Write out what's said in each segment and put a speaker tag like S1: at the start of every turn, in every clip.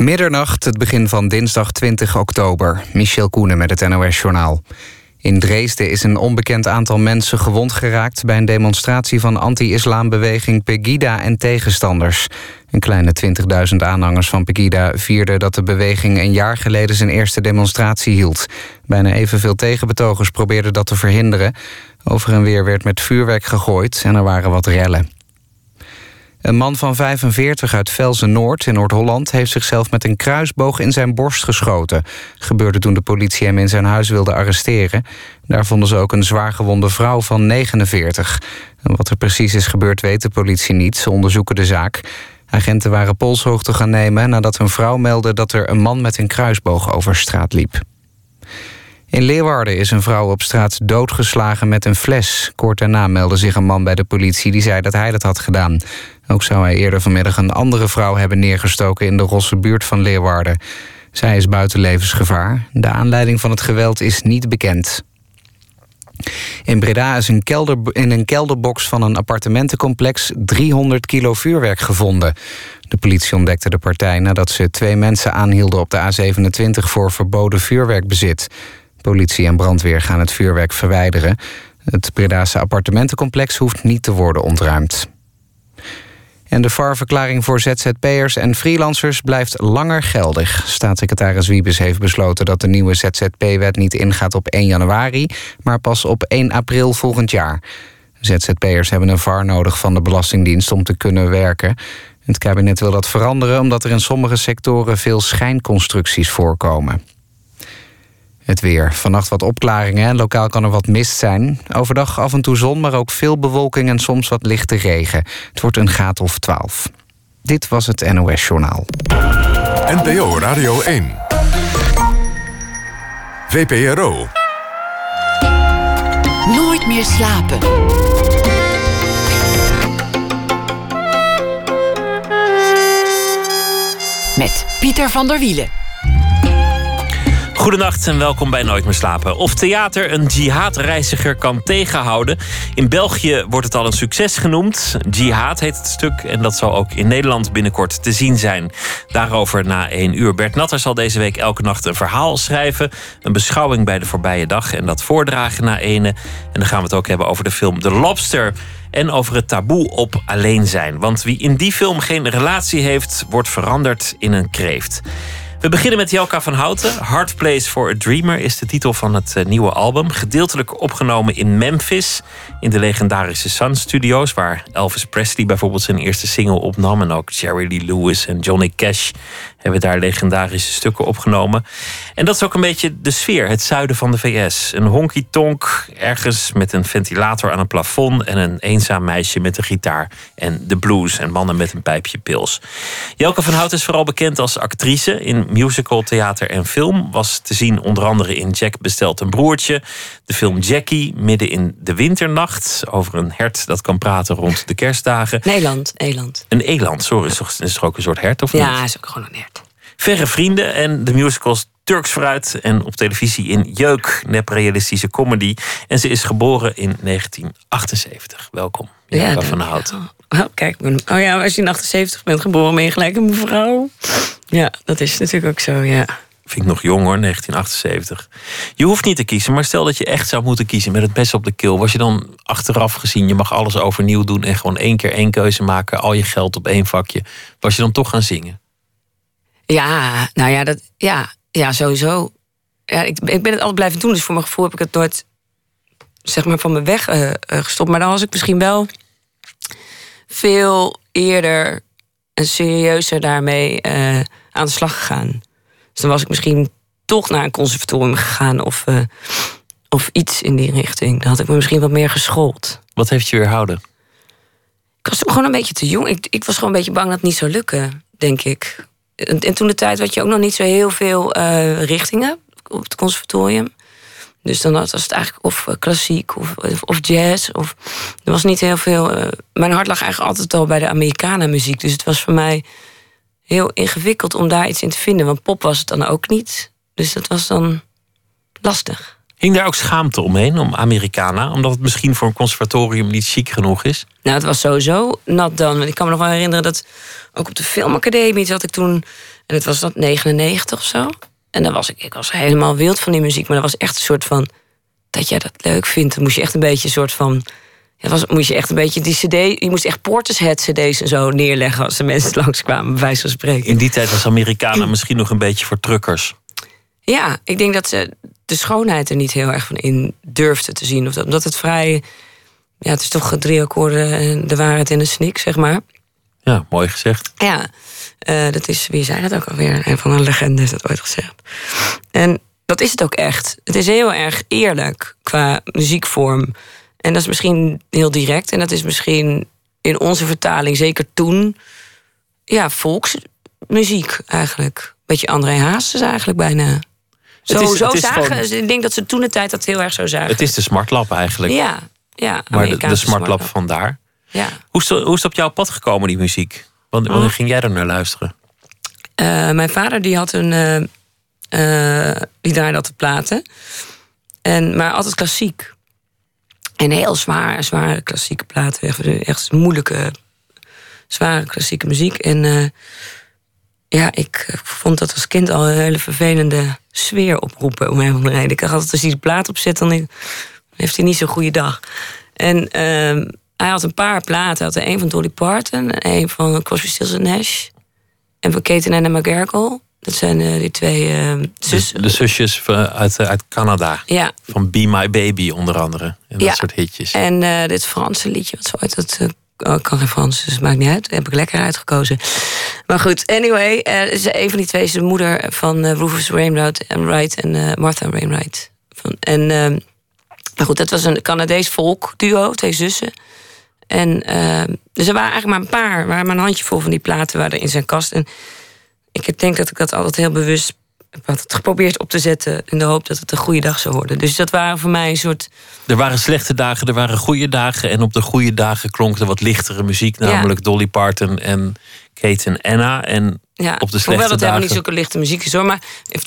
S1: Middernacht, het begin van dinsdag 20 oktober. Michel Koenen met het NOS-journaal. In Dresden is een onbekend aantal mensen gewond geraakt... bij een demonstratie van anti-islambeweging Pegida en tegenstanders. Een kleine 20.000 aanhangers van Pegida vierden dat de beweging... een jaar geleden zijn eerste demonstratie hield. Bijna evenveel tegenbetogers probeerden dat te verhinderen. Over en weer werd met vuurwerk gegooid en er waren wat rellen. Een man van 45 uit Velzen-Noord in Noord-Holland... heeft zichzelf met een kruisboog in zijn borst geschoten. Gebeurde toen de politie hem in zijn huis wilde arresteren. Daar vonden ze ook een zwaargewonde vrouw van 49. En wat er precies is gebeurd weet de politie niet. Ze onderzoeken de zaak. Agenten waren polshoogte gaan nemen nadat een vrouw meldde... dat er een man met een kruisboog over straat liep. In Leeuwarden is een vrouw op straat doodgeslagen met een fles. Kort daarna meldde zich een man bij de politie die zei dat hij dat had gedaan. Ook zou hij eerder vanmiddag een andere vrouw hebben neergestoken... in de Rosse buurt van Leeuwarden. Zij is buiten levensgevaar. De aanleiding van het geweld is niet bekend. In Breda is een kelder, in een kelderbox van een appartementencomplex 300 kilo vuurwerk gevonden. De politie ontdekte de partij nadat ze twee mensen aanhielden op de A27 voor verboden vuurwerkbezit. Politie en brandweer gaan het vuurwerk verwijderen. Het Bredaanse appartementencomplex hoeft niet te worden ontruimd. En de VAR-verklaring voor ZZP'ers en freelancers blijft langer geldig. Staatssecretaris Wiebes heeft besloten dat de nieuwe ZZP-wet niet ingaat op 1 januari... maar pas op 1 april volgend jaar. ZZP'ers hebben een VAR nodig van de Belastingdienst om te kunnen werken. Het kabinet wil dat veranderen omdat er in sommige sectoren veel schijnconstructies voorkomen. Het weer. Vannacht wat opklaringen en lokaal kan er wat mist zijn. Overdag af en toe zon, maar ook veel bewolking en soms wat lichte regen. Het wordt een graad of 12. Dit was het NOS Journaal.
S2: NPO Radio 1. VPRO.
S3: Nooit meer slapen. Met Pieter van der Wielen.
S4: Goedenacht en welkom bij Nooit meer slapen. Of theater een jihadreiziger kan tegenhouden. In België wordt het al een succes genoemd. Jihad heet het stuk en dat zal ook in Nederland binnenkort te zien zijn. Daarover na één uur. Bert Natter zal deze week elke nacht een verhaal schrijven. Een beschouwing bij de voorbije dag en dat voordragen na ene. En dan gaan we het ook hebben over de film The Lobster en over het taboe op alleen zijn. Want wie in die film geen relatie heeft, wordt veranderd in een kreeft. We beginnen met Jelka van Houten. Hard Place for a Dreamer is de titel van het eh, nieuwe album. Gedeeltelijk opgenomen in Memphis, in de legendarische Sun Studios, waar Elvis Presley bijvoorbeeld zijn eerste single opnam. En ook Jerry Lee Lewis en Johnny Cash hebben daar legendarische stukken opgenomen. En dat is ook een beetje de sfeer, het zuiden van de VS. Een honky-tonk, ergens met een ventilator aan een plafond... en een eenzaam meisje met een gitaar en de blues... en mannen met een pijpje pils. Jelke van Hout is vooral bekend als actrice... in musical, theater en film. Was te zien onder andere in Jack bestelt een broertje... de film Jackie, midden in de winternacht... over een hert dat kan praten rond de kerstdagen.
S5: Nederland, eland.
S4: Een eland, sorry, is toch ook een soort hert of
S5: Ja,
S4: niet?
S5: is ook gewoon een hert.
S4: Verre Vrienden en de musicals Turks Fruit en op televisie in Jeuk, neprealistische comedy. En ze is geboren in 1978. Welkom,
S5: dank
S4: van Houten.
S5: Oh, kijk, oh ja, als je in 78 bent geboren, ben je gelijk een mevrouw. Ja, dat is natuurlijk ook zo, ja.
S4: Vind ik nog jong hoor, 1978. Je hoeft niet te kiezen, maar stel dat je echt zou moeten kiezen met het mes op de keel. Was je dan achteraf gezien, je mag alles overnieuw doen en gewoon één keer één keuze maken, al je geld op één vakje. Was je dan toch gaan zingen?
S5: Ja, nou ja, dat, ja, ja sowieso. Ja, ik, ik ben het altijd blijven doen, dus voor mijn gevoel heb ik het nooit zeg maar, van me weg eh, eh, gestopt. Maar dan was ik misschien wel veel eerder en serieuzer daarmee eh, aan de slag gegaan. Dus dan was ik misschien toch naar een conservatorium gegaan of, of iets in die richting. Dan had ik me misschien wat meer geschoold.
S4: Wat heeft je weerhouden?
S5: Ik was toen gewoon een beetje te jong. Ik, ik was gewoon een beetje bang dat het niet zou lukken, denk ik. En, en toen de tijd had je ook nog niet zo heel veel eh, richtingen op het conservatorium. Dus dan was het eigenlijk of eh, klassiek of, of, of jazz. Of, er was niet heel veel. eh, mijn hart lag eigenlijk altijd al bij de Americana muziek. Dus het was voor mij heel ingewikkeld om daar iets in te vinden. Want pop was het dan ook niet. Dus dat was dan lastig.
S4: Hing daar ook schaamte omheen, om Americana? Omdat het misschien voor een conservatorium niet chic genoeg is?
S5: Nou, het was sowieso nat dan. Ik kan me nog wel herinneren dat ook op de filmacademie zat ik toen... en het was dat 99 of zo. En dan was ik, ik was helemaal wild van die muziek. Maar dat was echt een soort van... dat jij dat leuk vindt. Dan moest je echt een beetje een soort van... Ja, was, moest je echt een beetje die cd... Je moest echt Portishead cd's en zo neerleggen... als de mensen langskwamen, bij wijze van spreken.
S4: In die tijd was Americana misschien nog een beetje voor truckers.
S5: Ja, ik denk dat ze de schoonheid er niet heel erg van in durfde te zien. Of dat, omdat het vrij... Ja, het is toch drie akkoorden en de waarheid in de snik, zeg maar.
S4: Ja, mooi gezegd.
S5: Ja, uh, dat is, wie zei dat ook alweer? Een van de legenden is dat ooit gezegd. En dat is het ook echt. Het is heel erg eerlijk qua muziekvorm. En dat is misschien heel direct. En dat is misschien in onze vertaling, zeker toen, ja, volksmuziek eigenlijk. Beetje André Hazes eigenlijk bijna. Zo, is, zo zagen gewoon... Ik denk dat ze toen de tijd dat heel erg zo zagen.
S4: Het is de smartlap eigenlijk.
S5: Ja, ja.
S4: Maar de, de smartlap vandaar.
S5: Ja.
S4: Hoe, is hoe is het op jouw pad gekomen, die muziek? Wanneer, wanneer ging jij er naar luisteren?
S5: Uh, mijn vader die had een... Uh, uh, die draaide altijd platen. En, maar altijd klassiek. En heel zwaar, zware klassieke platen. Echt, echt moeilijke, zware klassieke muziek. En ja, ik vond dat als kind al een hele vervelende sfeer oproepen. Om een of andere reden. Ik had altijd als hij de plaat opzet, dan heeft hij niet zo'n goede dag. En ehm, hij had een paar platen. Hij had een van Dolly Parton, een van Crosby, Stills Nash en van Kate en Anna McGargle. Dat zijn uh, die twee uh,
S4: zus. De, de, zusjes uit, eh, uit Canada.
S5: Ja.
S4: Van Be My Baby onder andere. En dat soort hitjes.
S5: En dit Franse liedje, wat zo uit dat... Oh, ik kan geen Frans, dus het maakt niet uit. Heb ik lekker uitgekozen. Maar goed, anyway. is een van die twee is de moeder van Rufus Wainwright en, Wright en Martha Wainwright. Van, en, maar goed, dat was een Canadees volkduo, twee zussen. En uh, dus er waren eigenlijk maar een paar, waren maar een handjevol van die platen waren in zijn kast. En ik denk dat ik dat altijd heel bewust heb geprobeerd op te zetten in de hoop dat het een goede dag zou worden. Dus dat waren voor mij een soort.
S4: Er waren slechte dagen, er waren goede dagen. En op de goede dagen klonk er wat lichtere muziek, namelijk Dolly Parton en Kate en Anna. En
S5: ja,
S4: op de slechte
S5: hoewel
S4: het
S5: helemaal niet zulke lichte muziek is hoor. Maar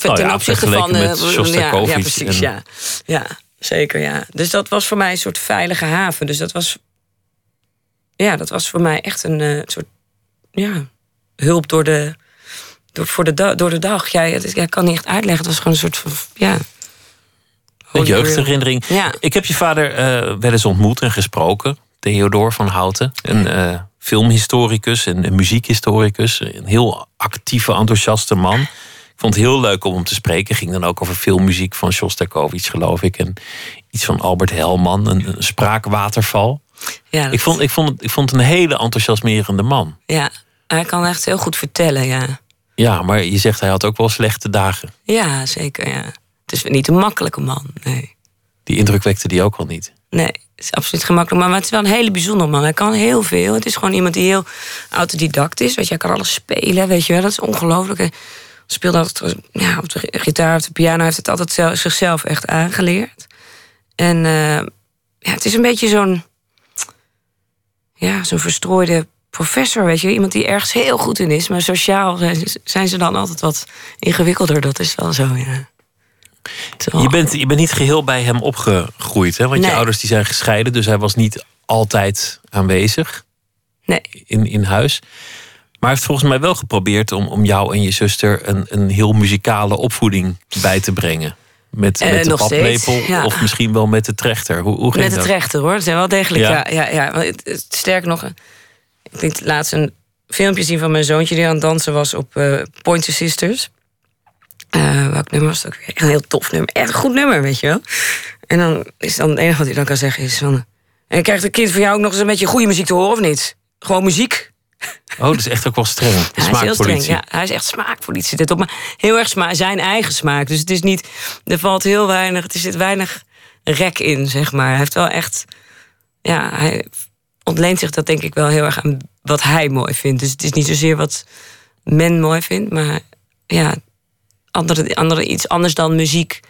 S4: oh
S5: ten
S4: ja,
S5: opzichte van.
S4: Met
S5: ja, ja, precies. Ja. ja, zeker. Ja. Dus dat was voor mij een soort veilige haven. Dus dat was ja, dat was voor mij echt een uh, soort ja, hulp door de, door, voor de, door de dag. Ja, het, ik kan niet echt uitleggen. Het was gewoon een soort van. Ja,
S4: een jeugdherinnering.
S5: Ja.
S4: Ik heb je vader uh, wel eens ontmoet en gesproken. Theodor van Houten. Een uh, filmhistoricus en een muziekhistoricus. Een heel actieve, enthousiaste man. Ik vond het heel leuk om hem te spreken. Ging dan ook over filmmuziek van Shostakovich, geloof ik. En iets van Albert Helman, een, een spraakwaterval.
S5: Ja,
S4: ik, vond, ik, vond het, ik vond het een hele enthousiasmerende man.
S5: Ja, hij kan echt heel goed vertellen, ja.
S4: Ja, maar je zegt hij had ook wel slechte dagen.
S5: Ja, zeker, ja. Het is niet een makkelijke man, nee.
S4: Die indruk wekte die ook wel niet.
S5: Nee, het is absoluut gemakkelijk. Maar, het is wel een hele bijzondere man. Hij kan heel veel. Het is gewoon iemand die heel autodidact is. Weet je, hij kan alles spelen, weet je wel. Dat is ongelooflijk. Hij speelde altijd ja, op de gitaar, of de piano. Hij heeft het altijd zelf, zichzelf echt aangeleerd. En uh, ja, het is een beetje zo'n ja, zo'n verstrooide professor, weet je. Iemand die ergens heel goed in is. Maar sociaal zijn ze dan altijd wat ingewikkelder. Dat is wel zo, ja.
S4: Je bent, je bent niet geheel bij hem opgegroeid, hè? Want
S5: Nee.
S4: je ouders die zijn gescheiden. Dus hij was niet altijd aanwezig
S5: Nee,
S4: in, in huis. Maar hij heeft volgens mij wel geprobeerd om, om jou en je zuster... een, een heel muzikale opvoeding bij te brengen. Met,
S5: Eh,
S4: met de paplepel
S5: ja.
S4: of misschien wel met de trechter. Hoe, hoe ging
S5: met het
S4: dat?
S5: rechter hoor. Ze zijn wel degelijk,
S4: Ja.
S5: ja. ja, ja, Sterker nog, ik liet laatst een filmpje zien van mijn zoontje... die aan het dansen was op eh Pointer Sisters. Eh welk nummer was het ook weer? Een heel tof nummer. Echt een goed nummer, weet je wel. En dan is dan het enige wat hij dan kan zeggen is van... En krijgt het kind van jou ook nog eens een beetje goede muziek te horen of niet? Gewoon muziek.
S4: Oh, dat is echt ook wel streng.
S5: Ja, hij is heel streng.
S4: smaakpolitie.
S5: Ja, hij is echt smaakpolitie. Dit op, maar heel erg sma zijn eigen smaak. Dus het is niet. Er valt heel weinig. Er zit weinig rek in, zeg maar. Hij heeft wel echt. Ja, hij ontleent zich dat denk ik wel heel erg aan wat hij mooi vindt. Dus het is niet zozeer wat men mooi vindt, maar ja, andere, andere, iets anders dan muziek.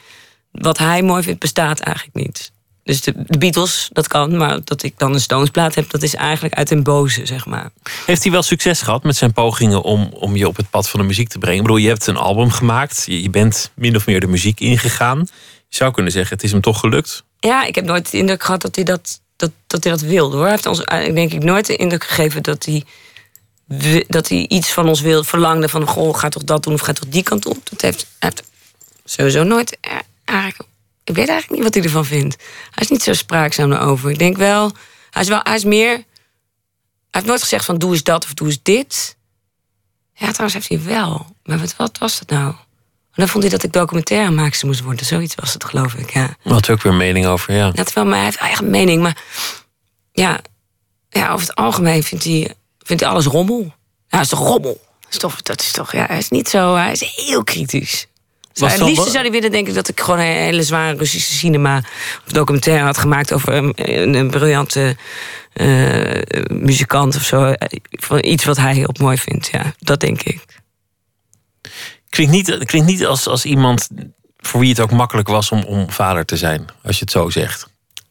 S5: Wat hij mooi vindt, bestaat eigenlijk niet. Dus de, de Beatles, dat kan, maar dat ik dan een Stonesplaat heb, dat is eigenlijk uit een boze, zeg maar.
S4: Heeft hij wel succes gehad met zijn pogingen om, om je op het pad van de muziek te brengen? Ik bedoel, je hebt een album gemaakt. Je, je bent min of meer de muziek ingegaan. Je zou kunnen zeggen, het is hem toch gelukt.
S5: Ja, ik heb nooit de indruk gehad dat hij dat, dat, hij dat wilde hoor. Hij heeft ons ik denk ik nooit de indruk gegeven dat hij, dat hij iets van ons wilde, verlangde van goh, ga toch dat doen of ga toch die kant op. Dat heeft, hij heeft sowieso nooit eigenlijk. Ik weet eigenlijk niet wat hij ervan vindt. Hij is niet zo spraakzaam erover. Ik denk wel, hij is wel, hij is meer. Hij heeft nooit gezegd van doe eens dat of doe eens dit. Ja, trouwens heeft hij wel. Maar wat, wat was dat nou? En dan vond hij dat ik documentairemaakster moest worden. Zoiets was het, geloof ik. Ja.
S4: Had ook weer een mening over, ja.
S5: Dat wel, maar hij heeft eigen mening. Maar ja, ja over het algemeen vindt hij, vindt hij alles rommel. Ja, dat is toch rommel? Dat is toch, dat is toch, ja, hij is niet zo, hij is heel kritisch. Was het liefste zou hij willen, denk ik, dat ik gewoon een hele zware Russische cinema of documentaire had gemaakt over een, een briljante uh, muzikant of zo. Van iets wat hij heel mooi vindt. Ja, dat denk ik.
S4: Klinkt niet, klinkt niet als, als iemand voor wie het ook makkelijk was om, om vader te zijn, als je het zo zegt.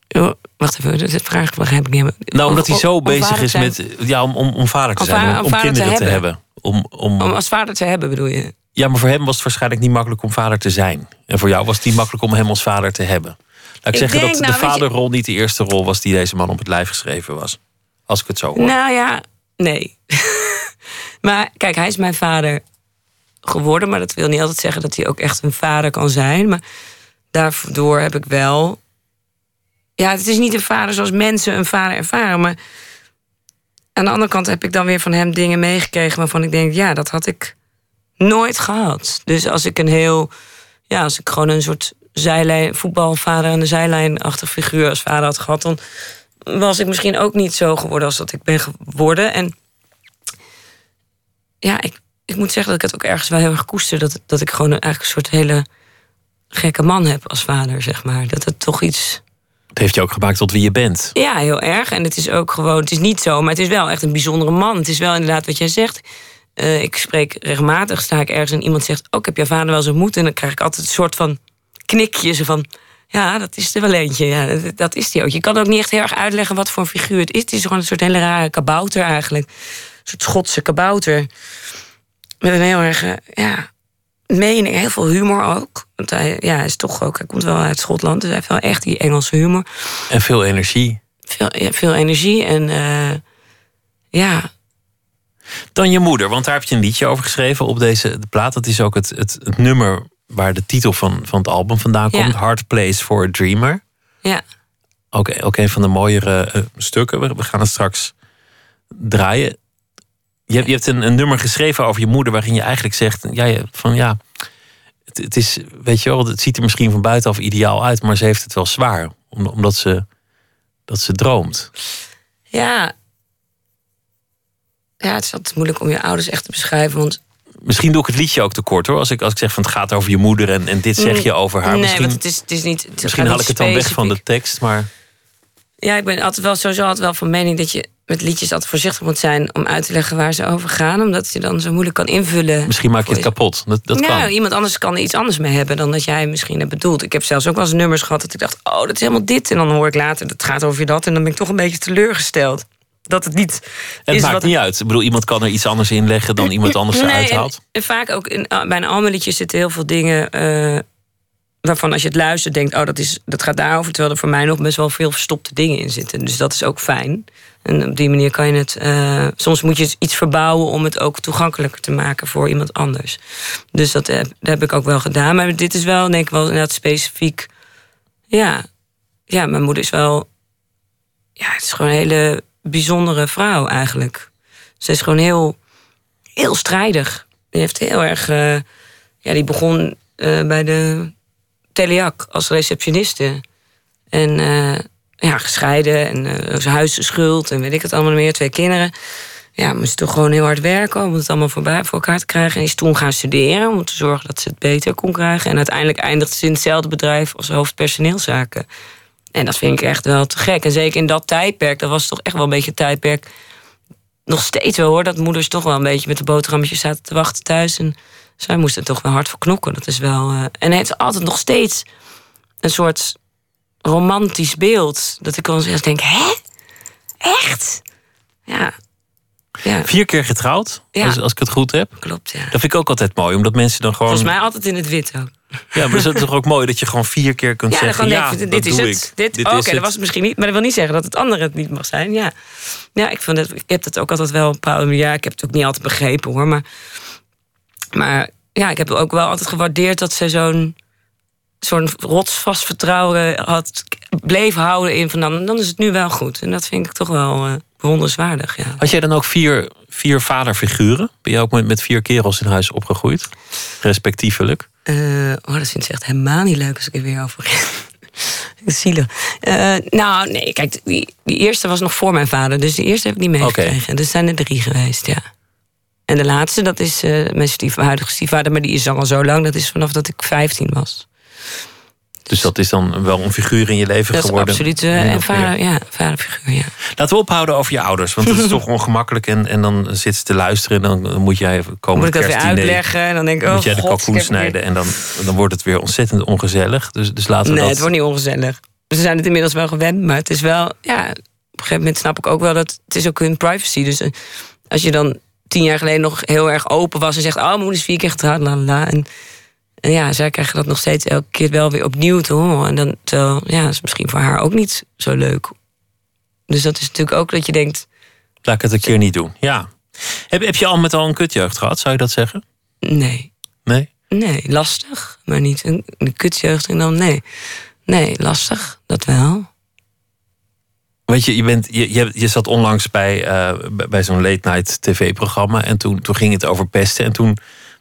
S5: Oh, wacht even, de vraag begrijp ik niet.
S4: Nou, omdat hij zo bezig is met. Ja, om, om, om vader te zijn, om, om kinderen te hebben. Om,
S5: om, om als vader te hebben, bedoel je?
S4: Ja, maar voor hem was het waarschijnlijk niet makkelijk om vader te zijn. En voor jou was het niet makkelijk om hem als vader te hebben. Laat ik, zeggen dat nou, de vaderrol niet de eerste rol was die deze man op het lijf geschreven was. Als ik het zo hoor.
S5: Nou ja, nee. maar kijk, hij is mijn vader geworden. Maar dat wil niet altijd zeggen dat hij ook echt een vader kan zijn. Maar daardoor heb ik wel. Ja, het is niet een vader zoals mensen een vader ervaren. Maar aan de andere kant heb ik dan weer van hem dingen meegekregen waarvan ik denk, ja, dat had ik nooit gehad. Dus als ik een heel. Ja, als ik gewoon een soort zijlijn, voetbalvader aan de zijlijnachtig figuur als vader had gehad, dan was ik misschien ook niet zo geworden als dat ik ben geworden. En ja, ik, ik moet zeggen dat ik het ook ergens wel heel erg koester. Dat, dat ik gewoon eigenlijk een soort hele gekke man heb als vader, zeg maar. Dat het toch iets.
S4: Het heeft je ook gemaakt tot wie je bent.
S5: Ja, heel erg. En het is ook gewoon, het is niet zo, maar het is wel echt een bijzondere man. Het is wel inderdaad wat jij zegt. Uh, ik spreek regelmatig, sta ik ergens en iemand zegt: Oh, ik heb jouw vader wel eens ontmoet. En dan krijg ik altijd een soort van knikje. van: Ja, dat is er wel eentje. Ja, dat, dat is die ook. Je kan ook niet echt heel erg uitleggen wat voor een figuur het is. Het is gewoon een soort hele rare kabouter eigenlijk. Een soort Schotse kabouter. Met een heel erg, uh, ja, mening, heel veel humor ook. Want hij, ja, hij is toch ook, hij komt wel uit Schotland, dus hij heeft wel echt die Engelse humor.
S4: En veel energie.
S5: Veel, ja, veel energie en uh, ja,
S4: dan je moeder, want daar heb je een liedje over geschreven op deze de plaat. Dat is ook het, het, het nummer waar de titel van, van het album vandaan komt. Hard Place for a Dreamer.
S5: Ja.
S4: Ook, ook een van de mooiere uh, stukken. We, we, gaan het straks draaien. Je, hebt, je hebt een, een, nummer geschreven over je moeder waarin je eigenlijk zegt... Ja, van ja, het, het, is, weet je wel, het ziet er misschien van buitenaf ideaal uit... maar ze heeft het wel zwaar, omdat ze, dat ze droomt.
S5: Ja, ja, het is altijd moeilijk om je ouders echt te beschrijven. Want
S4: Misschien doe ik het liedje ook te kort hoor. Als ik, als ik zeg van het gaat over je moeder en, en dit zeg je over haar.
S5: Nee,
S4: misschien,
S5: het is, het is niet. Het
S4: misschien haal ik het dan weg van de tekst. Maar...
S5: Ja, ik ben altijd wel sowieso altijd wel van mening dat je met liedjes altijd voorzichtig moet zijn om uit te leggen waar ze over gaan. Omdat je dan zo moeilijk kan invullen.
S4: Misschien maak je het kapot. Dat, dat
S5: nou,
S4: kan.
S5: iemand anders kan er iets anders mee hebben dan dat jij misschien hebt bedoeld. Ik heb zelfs ook wel eens nummers gehad dat ik dacht, oh, dat is helemaal dit. En dan hoor ik later, dat gaat over dat. En dan ben ik toch een beetje teleurgesteld dat het niet.
S4: Het
S5: is
S4: maakt
S5: wat
S4: niet uit. Ik bedoel, iemand kan er iets anders in leggen dan iemand anders
S5: nee,
S4: eruit haalt.
S5: En, vaak ook in, ah, bij een ander liedje zitten heel veel dingen. Uh, waarvan als je het luistert, denkt: oh, dat, is, dat gaat daarover. Terwijl er voor mij nog best wel veel verstopte dingen in zitten. Dus dat is ook fijn. En op die manier kan je het. Uh, soms moet je iets verbouwen om het ook toegankelijker te maken voor iemand anders. Dus dat heb, dat heb ik ook wel gedaan. Maar dit is wel, denk ik, wel inderdaad specifiek. Ja, ja mijn moeder is wel. Ja, het is gewoon een hele bijzondere vrouw eigenlijk. Ze is gewoon heel, heel strijdig. Die heeft heel erg. Uh, ja, die begon uh, bij de Teleac als receptioniste. En uh, ja, gescheiden en zijn huisschuld en weet ik het allemaal meer. Twee kinderen. Ja, moest toch gewoon heel hard werken om het allemaal voor elkaar te krijgen. En is toen gaan studeren om te zorgen dat ze het beter kon krijgen. En uiteindelijk eindigde ze in hetzelfde bedrijf als hoofdpersoneelszaken. En dat vind ik echt wel te gek. En zeker in dat tijdperk, dat was toch echt wel een beetje een tijdperk. Nog steeds wel hoor, dat moeders toch wel een beetje met de boterhammetjes zaten te wachten thuis. En zij moesten toch wel hard voor knokken. Dat is wel. Uh, en het is altijd nog steeds een soort romantisch beeld. Dat ik dan denk: hè? Echt? Ja.
S4: ja. Vier keer getrouwd, ja. als, als ik het goed heb.
S5: Klopt, ja. Dat
S4: vind ik ook altijd mooi, omdat mensen dan gewoon.
S5: Volgens mij altijd in het wit ook.
S4: Ja, maar is het toch ook mooi dat je gewoon vier keer kunt
S5: Ja,
S4: zeggen... Ja, dat
S5: dit is het. Dit,
S4: Dit
S5: Oké, dat was het misschien niet. Maar dat wil niet zeggen dat het andere het niet mag zijn. Ja, ja ik, vond het, ik heb dat ook altijd wel een bepaalde manier... Ja, ik heb het ook niet altijd begrepen hoor. Maar, maar ja, ik heb ook wel altijd gewaardeerd dat ze zo'n zo'n rotsvast vertrouwen had, bleef houden in van dan, dan is het nu wel goed. En dat vind ik toch wel eh bewonderenswaardig. Ja.
S4: Had jij dan ook vier, vier vaderfiguren? Ben je ook met, met vier kerels in huis opgegroeid? Respectievelijk.
S5: Eh, oh, dat vind ik echt helemaal niet leuk als ik er weer over. Zielig. Eh, nou, nee, kijk, die, die eerste was nog voor mijn vader. Dus die eerste heb ik niet meegekregen. Dus zijn er drie geweest, ja. En de laatste, dat is eh, mijn stief, huidige stiefvader. Maar die is al zo lang. Dat is vanaf dat ik 15 was.
S4: Dus dat is dan wel een figuur in je leven
S5: Dat
S4: geworden.
S5: absoluut eh, een
S4: of meer.
S5: vader, ja, vaderfiguur, ja.
S4: Laten we ophouden over je ouders. Want het is toch ongemakkelijk. En, en dan zit ze te luisteren. En dan, moet jij komen
S5: Moet ik dat weer uitleggen? En dan denk ik, oh
S4: moet jij de kalkoen
S5: weer-
S4: snijden. En dan, dan wordt het weer ontzettend ongezellig. Dus, dus laten we
S5: Nee,
S4: dat...
S5: het wordt niet ongezellig. Ze zijn het inmiddels wel gewend, maar het is wel... Ja, op een gegeven moment snap ik ook wel dat... Het is ook hun privacy. Dus eh, als je dan tien jaar geleden nog heel erg open was... en zegt, oh, mijn moeder is vier keer getrouwd, la, la. En, en ja, zij krijgen dat nog steeds elke keer wel weer opnieuw te horen. En dan, terwijl, ja, is misschien voor haar ook niet zo leuk. Dus dat is natuurlijk ook dat je denkt...
S4: Laat ik het een keer niet doen. Ja. Heb, heb je al met al een kutjeugd gehad? Zou je dat zeggen?
S5: Nee,
S4: Nee?
S5: nee, lastig. Maar niet een, een kutjeugd en dan nee. Nee, lastig, dat wel.
S4: Weet je, je, bent, je, je, je zat onlangs bij, eh, bij- bij zo'n late night tv-programma. En toen, toen ging het over pesten. En toen,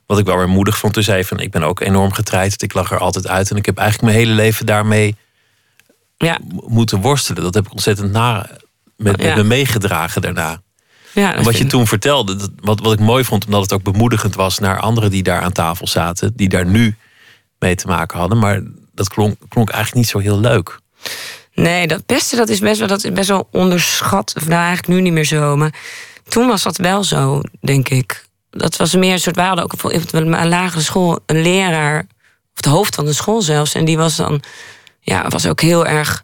S4: wat ik wel weer moedig vond, toen zei je van... ik ben ook enorm getreid. Ik lag er altijd uit. En ik heb eigenlijk mijn hele leven daarmee
S5: Ja,
S4: moeten worstelen. Dat heb ik ontzettend na, met, met
S5: Ja.
S4: me meegedragen daarna.
S5: ja
S4: En wat je toen vertelde, dat, wat, wat ik mooi vond... omdat het ook bemoedigend was naar anderen die daar aan tafel zaten... die daar nu mee te maken hadden. Maar dat klonk, klonk eigenlijk niet zo heel leuk.
S5: Nee, dat beste dat is best wel, dat is best wel onderschat. Of nou, eigenlijk nu niet meer zo. Maar toen was dat wel zo, denk ik. Dat was meer een soort... We hadden ook op een lagere school een leraar... of de hoofd van de school zelfs. En die was dan... Ja, was ook heel erg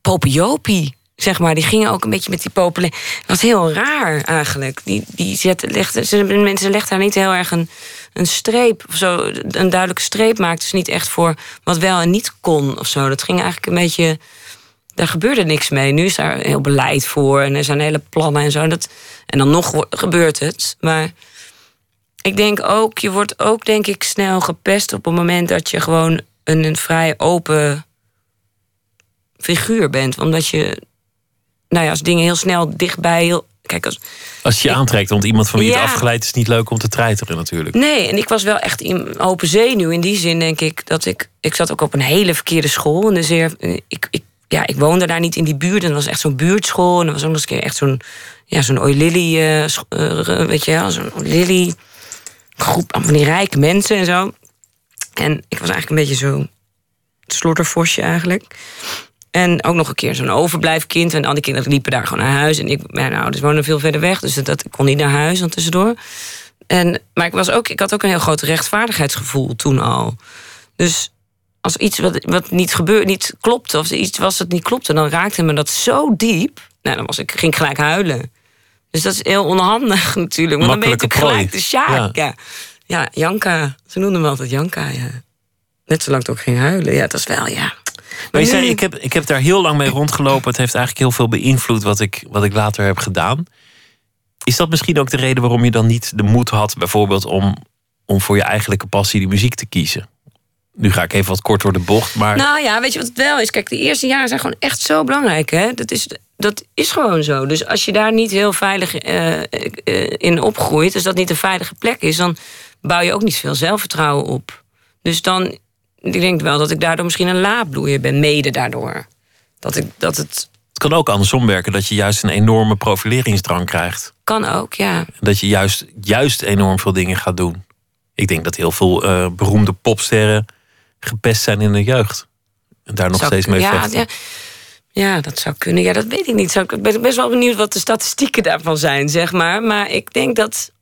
S5: popiopie, zeg maar. Die gingen ook een beetje met die popelen. Dat was heel raar eigenlijk. Die, die zette, legde, ze, mensen legden daar niet heel erg een, een streep of zo. Een duidelijke streep maakten ze niet echt voor wat wel en niet kon of zo. Dat ging eigenlijk een beetje daar gebeurde niks mee. Nu is daar heel beleid voor en er zijn hele plannen en zo. Dat, en dan nog gebeurt het. Maar ik denk ook, je wordt ook denk ik snel gepest op het moment dat je gewoon een, een vrij open figuur bent. Omdat je, nou ja, als dingen heel snel dichtbij. Heel, kijk, als,
S4: Als je je aantrekt, want iemand van wie
S5: Ja.
S4: het afgeleid is niet leuk om te treiteren natuurlijk.
S5: Nee, en ik was wel echt in open zenuw. In die zin denk ik dat ik... Ik zat ook op een hele verkeerde school. En dus ik, ik, ja, ik woonde daar niet in die buurt. En dat was echt zo'n buurtschool. En dat was ook nog eens een keer echt zo'n... Ja, zo'n Oilily, eh, scho- eh, weet je wel, zo'n Oilily groep van die rijke mensen en zo. En ik was eigenlijk een beetje zo'n slortervosje eigenlijk. En ook nog een keer zo'n overblijfkind. En al die kinderen liepen daar gewoon naar huis. En ik, mijn ouders woonden veel verder weg. Dus dat, ik kon niet naar huis dan tussendoor. En, maar ik, was ook, ik had ook een heel groot rechtvaardigheidsgevoel toen al. Dus als iets wat, wat niet gebeurde, niet klopte, of iets was dat niet klopte, dan raakte me dat zo diep. Nou, dan was ik, ging ik gelijk huilen. Dus dat is heel onhandig natuurlijk. Want dan ben je gelijk de sjaak. Ja. ja, Janka. Ze noemden me altijd Janka, ja. Net zolang ik ook ging huilen. Ja, dat is wel, ja.
S4: Maar je zei, ik heb, ik heb daar heel lang mee rondgelopen. Het heeft eigenlijk heel veel beïnvloed wat ik, wat ik later heb gedaan. Is dat misschien ook de reden waarom je dan niet de moed had, bijvoorbeeld om, om voor je eigenlijke passie die muziek te kiezen? Nu ga ik even wat kort door de bocht, maar
S5: Nou ja, weet je wat het wel is? Kijk, de eerste jaren zijn gewoon echt zo belangrijk. Hè? Dat, is, dat is gewoon zo. Dus als je daar niet heel veilig eh, eh, in opgroeit, als dat niet een veilige plek is, dan bouw je ook niet veel zelfvertrouwen op. Dus dan, ik denk wel dat ik daardoor misschien een laadbloeier ben, mede daardoor. Dat, ik, dat het
S4: het kan ook andersom werken dat je juist een enorme profileringsdrang krijgt.
S5: kan ook, ja.
S4: Dat je juist, juist enorm veel dingen gaat doen. Ik denk dat heel veel eh, beroemde popsterren gepest zijn in de jeugd. En daar nog
S5: Zou-
S4: steeds mee
S5: ja,
S4: vechten.
S5: ja, ja, dat zou kunnen. Ja, dat weet ik niet. Ik ben best wel benieuwd wat de statistieken daarvan zijn, zeg maar. Maar ik denk dat.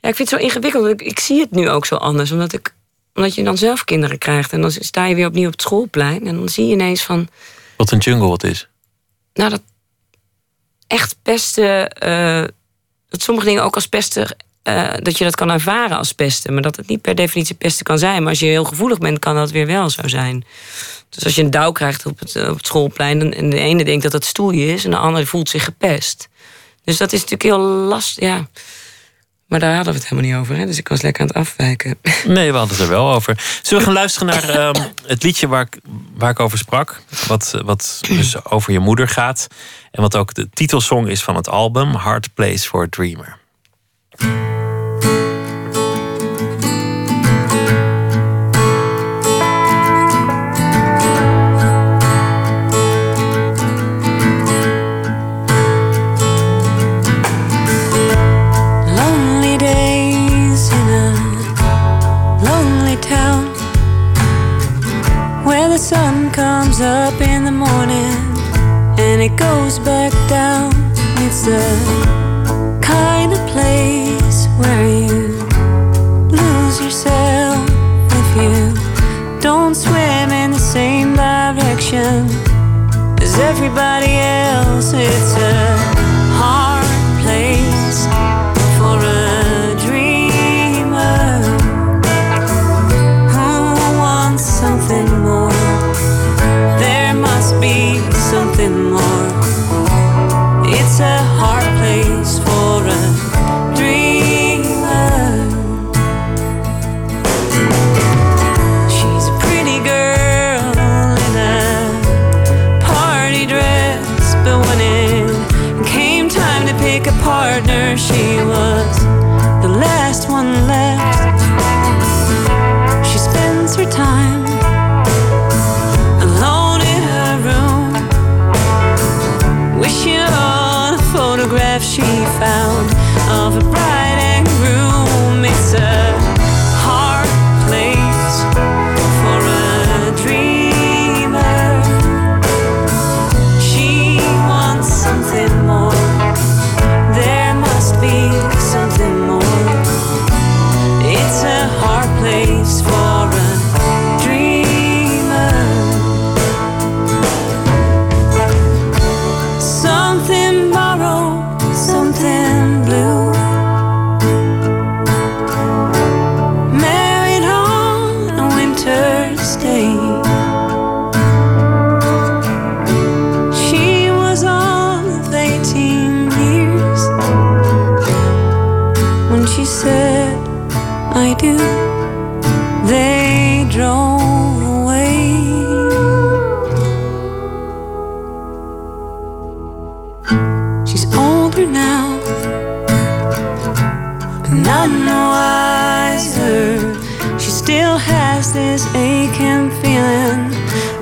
S5: Ja, ik vind het zo ingewikkeld. Ik, ik zie het nu ook zo anders. Omdat, ik, omdat je dan zelf kinderen krijgt. En dan sta je weer opnieuw op het schoolplein. En dan zie je ineens van.
S4: Wat een jungle het is.
S5: Nou, dat echt pesten. eh, dat sommige dingen ook als pesten
S6: eh, dat je dat kan ervaren als pesten. Maar dat het niet per definitie pesten kan zijn. Maar als je heel gevoelig bent, kan dat weer wel zo zijn. Dus als je een douw krijgt op het, op het schoolplein... en de ene denkt dat het stoelje is... en de andere voelt zich gepest. Dus dat is natuurlijk heel lastig, ja... Maar daar hadden we het helemaal niet over. Hè? Dus ik was lekker aan het afwijken.
S4: Nee, we hadden het er wel over. Zullen we gaan luisteren naar ehm, het liedje waar ik, waar ik over sprak? Wat, wat dus over je moeder gaat. En wat ook de titelsong is van het album: Hard Place for a Dreamer.
S5: The sun comes up in the morning and it goes back down. It's the kind of place where you lose yourself if you don't swim in the same direction as everybody else. It's a when she said, I do. They drove away. She's older now, but not no wiser. She still has this aching feeling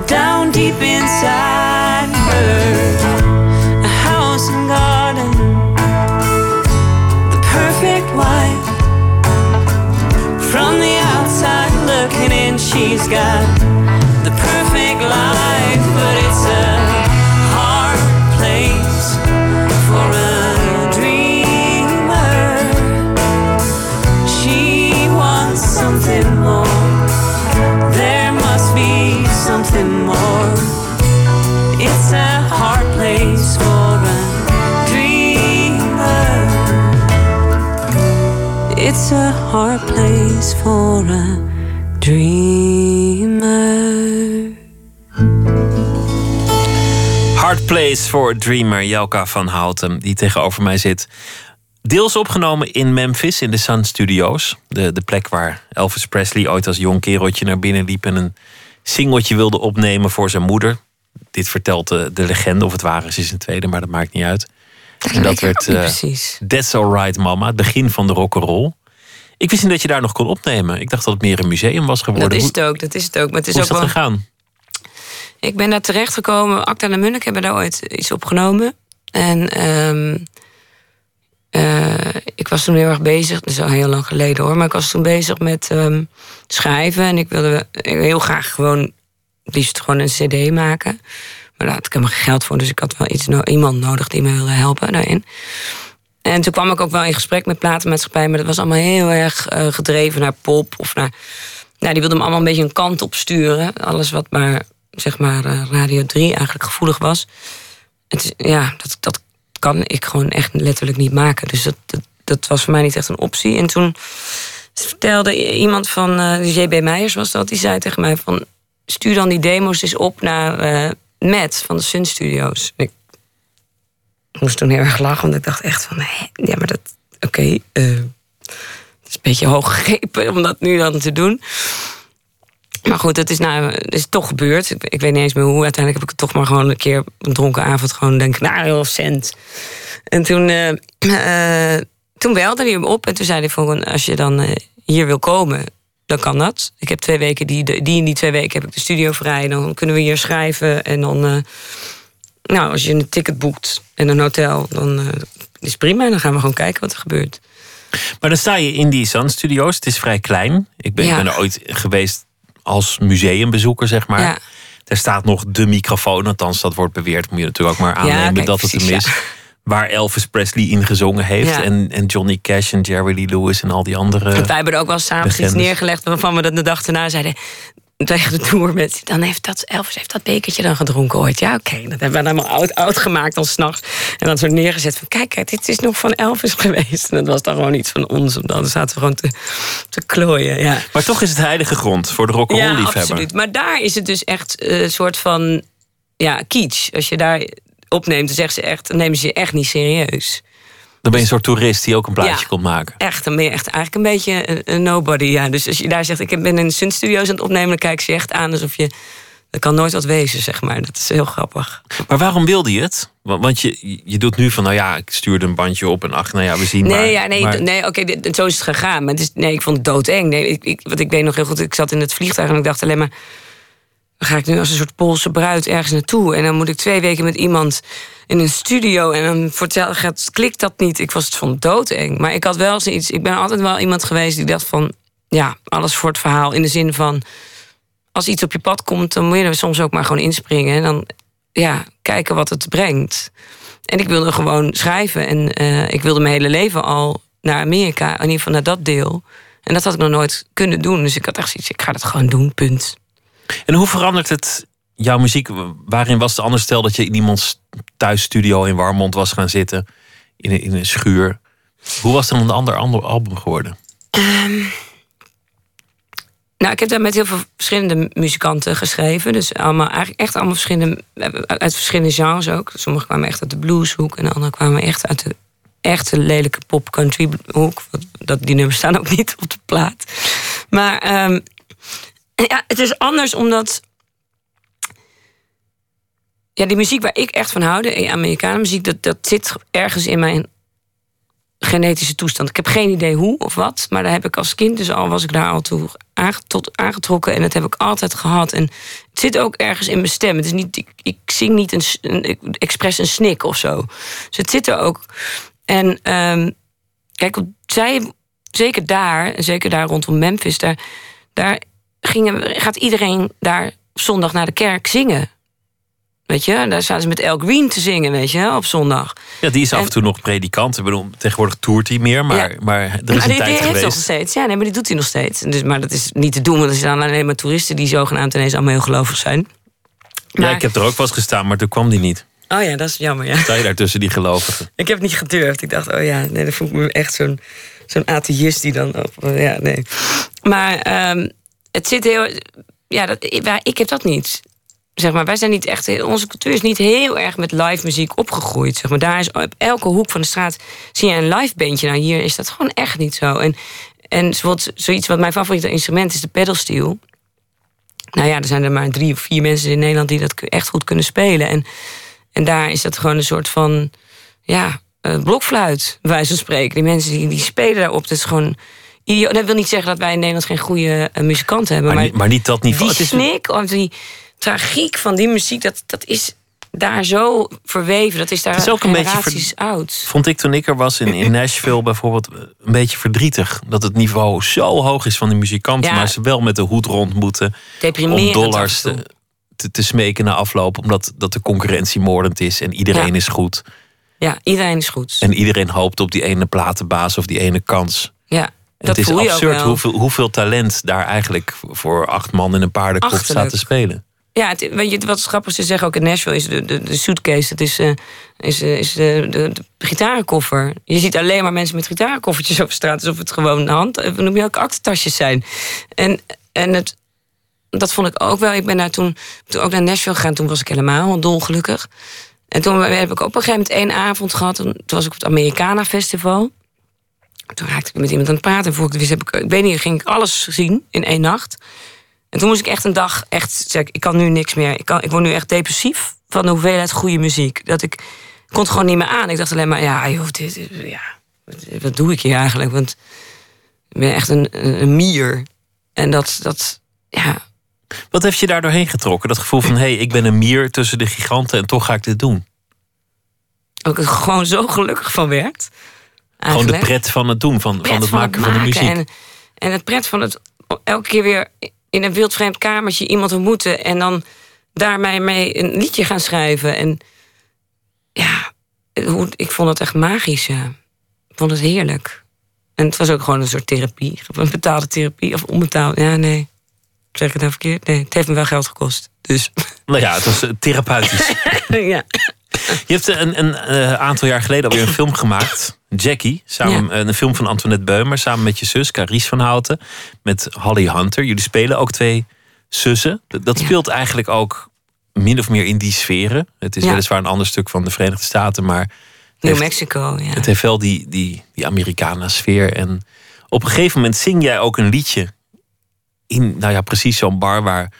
S5: down deep inside got the perfect life, but it's a hard place for a dreamer. She wants something more. There must be something more. It's a hard place for a dreamer. It's a hard place for a
S4: For a Dreamer, Jelka van Houten, die tegenover mij zit. Deels opgenomen in Memphis, in de Sun Studios. De, de plek waar Elvis Presley ooit als jong kereltje naar binnen liep... en een singeltje wilde opnemen voor zijn moeder. Dit vertelt de, de legende, of het waar is, is een tweede, maar dat maakt niet uit. En dat werd eh,
S6: precies.
S4: That's Alright Mama, het begin van de rock'n'roll. Ik wist niet dat je daar nog kon opnemen. Ik dacht dat het meer een museum was geworden.
S6: Dat is het ook, dat is het ook. Maar het is
S4: hoe is
S6: ook
S4: dat
S6: wel...
S4: gegaan?
S6: Ik ben daar terechtgekomen. Acta en Munnik hebben daar ooit iets opgenomen. En ehm, eh, ik was toen heel erg bezig. Dat is al heel lang geleden hoor. Maar ik was toen bezig met ehm, schrijven. En ik wilde heel graag gewoon... liefst gewoon een cd maken. Maar daar had ik helemaal geen geld voor. Dus ik had wel iets iemand nodig die me wilde helpen daarin. En toen kwam ik ook wel in gesprek met platenmaatschappij. Maar dat was allemaal heel erg eh, gedreven naar pop. Of naar... Nou, die wilde me allemaal een beetje een kant op sturen. Alles wat maar, zeg maar, eh, Radio 3 eigenlijk gevoelig was. Het ja, dat, dat kan ik gewoon echt letterlijk niet maken. Dus dat, dat-
S5: was voor mij niet echt een optie. En toen vertelde iemand van uh, JB Meijers was dat, die zei tegen mij van stuur dan die demo's eens op naar uh, Matt van de Sun Studios. Ik moest toen heel erg lachen, want ik dacht echt van ja, maar dat oké. Het is een beetje hoog gegrepen om dat nu dan te doen. Maar goed, het is, nou, het is toch gebeurd. Ik, ik, weet niet eens meer hoe. Uiteindelijk heb ik het toch maar gewoon een keer een dronken avond gewoon denk nou, heel cent. En toen, uh, uh, toen belde hij hem op en toen zei hij van als je dan uh, hier wil komen, dan kan dat. Ik heb twee weken, die, die in die twee weken heb ik de studio vrij. Dan kunnen we hier schrijven. En dan, nou, als je een ticket boekt en een hotel, dan is het prima. Dan gaan we gewoon kijken wat er gebeurt.
S4: Maar dan sta je in die Sun Studios. Het is vrij klein. Ik ben, ja. ben er ooit geweest als museumbezoeker, zeg maar.
S5: Ja.
S4: Er staat nog de microfoon, althans dat wordt beweerd. Moet je natuurlijk ook maar aannemen
S5: Ja, kijk,
S4: dat het
S5: precies,
S4: hem is.
S5: ja.
S4: Waar Elvis Presley in gezongen heeft. En, en Johnny Cash en Jerry Lee Lewis en al die andere.
S5: Wij hebben er ook wel samen iets neergelegd waarvan we dat de dag daarna zeiden tegen de tour met dan heeft dat Elvis heeft dat bekertje dan gedronken ooit. Ja, oké. Dat hebben we dan helemaal oud, oud gemaakt dan s'nachts. En dan zo neergezet van kijk, dit is nog van Elvis geweest. En dat was dan gewoon iets van ons. Want dan zaten we gewoon te, te klooien. Ja.
S4: Maar toch is het heilige grond voor de rock'n'roll
S5: Ja,
S4: liefhebber.
S5: absoluut. Maar daar is het dus echt een soort van ja, kitsch. Als je daar opneemt, dan, zeggen ze echt, dan nemen ze je echt niet serieus.
S4: Dan ben je een soort toerist die ook een plaatje
S5: Ja.
S4: komt maken.
S5: Echt, dan ben je echt eigenlijk een beetje een, een nobody. Ja. Dus als je daar zegt, ik ben in Sun Studios aan het opnemen... dan kijken ze je echt aan alsof je... Dat kan nooit wat wezen, zeg maar. Dat is heel grappig.
S4: Maar waarom wilde je het? Want want je, je doet nu van, nou ja, ik stuurde een bandje op en ach, nou ja, we zien maar.
S5: Nee, ja, nee,
S4: maar-
S5: nee oké, zo is het gegaan. Maar het is, nee, ik vond het doodeng. Nee, ik, ik, wat ik weet nog heel goed, ik zat in het vliegtuig en ik dacht alleen maar... dan ga ik nu als een soort Poolse bruid ergens naartoe... en dan moet ik twee weken met iemand in een studio... en dan vertel, gaat, klikt dat niet. Ik was het van doodeng. Maar ik had wel zoiets... Ik ben altijd wel iemand geweest die dacht van... ja, alles voor het verhaal. In de zin van, als iets op je pad komt... dan moet je er soms ook maar gewoon inspringen. En dan ja, kijken wat het brengt. En ik wilde gewoon schrijven. En eh, ik wilde mijn hele leven al naar Amerika. In ieder geval naar dat deel. En dat had ik nog nooit kunnen doen. Dus ik had echt zoiets, ik ga dat gewoon doen, punt.
S4: En hoe verandert het jouw muziek? Waarin was het anders? Stel dat je in iemands thuisstudio in Warmond was gaan zitten. In een, in een schuur. Hoe was dan een ander, album geworden?
S5: Nou, ik heb daar met heel veel verschillende muzikanten geschreven. Dus allemaal, eigenlijk echt allemaal verschillende, uit verschillende genres ook. Sommigen kwamen echt uit de blueshoek en anderen kwamen echt uit de echte lelijke pop-country hoek. Dat, die nummers staan ook niet op de plaat. Maar ehm, ja, het is anders omdat... Ja, die muziek waar ik echt van hou, de Amerikaanse muziek... Dat, dat zit ergens in mijn genetische toestand. Ik heb geen idee hoe of wat, maar daar heb ik als kind, dus al was ik daar al toe aangetrokken en dat heb ik altijd gehad. En het zit ook ergens in mijn stem. Het is niet, ik, ik zing niet een, een, expres een snik of zo. Dus het zit er ook. En ehm, kijk, zij, zeker daar, zeker daar rondom Memphis, daar, daar gingen, gaat iedereen daar zondag naar de kerk zingen. Weet je, daar zaten ze met El Green te zingen, weet je, op zondag.
S4: Ja, die is af
S5: En-
S4: en toe nog predikant. Ik bedoel, tegenwoordig toert hij meer, maar,
S5: Ja.
S4: maar er is
S5: Maar
S4: een
S5: die,
S4: tijd
S5: die heeft nog
S4: geweest.
S5: steeds. Ja, nee, maar die doet hij nog steeds. Dus, maar dat is niet te doen, want er zijn alleen maar toeristen die zogenaamd ineens allemaal heel gelovig zijn.
S4: Ja, ik heb er ook wel eens gestaan, maar toen kwam die niet.
S5: Oh ja, dat is jammer, ja.
S4: Sta je daar tussen die gelovigen?
S5: Ik heb het niet gedurfd. Ik dacht, oh ja, nee, dan voel ik me echt zo'n zo'n atheïst die dan... Op, ja, nee. Maar ehm, het zit heel... Ja, dat, ik heb dat niet. Zeg maar, wij zijn niet echt... Onze cultuur is niet heel erg met live muziek opgegroeid. Zeg maar. Daar is op elke hoek van de straat zie je een live bandje. Nou, hier is dat gewoon echt niet zo. En, en zoiets wat mijn favoriete instrument is, de pedalsteel. Nou ja, er zijn er maar drie of vier mensen in Nederland die dat echt goed kunnen spelen. En, en daar is dat gewoon een soort van, ja, eh, blokfluit, wijze van spreken. Die mensen die, die spelen daarop, dat is gewoon... idioot. Dat wil niet zeggen dat wij in Nederland geen goede eh, muzikanten hebben.
S4: Maar,
S5: Maar,
S4: niet, maar niet dat niveau.
S5: die
S4: is,
S5: snik, of die tragiek van die muziek, dat, dat is daar zo verweven. Dat is daar
S4: Het is ook een beetje
S5: oud.
S4: vond ik toen ik er was in, in Nashville bijvoorbeeld een beetje verdrietig. Dat het niveau zo hoog is van die muzikanten,
S5: Ja.
S4: maar ze wel met de hoed rond moeten. Om dollars te, te, te smeken na afloop, omdat dat de concurrentie moordend is en iedereen
S5: Ja.
S4: is goed.
S5: Ja, iedereen is goed.
S4: En iedereen hoopt op die ene platenbaas of die ene kans. Het is absurd hoeveel, hoeveel talent daar eigenlijk voor acht man in een paardenkop staat te spelen.
S5: Ja, het, weet je, wat grappig is, ze zeggen ook in Nashville is de, de, de suitcase, dat is, eh, is, eh, is de, de, de gitarenkoffer. Je ziet alleen maar mensen met gitarenkoffertjes op straat, alsof het gewoon hand, eh, noem je ook aktentasjes zijn. En, en het, dat vond ik ook wel. Ik ben daar toen, toen ook naar Nashville gegaan, toen was ik helemaal dolgelukkig. En toen heb ik op een gegeven moment één avond gehad, toen was ik op het Americana Festival. Toen raakte ik met iemand aan het praten. En voor ik het wist, heb ik, ik weet niet, ging ik alles zien in één nacht. En toen moest ik echt een dag echt zeggen, ik kan nu niks meer. Ik, kan, ik word nu echt depressief van de hoeveelheid goede muziek. Dat ik, ik kon het gewoon niet meer aan. Ik dacht alleen maar, ja, joh, dit, ja, wat, wat doe ik hier eigenlijk? Want ik ben echt een, een, een mier. En dat, dat, ja,
S4: Wat heeft je daar doorheen getrokken? Dat gevoel van, hé, hey, ik ben een mier tussen de giganten en toch ga ik dit doen.
S5: ook er gewoon zo gelukkig van werd.
S4: Gewoon de pret van het doen, van,
S5: pret
S4: van het maken van de muziek.
S5: En, en het pret van het elke keer weer in een wildvreemd kamertje iemand ontmoeten en dan daarmee mee een liedje gaan schrijven. En ja, hoe- ik vond het echt magisch. Ja. Ik vond het heerlijk. En het was ook gewoon een soort therapie. Een betaalde therapie of onbetaalde. Ja, nee. Zeg ik het nou verkeerd? Nee, het heeft me wel geld gekost. Dus
S4: Nou ja, het was eh, therapeutisch.
S5: ja.
S4: Je hebt een, een eh, aantal jaar geleden alweer een film gemaakt. Jackie, samen, eh, een film van Antoinette Beumer, samen met je zus Carice van Houten, met Holly Hunter. Jullie spelen ook twee zussen. Dat, dat speelt eigenlijk ook min of meer in die sferen. Het is
S5: Ja.
S4: weliswaar een ander stuk van de Verenigde Staten, maar
S5: New
S4: heeft-
S5: Mexico, ja.
S4: het heeft wel die, die, die Americana-sfeer. En op een gegeven moment zing jij ook een liedje in, nou ja, precies zo'n bar waar,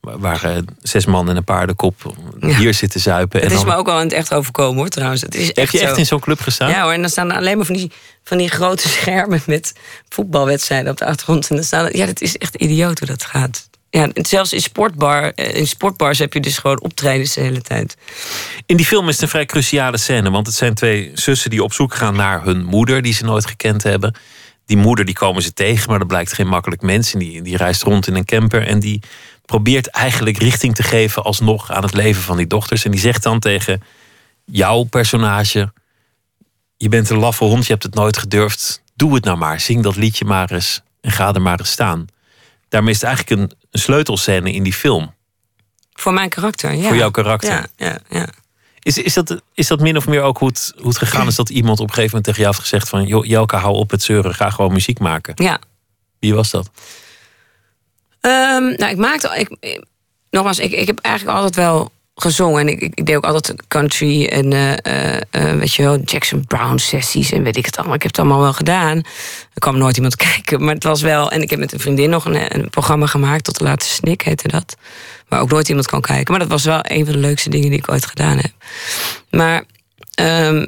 S4: waar, zes man en een paardenkop
S5: Ja.
S4: bier zitten zuipen.
S5: Het is
S4: dan,
S5: me ook wel in het echt overkomen hoor trouwens. Het is
S4: heb
S5: echt
S4: je echt
S5: zo.
S4: in zo'n club gestaan?
S5: Ja hoor, en dan staan er alleen maar van die, van die grote schermen met voetbalwedstrijden op de achtergrond. En dan staan er- ja, dat is echt idioot hoe dat gaat. Ja, zelfs in, sportbar, eh, in sportbars heb je dus gewoon optredens de hele tijd.
S4: In die film is het een vrij cruciale scène. Want het zijn twee zussen die op zoek gaan naar hun moeder, die ze nooit gekend hebben. Die moeder die komen ze tegen, maar dat blijkt geen makkelijk mens. En die, die reist rond in een camper en die probeert eigenlijk richting te geven alsnog aan het leven van die dochters. En die zegt dan tegen jouw personage: Je bent een laffe hond, je hebt het nooit gedurfd. Doe het nou maar, zing dat liedje maar eens en ga er maar eens staan. Daarmee is het eigenlijk een, een sleutelscène in die film.
S5: Voor mijn karakter, ja.
S4: Voor jouw karakter.
S5: Ja, ja, ja.
S4: Is, is, dat, is dat min of meer ook hoe het, hoe het gegaan is dat iemand op een gegeven moment tegen jou heeft gezegd van joh, Jelka, hou op het zeuren, ga gewoon muziek maken.
S5: ja.
S4: Wie was dat?
S5: Ehm, nou, ik maakte. Ik, nogmaals, ik, ik heb eigenlijk altijd wel gezongen. En ik, ik, deed ook altijd country en eh, weet je wel, Jackson Brown sessies en weet ik het allemaal. Ik heb het allemaal wel gedaan. Er kwam nooit iemand kijken, maar het was wel. En ik heb met een vriendin nog een, een programma gemaakt, tot de laatste snik heette dat. Waar ook nooit iemand kan kijken. Maar dat was wel een van de leukste dingen die ik ooit gedaan heb. Maar ehm,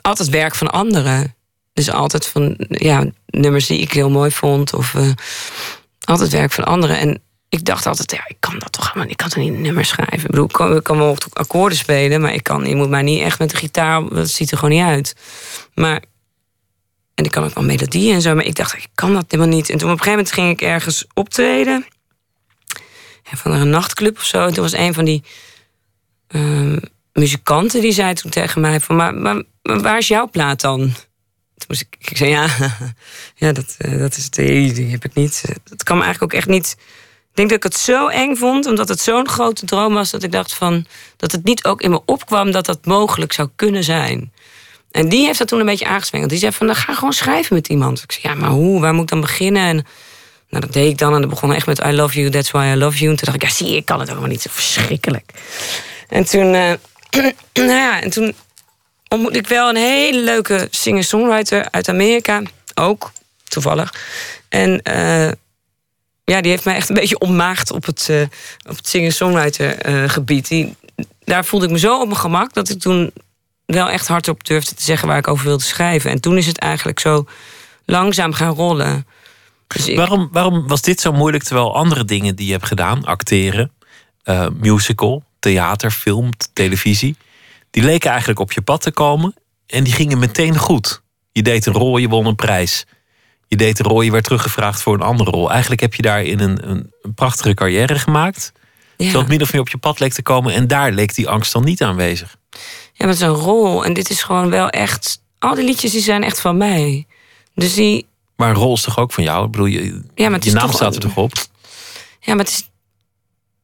S5: altijd werk van anderen. Dus altijd van ja, nummers die ik heel mooi vond. Of altijd werk van anderen. En ik dacht altijd, ja, ik kan dat toch helemaal niet. Ik kan toch niet een nummer schrijven. Ik bedoel, ik kan, ik kan wel akkoorden spelen, maar ik kan, je moet mij niet echt met de gitaar, dat ziet er gewoon niet uit. Maar, en ik kan ook wel melodieën en zo, maar ik dacht, ik kan dat helemaal niet. En toen op een gegeven moment ging ik ergens optreden. Van een nachtclub of zo. En toen was een van die ehm, muzikanten, die zei toen tegen mij van, maar, maar, maar waar is jouw plaat dan? Moest ik, ik zei, ja, ja dat, eh, dat is de die heb ik niet. Dat me eigenlijk ook echt niet. Ik denk dat ik het zo eng vond, omdat het zo'n grote droom was, dat ik dacht van dat het niet ook in me opkwam dat dat mogelijk zou kunnen zijn. En die heeft dat toen een beetje aangezwengeld. Die zei van, dan ga gewoon schrijven met iemand. Ik zei, ja, maar hoe? Waar moet ik dan beginnen? En nou, dat deed ik dan. En dan begon echt met I love you, that's why I love you. En toen dacht ik, ja, zie ik kan het helemaal niet. Zo verschrikkelijk. En toen, eh, nou ja, en toen ontmoette ik wel een hele leuke singer-songwriter uit Amerika. Ook, toevallig. En eh, ja, die heeft mij echt een beetje ontmaagd op het, op het singer-songwriter eh, gebied. Die, daar voelde ik me zo op mijn gemak dat ik toen wel echt hardop durfde te zeggen waar ik over wilde schrijven. En toen is het eigenlijk zo langzaam gaan rollen. Dus
S4: Waarom, waarom was dit zo moeilijk terwijl andere dingen die je hebt gedaan, acteren, musical, theater, film, televisie, die leken eigenlijk op je pad te komen en die gingen meteen goed. Je deed een rol, je won een prijs. Je deed een rol, je werd teruggevraagd voor een andere rol. Eigenlijk heb je daarin een, een, een prachtige carrière gemaakt.
S5: ja.
S4: Het min of meer op je pad leek te komen en daar leek die angst dan niet aanwezig.
S5: Ja, maar het is een rol. En dit is gewoon wel echt. Al die liedjes die zijn echt van mij. Dus die.
S4: Maar een rol is toch ook van jou? Ik bedoel, je,
S5: Ja, maar het
S4: je naam
S5: toch-
S4: staat er toch op?
S5: Ja, maar het is.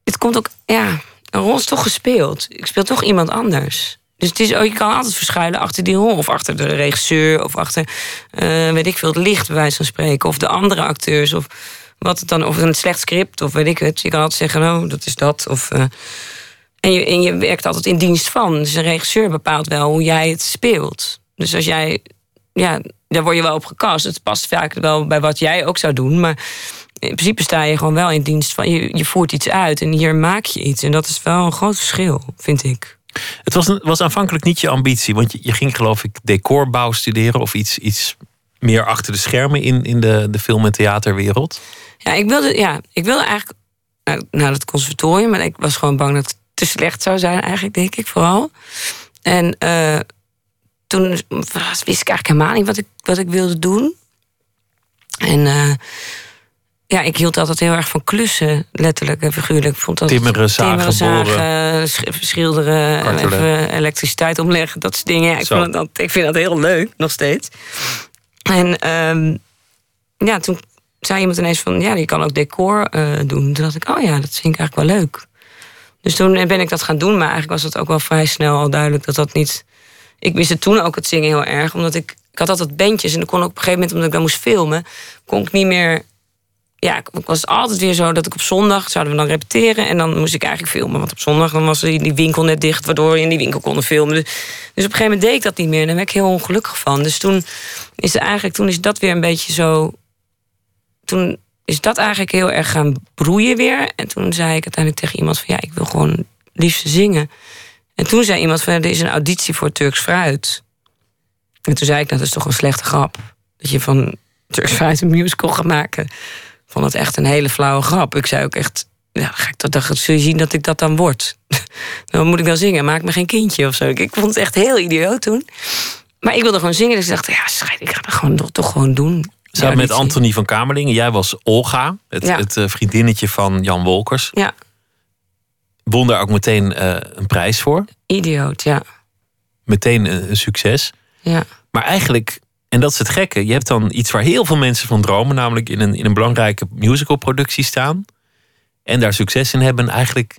S5: het komt ook, ja, een rol is toch gespeeld. Ik speel toch iemand anders. Dus het is, je kan altijd verschuilen achter die rol. Of achter de regisseur. Of achter, eh, weet ik veel, het licht bij wijze van spreken. Of de andere acteurs. Of wat het dan, of een slecht script. Of weet ik het. Je kan altijd zeggen, oh, dat is dat. Of, eh, en, je, en je werkt altijd in dienst van. Dus een regisseur bepaalt wel hoe jij het speelt. Dus als jij, ja, daar word je wel op gekast. Het past vaak wel bij wat jij ook zou doen. Maar in principe sta je gewoon wel in dienst van. Je, je voert iets uit en hier maak je iets. En dat is wel een groot verschil, vind ik.
S4: Het was, was aanvankelijk niet je ambitie, want je, je, ging geloof ik decorbouw studeren of iets, iets meer achter de schermen in, in de, de film- en theaterwereld.
S5: Ja, ik wilde, ja, ik wilde eigenlijk naar het conservatorium, maar ik was gewoon bang dat het te slecht zou zijn, eigenlijk, denk ik vooral. En uh, toen wist ik eigenlijk helemaal niet wat ik, wat ik wilde doen. En uh, ja, ik hield altijd heel erg van klussen, letterlijk en figuurlijk. Ik vond dat
S4: timmeren, zagen,
S5: zagen schilderen, even elektriciteit omleggen, dat soort dingen. Ja, ik, vind dat, ik vind dat heel leuk, nog steeds. En um, ja, toen zei iemand ineens van, ja, je kan ook decor uh, doen. Toen dacht ik, oh ja, dat vind ik eigenlijk wel leuk. Dus toen ben ik dat gaan doen, maar eigenlijk was het ook wel vrij snel al duidelijk dat dat niet... Ik wist het toen ook het zingen heel erg, omdat ik... Ik had altijd bandjes en dan kon ook op een gegeven moment, omdat ik dan moest filmen, kon ik niet meer ja, ik was altijd weer zo dat ik op zondag zouden we dan repeteren. En dan moest ik eigenlijk filmen. Want op zondag dan was die, winkel net dicht, waardoor we in die winkel konden filmen. Dus, dus op een gegeven moment deed ik dat niet meer. En daar werd ik heel ongelukkig van. Dus toen is, eigenlijk, toen is dat weer een beetje zo. Toen is dat eigenlijk heel erg gaan broeien weer. En toen zei ik uiteindelijk tegen iemand van ja, ik wil gewoon liefst zingen. En toen zei iemand van er is een auditie voor Turks fruit. En toen zei ik, nou, dat is toch een slechte grap. Dat je van Turks fruit een musical gaat maken vond het echt een hele flauwe grap. Ik zei ook echt, ja, ga ik dat, dan zul je zien dat ik dat dan word. dan moet ik dan zingen, maak me geen kindje of zo. Ik vond het echt heel idioot toen. Maar ik wilde gewoon zingen, dus ik dacht, ja, scheid, ik ga dat gewoon, toch gewoon doen.
S4: Samen met Anthony van Kamerlingen. Jij was Olga, het, het uh, vriendinnetje van Jan Wolkers.
S5: Ja.
S4: Won daar ook meteen uh, een prijs voor.
S5: Idioot, ja.
S4: Meteen een, een succes.
S5: Ja.
S4: Maar eigenlijk en dat is het gekke. Je hebt dan iets waar heel veel mensen van dromen, namelijk in een, in een belangrijke musicalproductie staan. En daar succes in hebben. Eigenlijk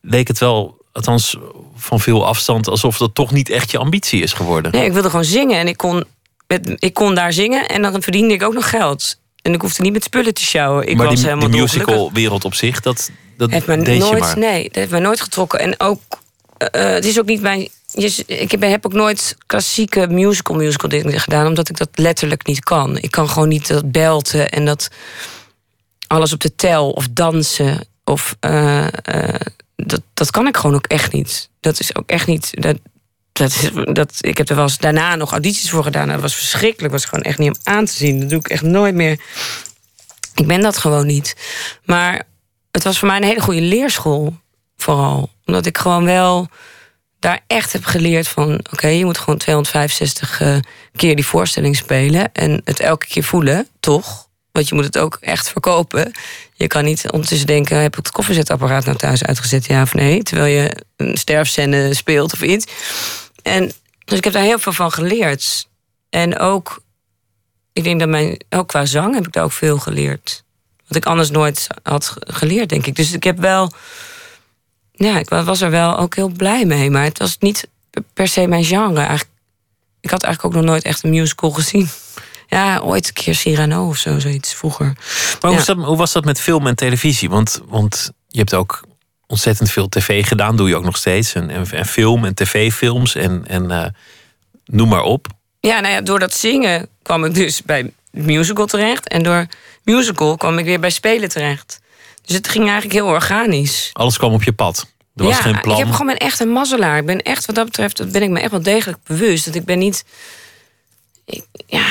S4: leek het wel, althans van veel afstand, alsof dat toch niet echt je ambitie is geworden.
S5: Nee, ik wilde gewoon zingen en ik kon, met, ik kon daar zingen en dan verdiende ik ook nog geld. En ik hoefde niet met spullen te sjouwen. Ik
S4: maar
S5: was
S4: die,
S5: helemaal
S4: die musicalwereld op zich, dat, dat
S5: heeft me
S4: deed
S5: nooit,
S4: je maar.
S5: Nee, dat heeft mij nooit getrokken. En ook, uh, het is ook niet mijn ik heb ook nooit klassieke musical musical dingen gedaan, omdat ik dat letterlijk niet kan. Ik kan gewoon niet dat belten en dat alles op de tel of dansen of uh, uh, dat, dat kan ik gewoon ook echt niet. Dat is ook echt niet. Dat, dat, dat, ik heb er wel daarna nog audities voor gedaan. Dat was verschrikkelijk. was gewoon echt niet om aan te zien. Dat doe ik echt nooit meer. Ik ben dat gewoon niet. Maar het was voor mij een hele goede leerschool. Vooral. Omdat ik gewoon wel daar echt heb geleerd van... oké, je moet gewoon 265 uh, keer die voorstelling spelen... en het elke keer voelen, toch? Want je moet het ook echt verkopen. Je kan niet ondertussen denken... heb ik het koffiezetapparaat nou thuis uitgezet, ja of nee? Terwijl je een sterfscène speelt of iets. En, dus ik heb daar heel veel van geleerd. En ook, ik denk dat mijn... ook qua zang heb ik daar ook veel geleerd. Wat ik anders nooit had geleerd, denk ik. Dus ik heb wel ja, ik was er wel ook heel blij mee. Maar het was niet per se mijn genre. Eigenlijk, ik had eigenlijk ook nog nooit echt een musical gezien. Ja, ooit een keer Cyrano of zo, zoiets vroeger.
S4: Maar hoe, was dat, hoe was dat met film en televisie? Want, want je hebt ook ontzettend veel tv gedaan, doe je ook nog steeds. En, en, en film en tv-films en, en uh, noem maar op.
S5: Ja, nou ja, door dat zingen kwam ik dus bij musical terecht. En door musical kwam ik weer bij spelen terecht. Dus het ging eigenlijk heel organisch.
S4: Alles kwam op je pad. Er was
S5: ja,
S4: geen plan.
S5: ik heb gewoon echt een mazzelaar. Ik ben echt, wat dat betreft, ben ik me echt wel degelijk bewust. Dat ik ben niet. Ik, ja,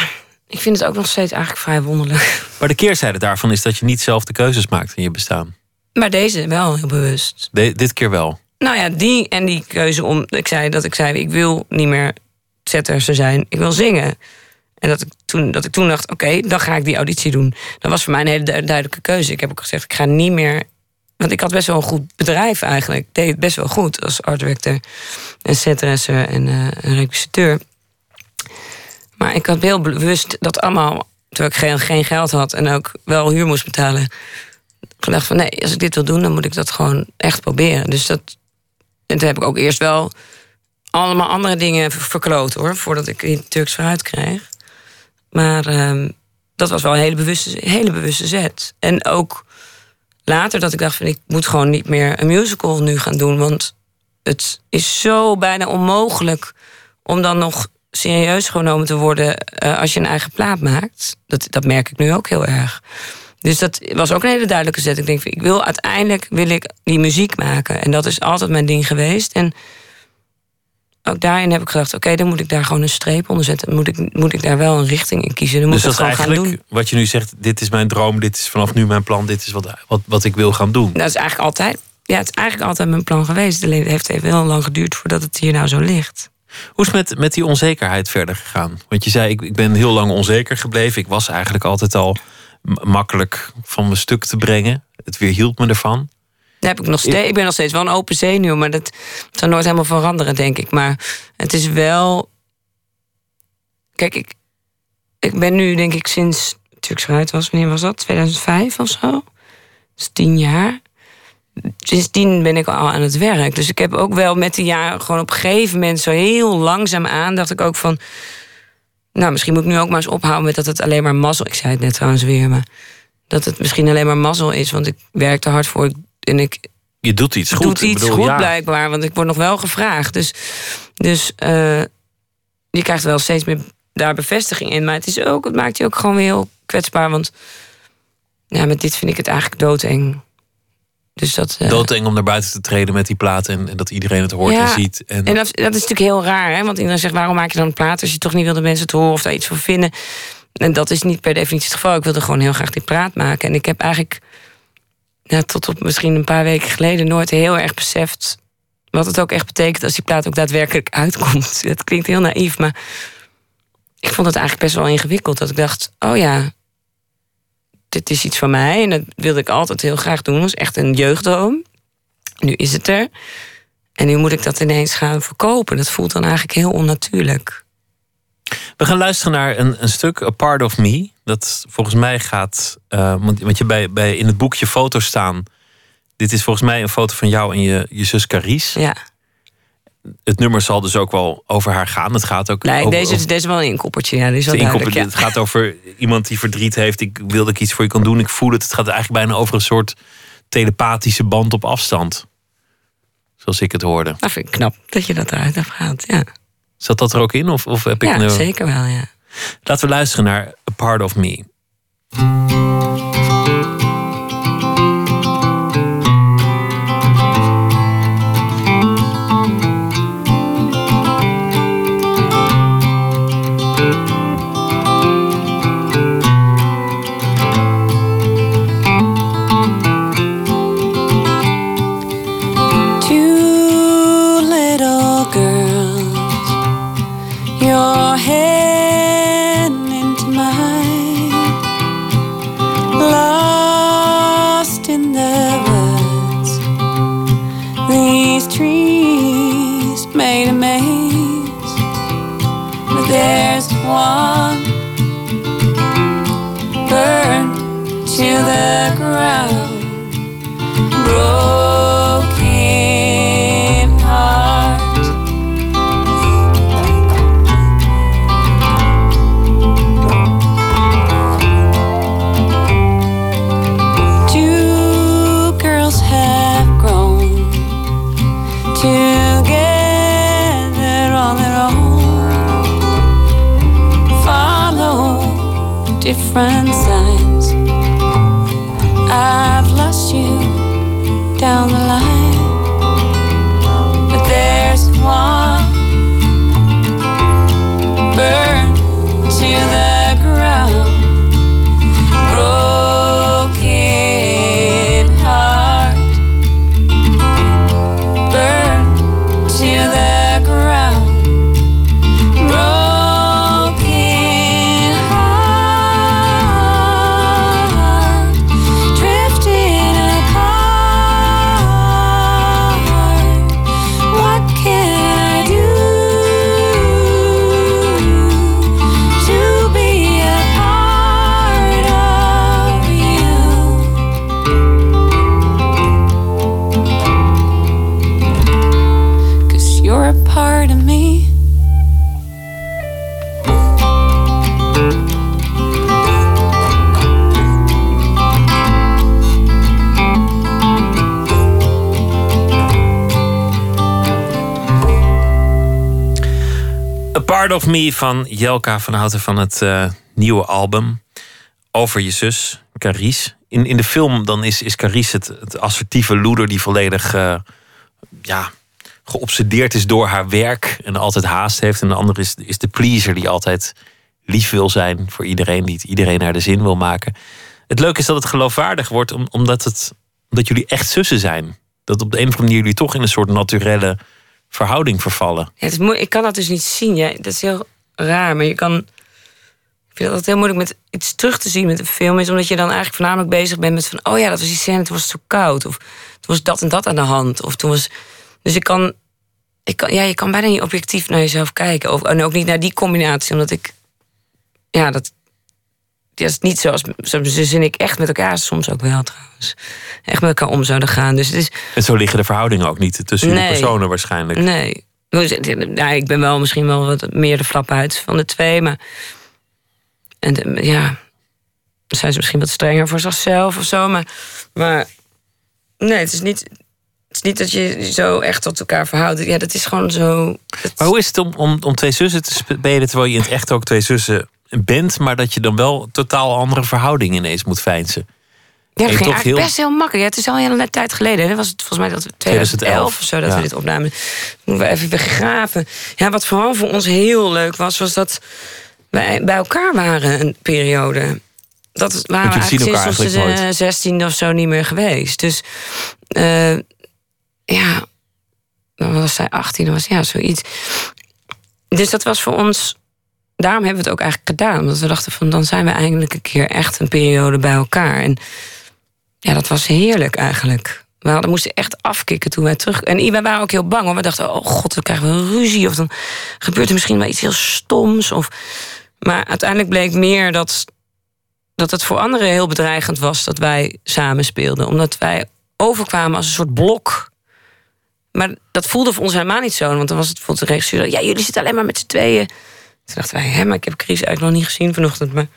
S5: ik vind het ook nog steeds eigenlijk vrij wonderlijk.
S4: Maar de keerzijde daarvan is dat je niet zelf de keuzes maakt in je bestaan.
S5: Maar deze wel heel bewust.
S4: De, dit keer wel.
S5: Nou ja, die en die keuze om. Ik zei dat ik zei, ik wil niet meer zetters zijn. Ik wil zingen. En dat ik toen, dat ik toen dacht, oké, dan ga ik die auditie doen. Dat was voor mij een hele duidelijke keuze. Ik heb ook gezegd, ik ga niet meer... Want ik had best wel een goed bedrijf eigenlijk. Ik deed het best wel goed als art director. En setdresser en uh, een regisseur. Maar ik had heel bewust dat allemaal... terwijl ik geen, geen geld had en ook wel huur moest betalen... gedacht van nee, als ik dit wil doen, dan moet ik dat gewoon echt proberen. Dus dat. En toen heb ik ook eerst wel allemaal andere dingen verkloot hoor, voordat ik in Turks vooruit kreeg. Maar ehm, dat was wel een hele bewuste, hele bewuste zet. En ook later dat ik dacht van ik moet gewoon niet meer een musical nu gaan doen. Want het is zo bijna onmogelijk om dan nog serieus genomen te worden eh, als je een eigen plaat maakt. Dat, dat merk ik nu ook heel erg. Dus dat was ook een hele duidelijke zet. Ik denk, ik wil uiteindelijk wil ik die muziek maken. En dat is altijd mijn ding geweest. En ook daarin heb ik gedacht, oké, dan moet ik daar gewoon een streep onder zetten. Moet ik, moet ik daar wel een richting in kiezen. Dan moet
S4: dus
S5: ik
S4: dat is
S5: gewoon gaan
S4: eigenlijk
S5: doen.
S4: wat je nu zegt, dit is mijn droom, dit is vanaf nu mijn plan, dit is wat, wat, wat ik wil gaan doen.
S5: Dat is eigenlijk altijd, ja, het is eigenlijk altijd mijn plan geweest. Alleen het heeft even heel lang geduurd voordat het hier nou zo ligt.
S4: Hoe is het met, met die onzekerheid verder gegaan? Want je zei, ik, ik ben heel lang onzeker gebleven. Ik was eigenlijk altijd al makkelijk van mijn stuk te brengen. Het weerhield me ervan.
S5: Daar heb ik, nog steeds, ik ben nog steeds wel een open zenuw, maar dat zal nooit helemaal veranderen, denk ik. Maar het is wel. Kijk, ik, ik ben nu, denk ik, sinds Turks vooruit was, wanneer was dat? 2005 of zo? Dus tien jaar. Sindsdien ben ik al aan het werk. Dus ik heb ook wel met de jaren gewoon op een gegeven moment zo heel langzaam aan, dacht ik ook van. Nou, misschien moet ik nu ook maar eens ophouden met dat het alleen maar mazzel. Ik zei het net trouwens weer, maar dat het misschien alleen maar mazzel is, want ik werk er hard voor en ik
S4: Je doet iets goed.
S5: doet iets
S4: bedoel,
S5: goed
S4: ja.
S5: blijkbaar, want ik word nog wel gevraagd. Dus, dus eh, je krijgt wel steeds meer daar bevestiging in. Maar het, is ook, het maakt je ook gewoon weer heel kwetsbaar. Want ja, met dit vind ik het eigenlijk doodeng. Dus dat, eh,
S4: Doodeng om naar buiten te treden met die platen en, en dat iedereen het hoort
S5: Ja,
S4: en ziet. En,
S5: En dat, dat is natuurlijk heel raar, hè? want iedereen zegt: waarom maak je dan een plaat als je toch niet wil dat mensen het horen of daar iets van vinden? En dat is niet per definitie het geval. Ik wilde gewoon heel graag die plaat maken. En ik heb eigenlijk ja, tot op misschien een paar weken geleden nooit heel erg beseft wat het ook echt betekent als die plaat ook daadwerkelijk uitkomt. Dat klinkt heel naïef, maar ik vond het eigenlijk best wel ingewikkeld. Dat ik dacht: oh ja, dit is iets van mij en dat wilde ik altijd heel graag doen. Dat was echt een jeugddroom. Nu is het er. En nu moet ik dat ineens gaan verkopen. Dat voelt dan eigenlijk heel onnatuurlijk.
S4: We gaan luisteren naar een, een stuk, A Part of Me. Dat volgens mij gaat. eh, want, want je bij, bij in het boekje foto's staan. Dit is volgens mij een foto van jou en je, je zus Carice.
S5: Ja,
S4: Het nummer zal dus ook wel over haar gaan. Het gaat ook
S5: nee,
S4: over,
S5: deze,
S4: over-
S5: is, deze wel een inkoppertje. Ja, die is wel
S4: de
S5: duidelijk, ja.
S4: Het gaat over iemand die verdriet heeft. Ik wil dat ik iets voor je kan doen. Ik voel het. Het gaat eigenlijk bijna over een soort telepathische band op afstand. Zoals ik het hoorde.
S5: Dat vind ik knap dat je dat eruit hebt gehaald. Ja,
S4: Zat dat er ook in? Of, of heb ik
S5: ja zeker wel, ja.
S4: Laten we luisteren naar A Part of Me. friends. Of Me van Jelka van Houten van het eh, nieuwe album. Over je zus, Carice. In, in de film dan is, is Carice het, het assertieve loeder die volledig uh, ja, geobsedeerd is door haar werk en altijd haast heeft. En de andere is, is de pleaser die altijd lief wil zijn voor iedereen, die iedereen naar de zin wil maken. Het leuke is dat het geloofwaardig wordt omdat, het, omdat jullie echt zussen zijn. Dat op de een of andere manier jullie toch in een soort naturele verhouding vervallen.
S5: Ja, het is. Ik kan dat dus niet zien. Ja, dat is heel raar. Maar je kan. Ik vind het heel moeilijk met iets terug te zien met een film. Is omdat je dan eigenlijk voornamelijk bezig bent met van. Oh ja, dat was die scène, toen was het zo koud. Of toen was dat en dat aan de hand. Of toen was. Dus ik kan. Ik kan ja, je kan bijna niet objectief naar jezelf kijken. Of, en ook niet naar die combinatie. Omdat ik. Ja, dat. Ja, is niet zoals zus en ik echt met elkaar soms ook wel trouwens. Echt met elkaar om zouden gaan. Dus het is,
S4: en zo liggen de verhoudingen ook niet tussen nee, jullie personen waarschijnlijk.
S5: Nee. Ja, ik ben wel misschien wel wat meer de flap uit van de twee. Maar en ja, zijn ze misschien wat strenger voor zichzelf of zo. Maar, maar nee, het is niet. Het is niet dat je zo echt tot elkaar verhoudt. Ja, dat is gewoon zo.
S4: Maar hoe is het om, om, om twee zussen te spelen terwijl je in het echt ook twee zussen bent, maar dat je dan wel totaal andere verhoudingen ineens moet fijnsen?
S5: Ja, dat ging eigenlijk best heel makkelijk. Ja, het is al een hele tijd geleden. Dat was het volgens mij dat 2011 of zo dat we dit opnamen. Moeten we even begraven. Ja, wat vooral voor ons heel leuk was, was dat wij bij elkaar waren een periode. Dat waren we eigenlijk sinds onze zestiende of zo niet meer geweest. Dus uh, ja, dan was zij 18, dan was ja zoiets. Dus dat was voor ons daarom hebben we het ook eigenlijk gedaan. Omdat we dachten van dan zijn we eindelijk een keer echt een periode bij elkaar. En ja, dat was heerlijk eigenlijk. We hadden, moesten echt afkicken toen wij terug. En wij waren ook heel bang, we dachten: oh god, dan krijgen we een ruzie. Of dan gebeurt er misschien wel iets heel stoms. Of... Maar uiteindelijk bleek meer dat, dat het voor anderen heel bedreigend was dat wij samen speelden. Omdat wij overkwamen als een soort blok. Maar dat voelde voor ons helemaal niet zo. Want dan was het bijvoorbeeld de regisseur: ja, jullie zitten alleen maar met z'n tweeën. Toen dachten wij, hè, maar ik heb Chris eigenlijk nog niet gezien vanochtend. Maar,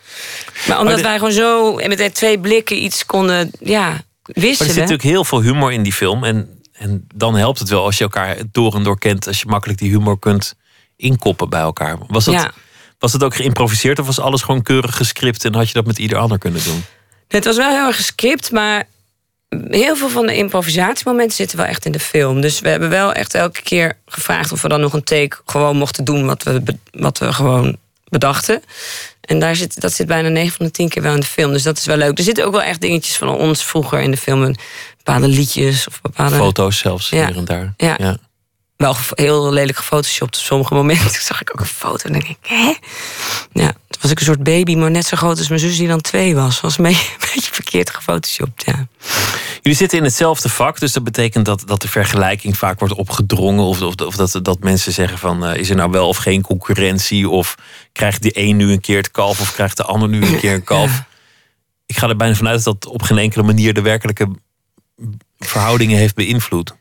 S5: maar omdat wij gewoon zo met twee blikken iets konden ja, wisselen. Maar er
S4: zit natuurlijk heel veel humor in die film. En, en dan helpt het wel als je elkaar door en door kent. Als je makkelijk die humor kunt inkoppen bij elkaar. Was dat, was dat ook geïmproviseerd of was alles gewoon keurig gescript... en had je dat met ieder ander kunnen doen?
S5: Het was wel heel erg gescript, maar heel veel van de improvisatiemomenten zitten wel echt in de film. Dus we hebben wel echt elke keer gevraagd of we dan nog een take gewoon mochten doen wat we, wat we gewoon bedachten. En daar zit, dat zit bijna 9 van de 10 keer wel in de film. Dus dat is wel leuk. Er zitten ook wel echt dingetjes van ons vroeger in de film. Bepaalde liedjes of bepaalde.
S4: Foto's zelfs ja. hier en daar.
S5: Ja. ja. Wel heel lelijk gefotoshopt op sommige momenten. zag ik ook een foto en denk ik, hè? Ja, was ik een soort baby, maar net zo groot als mijn zus die dan twee was. Was een beetje, verkeerd gefotoshopt, ja.
S4: Jullie zitten in hetzelfde vak, dus dat betekent dat, dat de vergelijking vaak wordt opgedrongen. Of, of, of dat, dat mensen zeggen van, uh, is er nou wel of geen concurrentie? Of krijgt de een nu een keer het kalf of krijgt de ander nu een keer een kalf? Ik ga er bijna vanuit dat op geen enkele manier de werkelijke verhoudingen heeft beïnvloed.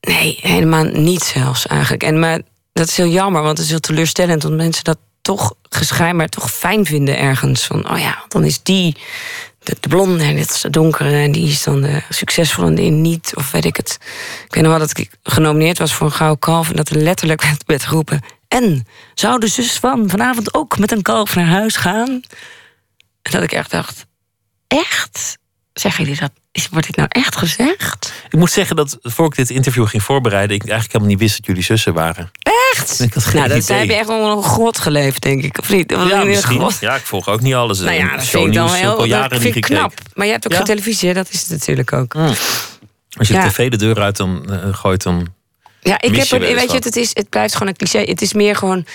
S5: Nee, helemaal niet zelfs eigenlijk. En, maar dat is heel jammer, want het is heel teleurstellend... dat mensen dat toch geschijnbaar toch fijn vinden ergens. Van, oh ja, dan is die de, de blonde en dit is de donkere... en die is dan de succesvolle en die niet, of weet ik het. Ik weet nog wel dat ik genomineerd was voor een gouden kalf... en dat er letterlijk werd, werd geroepen... en zou de zus van vanavond ook met een kalf naar huis gaan? En dat ik echt dacht, echt? Zeggen jullie dat? Is, wordt dit nou echt gezegd?
S4: Ik moet zeggen dat voor ik dit interview ging voorbereiden, ik eigenlijk helemaal niet wist dat jullie zussen waren.
S5: Echt? Ik had geen nou, dat idee. heb je echt onder een grot geleefd, denk ik. Of niet?
S4: ja, misschien. Ja, ik volg ook niet alles.
S5: Nou ja, dat vind ik dan heel vind ik knap. Maar je hebt ook geen televisie, dat is het natuurlijk ook. Hmm.
S4: Als je de tv de deur uit dan uh, gooit, dan.
S5: Ja, ik heb het, weet je, het, is, het blijft gewoon een cliché. Het is meer gewoon.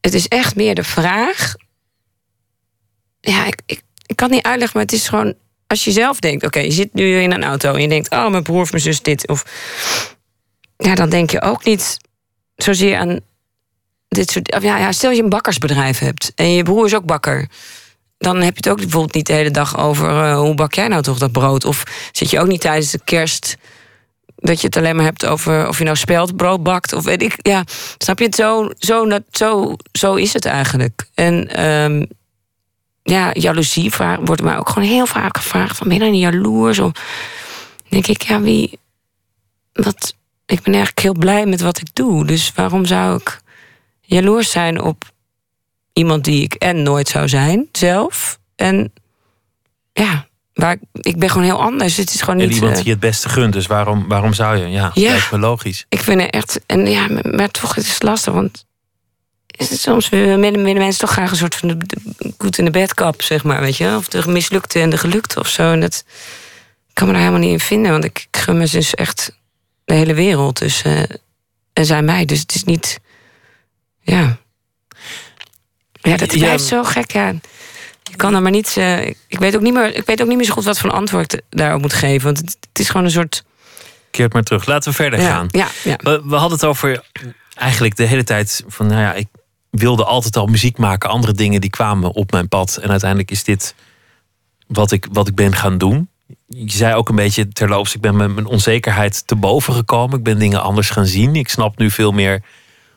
S5: Het is echt meer de vraag. Ja, ik, ik, ik kan niet uitleggen, maar het is gewoon als je zelf denkt, oké, je zit nu in een auto en je denkt, oh, mijn broer of mijn zus dit. Of ja, dan denk je ook niet zozeer aan dit soort. Of ja, ja, stel je een bakkersbedrijf hebt en je broer is ook bakker. Dan heb je het ook bijvoorbeeld niet de hele dag over uh, hoe bak jij nou toch dat brood? Of zit je ook niet tijdens de kerst dat je het alleen maar hebt over of je nou speldbrood bakt of weet ik. Ja, snap je het? Zo, zo, zo, zo is het eigenlijk. En um, ja, jaloezie wordt mij ook gewoon heel vaak gevraagd: van ben je nou niet jaloers? Of denk ik, ja, wie. Wat, ik ben eigenlijk heel blij met wat ik doe. Dus waarom zou ik jaloers zijn op iemand die ik en nooit zou zijn zelf. En ja, waar ik, ben gewoon heel anders. Het is gewoon
S4: En
S5: niet.
S4: iemand
S5: eh,
S4: die je het beste gunt, dus waarom, waarom zou je? Ja,
S5: Ja.
S4: lijkt me logisch.
S5: Ik vind het echt. En ja, maar, toch het is lastig. Want soms willen mensen toch graag een soort van de, goed in de bedkap, zeg maar. Weet je? Of de mislukte en de gelukte of zo. En dat ik kan me daar helemaal niet in vinden. Want ik ik gun me dus echt de hele wereld. Dus, eh, en zij mij. Dus het is niet. Ja. Ja, dat
S4: Ja.
S5: blijft zo gek. Ja. Je kan er maar niet. eh, ik, weet ook niet meer, ik weet ook niet meer zo goed wat voor een antwoord ik daarop moet geven. Want het, het is gewoon een soort.
S4: Keert maar terug. Laten we verder
S5: Ja,
S4: gaan.
S5: ja, ja.
S4: We, we hadden het over eigenlijk de hele tijd van, nou ja, ik wilde altijd al muziek maken. Andere dingen die kwamen op mijn pad. En uiteindelijk is dit wat ik, wat ik ben gaan doen. Je zei ook een beetje terloops, ik ben met mijn onzekerheid te boven gekomen. Ik ben dingen anders gaan zien. Ik snap nu veel meer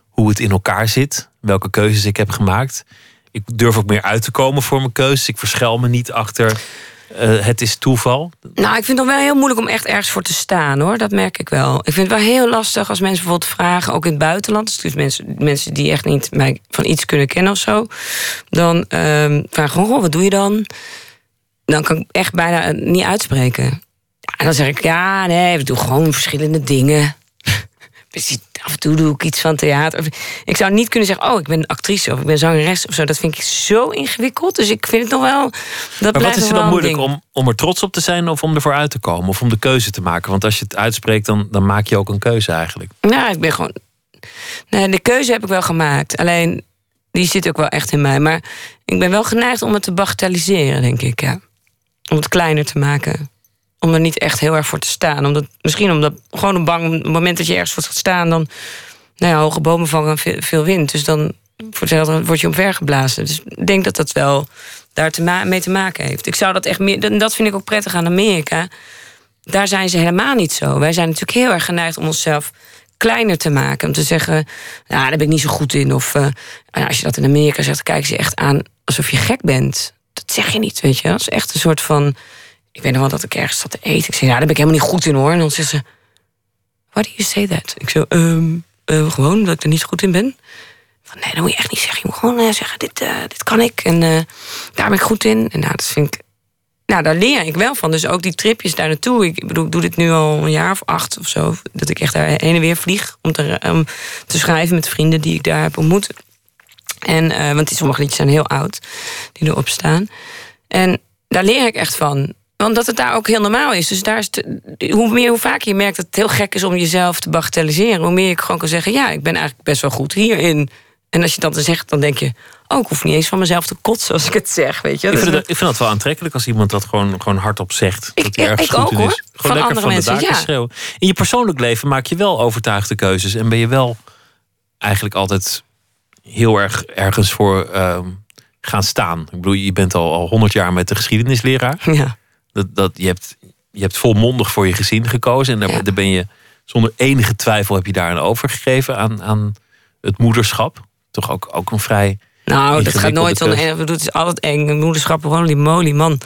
S4: hoe het in elkaar zit. Welke keuzes ik heb gemaakt. Ik durf ook meer uit te komen voor mijn keuzes. Ik verschuil me niet achter eh, het is toeval.
S5: Nou, ik vind het wel heel moeilijk om echt ergens voor te staan, hoor. Dat merk ik wel. Ik vind het wel heel lastig als mensen bijvoorbeeld vragen, ook in het buitenland. Dus mensen, mensen die echt niet mij van iets kunnen kennen of zo. Dan ehm vragen "Goh, wat doe je dan? Dan kan ik echt bijna eh, niet uitspreken. En dan zeg ik, ja, nee, we doen gewoon verschillende dingen. Af en toe doe ik iets van theater. Ik zou niet kunnen zeggen, oh, ik ben actrice of ik ben zangeres of zo. Dat vind ik zo ingewikkeld. Dus ik vind het nog wel. Dat
S4: Maar wat is er dan moeilijk om, om er trots op te zijn of om ervoor uit te komen? Of om de keuze te maken? Want als je het uitspreekt, dan, dan maak je ook een keuze eigenlijk.
S5: Ja, ik ben gewoon. Nee, de keuze heb ik wel gemaakt. Alleen die zit ook wel echt in mij. Maar ik ben wel geneigd om het te bagatelliseren, denk ik. Ja. Om het kleiner te maken. Om er niet echt heel erg voor te staan. Omdat, misschien omdat gewoon een bang op het moment dat je ergens voor gaat staan, dan. Nou ja, hoge bomen vangen veel, veel wind. Dus dan voor hetzelfde word je omvergeblazen. Dus ik denk dat dat wel daar te mee te maken heeft. Ik zou dat echt meer. En dat vind ik ook prettig aan Amerika daar zijn ze helemaal niet zo. Wij zijn natuurlijk heel erg geneigd om onszelf kleiner te maken. Om te zeggen, nou, daar ben ik niet zo goed in. Of eh, als je dat in Amerika zegt, kijken ze echt aan alsof je gek bent. Dat zeg je niet, weet je. Dat is echt een soort van... Ik weet nog wel dat ik ergens zat te eten. Ik zei, ja, daar ben ik helemaal niet goed in, hoor. En dan zegt ze, why do you say that? Ik zo, ehm, eh, gewoon dat ik er niet goed in ben. Van, nee, dat moet je echt niet zeggen. Je moet gewoon eh, zeggen, dit, eh, dit kan ik. En daar ben ik goed in. En nou, dat vind ik nou, daar leer ik wel van. Dus ook die tripjes daar naartoe. Ik bedoel, ik doe dit nu al een jaar of acht of zo. Dat ik echt daar heen en weer vlieg om te, te schrijven met vrienden die ik daar heb ontmoet. En, want die sommige liedjes zijn heel oud, die erop staan. En daar leer ik echt van. Want dat het daar ook heel normaal is. Dus daar is het- hoe meer, hoe vaker je merkt dat het heel gek is om jezelf te bagatelliseren, hoe meer ik gewoon kan zeggen: ja, ik ben eigenlijk best wel goed hierin. En als je dat dan zegt, dan denk je: oh, ik hoef niet eens van mezelf te kotsen als ik het zeg. Weet je?
S4: Ik vind, ik dat wel aantrekkelijk als iemand dat gewoon, gewoon hardop zegt.
S5: Ik-
S4: dat hij ergens
S5: ik
S4: goed
S5: ook, hoor.
S4: is.
S5: Van
S4: Gewoon lekker
S5: andere
S4: van
S5: mensen,
S4: de daken
S5: ja.
S4: schreeuwen. In je persoonlijk leven maak je wel overtuigde keuzes. En ben je wel eigenlijk altijd heel erg ergens voor ehm, gaan staan. Ik bedoel, je bent al al honderd jaar met de geschiedenisleraar.
S5: ja.
S4: Dat, dat, je, hebt, je hebt volmondig voor je gezin gekozen. En daar,
S5: Ja.
S4: daar ben je zonder enige twijfel heb je daar aan overgegeven aan, aan het moederschap. Toch ook, ook een vrij.
S5: Nou, dat gaat nooit van. Het is altijd eng. Moederschap, holy moly, man.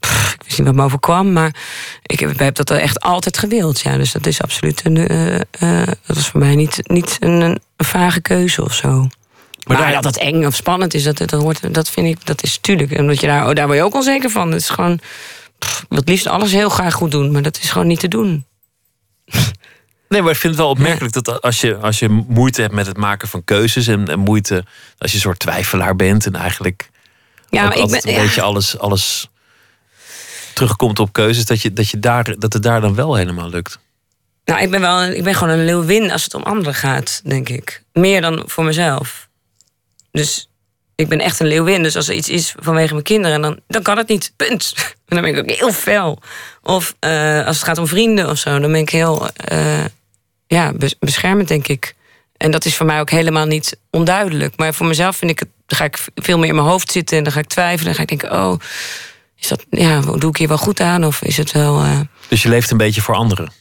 S5: Pff, ik wist niet wat me overkwam, maar ik heb, ik heb dat echt altijd gewild. Ja, dus dat is absoluut een. eh, eh, dat is voor mij niet, niet een, een vage keuze of zo. Maar,
S4: daar-
S5: dat het eng of spannend is, dat, dat, hoort, dat vind ik, dat is tuurlijk. Omdat je daar, oh, daar word je ook onzeker van. Het is gewoon. Pff, ik wil het liefst alles heel graag goed doen, maar dat is gewoon niet te doen.
S4: Nee, maar ik vind het wel opmerkelijk dat als je, als je moeite hebt met het maken van keuzes. En, en moeite als je een soort twijfelaar bent. En eigenlijk
S5: Ja, maar ik ben.
S4: een
S5: ja.
S4: beetje alles, alles terugkomt op keuzes. Dat, je, dat, je daar, dat het daar dan wel helemaal lukt.
S5: Nou, ik ben, wel ik ben gewoon een leeuwin als het om anderen gaat, denk ik. Meer dan voor mezelf. Dus ik ben echt een leeuwin. Dus als er iets is vanwege mijn kinderen, dan, dan kan het niet. Punt. En dan ben ik ook heel fel. Of eh, als het gaat om vrienden of zo, dan ben ik heel eh, ja, bes- beschermend, denk ik. En dat is voor mij ook helemaal niet onduidelijk. Maar voor mezelf vind ik het, dan ga ik veel meer in mijn hoofd zitten en dan ga ik twijfelen. Dan ga ik denken, oh, is dat, ja, doe ik hier wel goed aan? Of is het wel. eh,
S4: Dus je leeft een beetje voor anderen.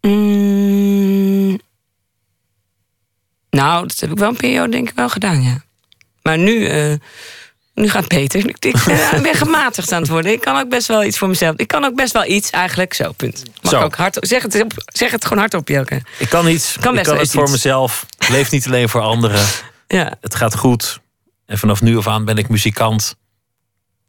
S5: Mm, nou, dat heb ik wel een periode denk ik wel gedaan, ja. Maar nu, eh, nu gaat het beter. Ik, ik, ben- ik ben gematigd aan het worden. Ik kan ook best wel iets voor mezelf. Ik kan ook best wel iets, eigenlijk. Zo, punt. Mag
S4: Zo.
S5: ook hard, zeg, het, zeg het gewoon hardop, Jelke.
S4: Ik kan iets.
S5: Kan
S4: ik
S5: best
S4: kan
S5: wel
S4: het voor
S5: iets.
S4: mezelf. Ik Leef niet alleen voor anderen.
S5: Ja.
S4: Het gaat goed. En vanaf nu af aan ben ik muzikant.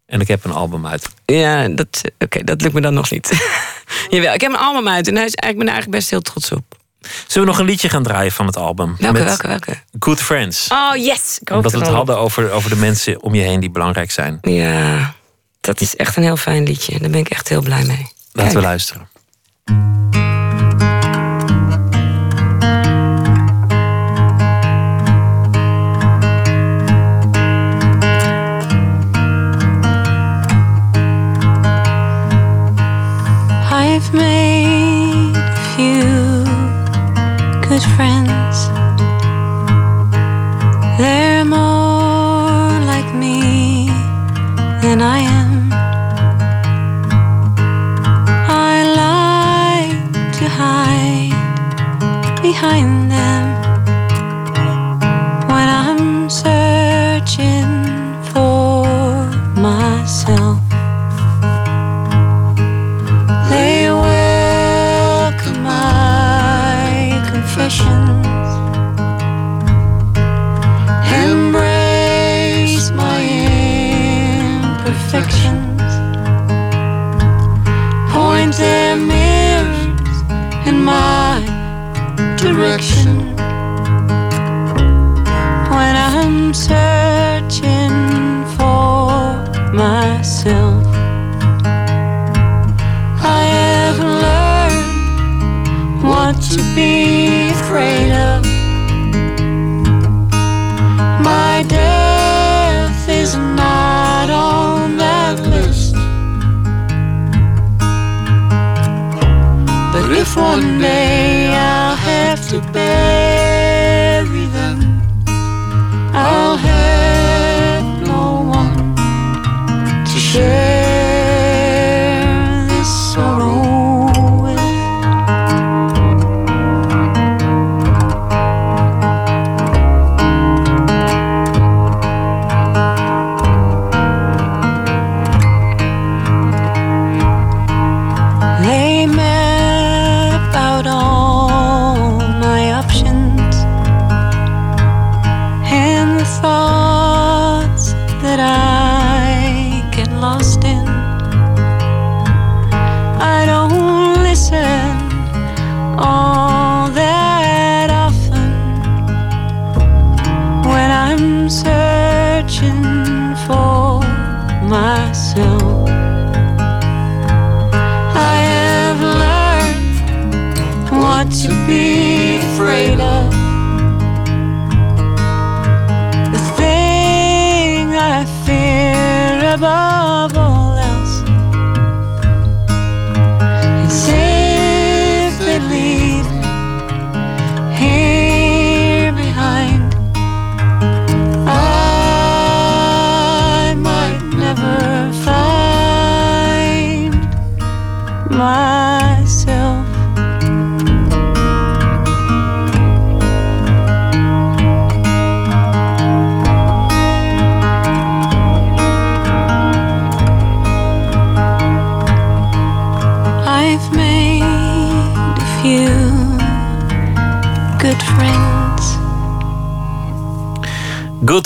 S4: En ik heb een album uit.
S5: Ja, dat, oké, dat lukt me dan nog niet. Jawel, ik heb een album uit en daar is, ik ben er eigenlijk best heel trots op.
S4: Zullen we nog een liedje gaan draaien van het album?
S5: Welke,
S4: Met
S5: welke, welke?
S4: Good Friends.
S5: Oh, yes! Ik hoop
S4: Omdat we het hadden over, over de mensen om je heen die belangrijk zijn.
S5: Ja, dat is echt een heel fijn liedje. Daar ben ik echt heel blij mee.
S4: Laten we luisteren.
S7: I've made good friends. They're more like me than I am. I like to hide behind perfection.